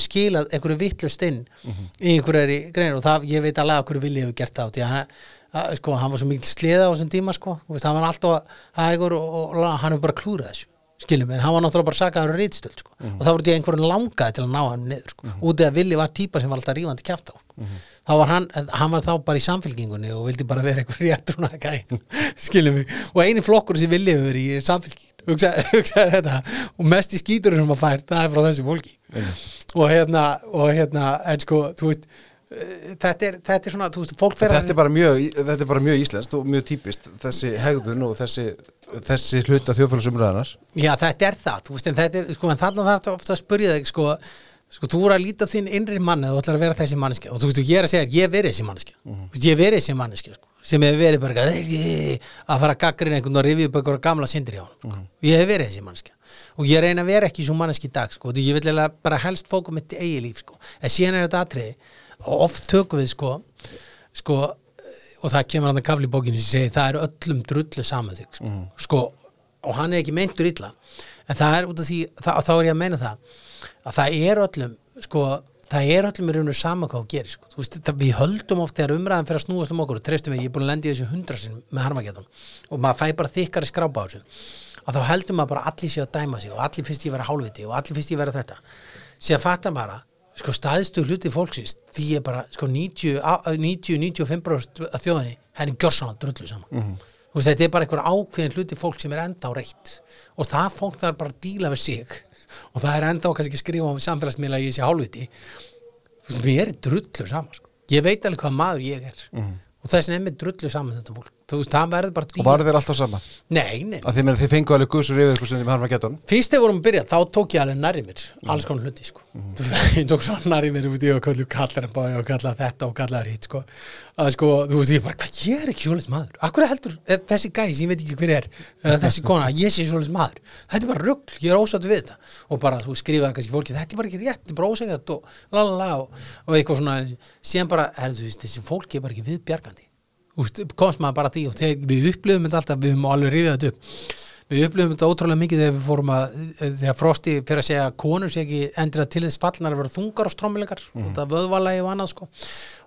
skilað einhverju vittlust inn Mhm. í einhverju grein og það, ég veit alveg að hverju vilja hefur gert það út í hann að, sko, hann var svo mikil sleða á þessum tíma sko, veist, hann var alltaf hægur og, og, og hann hefur bara klúrað þessu skiljum, en hann var náttúrulega bara sakaður rýtstöld sko. og þá voru því einhverjum langaði til að ná hann niður sko. útið að Villi var típa sem var alltaf rífandi kjafta sko. þá var hann, hann var þá bara í samfélkingunni og vildi bara vera einhver réttrúna gæn skiljum mig, og eini flokkur sem Villi hefur verið í samfélkingin hugsaði hugsa þetta. Og mest í skítur sem maður fær, það er frá þessu fólki. Og hérna, og hérna en sko, þú veist eh, þetta er, þetta er svona, þú veist, fólk fer að- Þetta er þetta er bara mjög íslenskt og mjög típist þessi hegðun og þessi, þessi hluta þjóðfélagsumræðanar Já, þetta er það, þú veist, en þetta er, sko, en þarna þarf þetta ofta að spyrja þig, sko, sko, þú voru að líta þinn innri manni og þú ætlar að vera þessi manneskja. Og þú veist, ég er að segja, ég verið þessi manneskja. Mm -hmm. ég hef verið þessi manneskja, sko, sem hefur verið bara að fara að gaggrina einhvern og rifja upp einhverja gamla syndir hjá hann, ég hef verið þessi manneskja. Og ég reyna að vera ekki svo manneskja í dag, sko, og ég vil bara helst fókum mitt í eigi líf, sko, en síðan er þetta atriði og oft tökum við, sko, sko, og það kemur hann að kafli í bókinu sem segir það er öllum drullu saman þig sko. sko, og hann er ekki meintur illa en það er út af því, það, þá er ég að meina það að það er öllum sko, það er öllum í rauninu sama hvað þú gerir sko. Þú veist, það, við höldum oft þegar umræðan fyrir að snúast um okkur og treystum við, ég er búin að lendi í þessu hundra sinn með harmagetum og maður fæ bara þykkari skrápa á þessu að þá heldur maður bara allir sér að dæma sig og allir finnst ég vera hálfviti og allir finnst ég vera þetta síðan fattar að sko staðstu hluti fólksins því ég bara sko 90 á- 90-95% af þjóðinni henni gjörsanlega drullu saman. Þú veist, þetta er bara einhver ákveðin hluti fólk sem er enda á reitt. Og það fólk þarf bara að díla við sig. Og það er enda á kannski að skrifa á samfélagsmiðla að ég sé hálfviti. Þú veist, mér er drullu saman sko. ég veit alveg hvað maður ég er. Og þess vegna er mér drullu saman þetta fólk þú veist, það verður bara að og varu þeir alltaf sama nei, nei, að þið, meni, þið fengu alveg guðsur yfir ykkur stundum í Harmageddon fyrst þegar vorum að byrja þá tók ég alveg nærri mér alls konar hluti sko. ég tók svona nærri mér út í að kallu kallar en báði og kalla þetta og kalla hitt sko. að sko, þú veist ég bara, hvað ég er ekki svoleiðis maður? Akkur heldur eh, þessi gæs, ég veit ekki hver er eða þessi kona, að ég sé svoleiðis maður? Þetta er bara rugl, ég er ósattu við þetta. Og bara þú skrifaði kannski fólki, þetta er bara ekki rétt þetta er bara ósægjart og lalala og, og eitthvað svona, síðan bara, er, þú veist, þessi fólki er bara ekki viðbjargandi Úst, komst maður bara að því og þegar við upplifum þetta alltaf, við höfum alveg rifið þetta upp. Við upplifum þetta ótrúlega mikið þegar við fórum að þegar Frosti fyrir að segja að konur sé ekki endur til þess fallnar að vera þungar og strómuleikar mm. og það vöðvalagi og annað sko.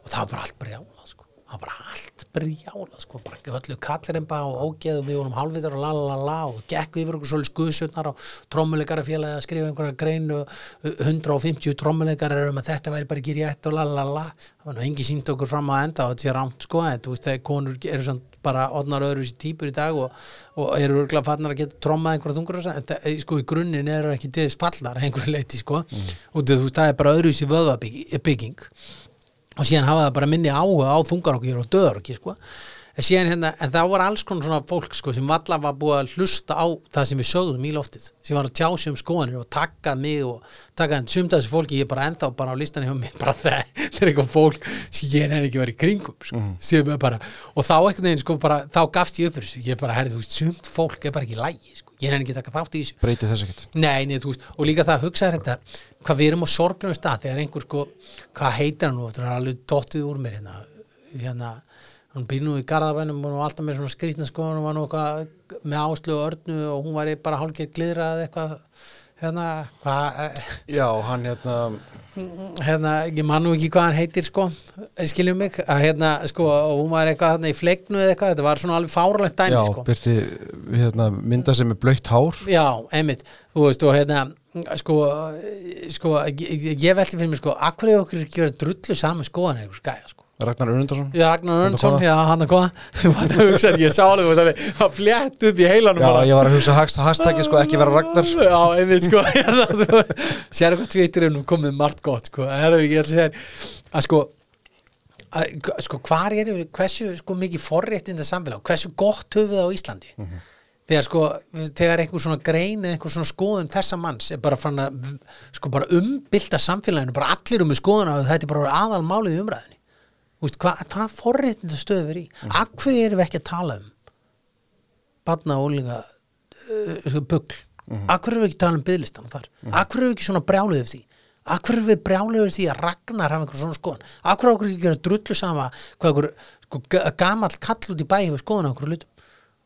Og það var bara allt brjálað sko. Það var bara allt brjálað sko bara öllu kalliremba og ógeð og við vorum hálfvitar og lalala og gekku yfir okkur svolítið skuðsutnar og trommuleikara félagi að skrifa einhverja grein og 150 trommuleikara um að þetta væri bara ekki rétt og lalala það var nú engi sínt okkur fram að enda og þetta sé rámt sko en þú veist þegar konur eru samt bara odnar öðru sér típur í dag og, og eru örgulega farnar að geta trommað einhverja þungur og þetta, sko í grunninn eru ekki þess fallar að einhverju leiti sko. Og þú veist það er bara öðru sér vöðvabygging og síðan hafa það bara minni áhuga á þungarokki og döðarokki sko. En, síðan, hérna, en það var alls konar svona fólk sko, sem valla var búið að hlusta á það sem við sögðum í loftið sem var að tjá sig um skoðanir og taka mig og taka en sumt af þessu fólki ég bara ennþá bara á listanum hjá mig bara það, það er eitthvað fólk sem ég er ekki verið kringum sko, mm. bara, og þá einhvern veginn sko bara þá gafst ég upp fyrir þessu. Ég bara herri þú veist sumt fólk er bara ekki lægi sko, ég er ekki taka þátt í þessu. Breyti þess ekkert. Nei, nei, veist, og líka það hugsaður þetta hvað við erum á sorglum stað þegar einhver sko, hvað heitir hann nú það er alveg dottið úr mér hérna, hérna hann býr nú í Garðabænum og alltaf með svona skrýtna sko hann var nú eitthvað með áslu og örnu og hún var bara hálfgerð gliðrað eitthvað hérna, hvað eh, já, hann hérna hérna, ég man nú ekki hvað hann heitir sko, skiljum mig. Að hérna, sko, og hún var eitthvað hérna í fleiknu eða eitthvað, þetta var svona alveg fáralegt dæmi já, sko. Byrti hérna, mynda sem er blöytt hár. Já, einmitt, þú veist og hérna sko, sko ég, ég velti fyrir mig sko, akkur er okkur ekki verið drullu saman skoðan eitthvað skæja sko Ragnar Önundarsson Já, Ragnar koma? já, hann að koma Þú varst að hugsa, ég sá alveg, þú varst alveg að flétt upp í heilanum já, bara. ég var að hugsa hashtagið sko ekki vera Ragnar. Já, einmitt sko Sér eitthvað tvittir um komið margt gott sko, það er ekki að segja að sko að, sko, hvar eru við, hversu sko mikið forréttinda samfélag, hversu gott höfum við á Íslandi? Þegar sko þegar einhver svona grein eða einhver svona skoðun þessa manns er bara fann að sko bara umbylta samfélaginu, bara allir um umræðinni Úst, hvað hva forréttinda stöðu við í? Af hverju erum við ekki að tala um barna og ólinga uh, bugl? Af hverju erum við ekki að tala um byðlistan þar? Af hverju erum við ekki svona brjáluð yfir því? Hverju erum við brjáluð yfir því að Ragnar hafa einhver svona skoðan hverju erum við ekki að drullu sama hvað einhver sko, ga- gamall kall út í bæ hefur skoðan á einhverju hlutum?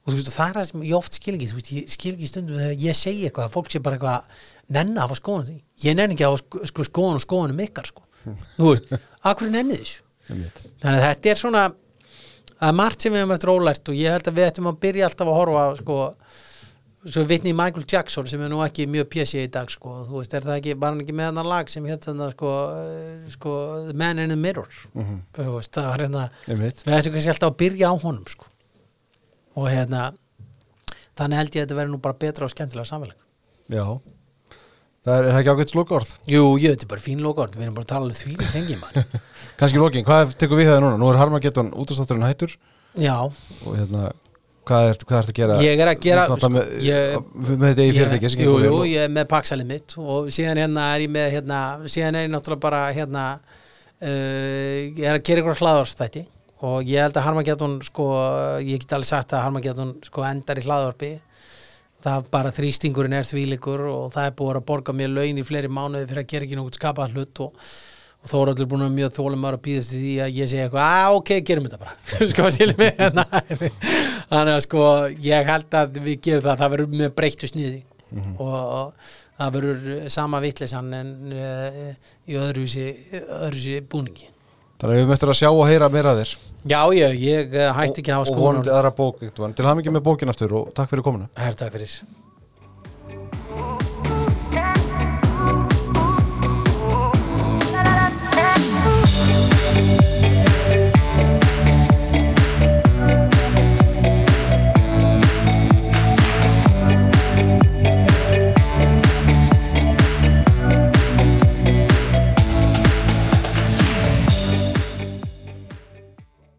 Og og það er það sem ég oft skil ekki þú veist, ég skil ekki stundum þegar ég segi eitthvað að fólk sé bara eitthvað nenni að hafa skoðan því. Ég nenni ekki að hafa sko, sko, skoðan og skoðanum ykkar sko. þú veist, hverju nenni þessu þannig að þetta er svona er margt sem við hefum eftir ólært og ég held að við ættum að byrja alltaf að horfa sko, svo vitni í Michael Jackson sem er nú ekki mjög pjessi í dag sko, þú veist, er það ekki, var hann ekki með hann lag sem hérna þarna, sko, eh, sko Man in the Mirror? Mhm. þú veist, það var hérna við ættum kannski alltaf að byrja á honum sko. og hérna þannig held ég að þetta verði nú bara betra og skemmtilega samfélag. Já Það er, er ekki ágætt slokord Jú, ég þetta er bara fín lokord, við erum bara að tala um því þengi mann Kannski lokin, hvað tekur við það núna? Nú er Harmageddon útastátturinn hættur. Já, og hérna, hvað ert ert að gera? Ég er að gera- sko, með, ég- með þetta í fyrirtæki sem jú, jú, og- ég er með paksalið mitt og síðan hérna er ég með hérna, síðan er ég náttúrulega bara hérna uh, ég er að gera ykkur hlaðvarpstætti og ég held að Harmageddon sko, ég get alveg sagt að Harmageddon sko endar í hlaðvarpi það bara þrýstingurinn er þvíleikur og það er búið að borga mér laun í fleiri mánuði fyrir að gera ekki nokkuð skapað hlut og, og þó er allir búin að mjög þólum að býðast því að ég segi eitthvað, að ok, gerum þetta bara sko, skilur mig hérna. þannig að sko, ég held að við gerum það, það verður með breyttu sniði og það verður sama vittlisann en uh, í öðruvísi, öðruvísi búningi Þannig að við möttum að sjá og heyra meira þér. Já, ég, ég eh, hætti ekki að hafa og skónur vonandi aðra bók. Til hamingi með bókin aftur og takk fyrir komuna. Herr, takk fyrir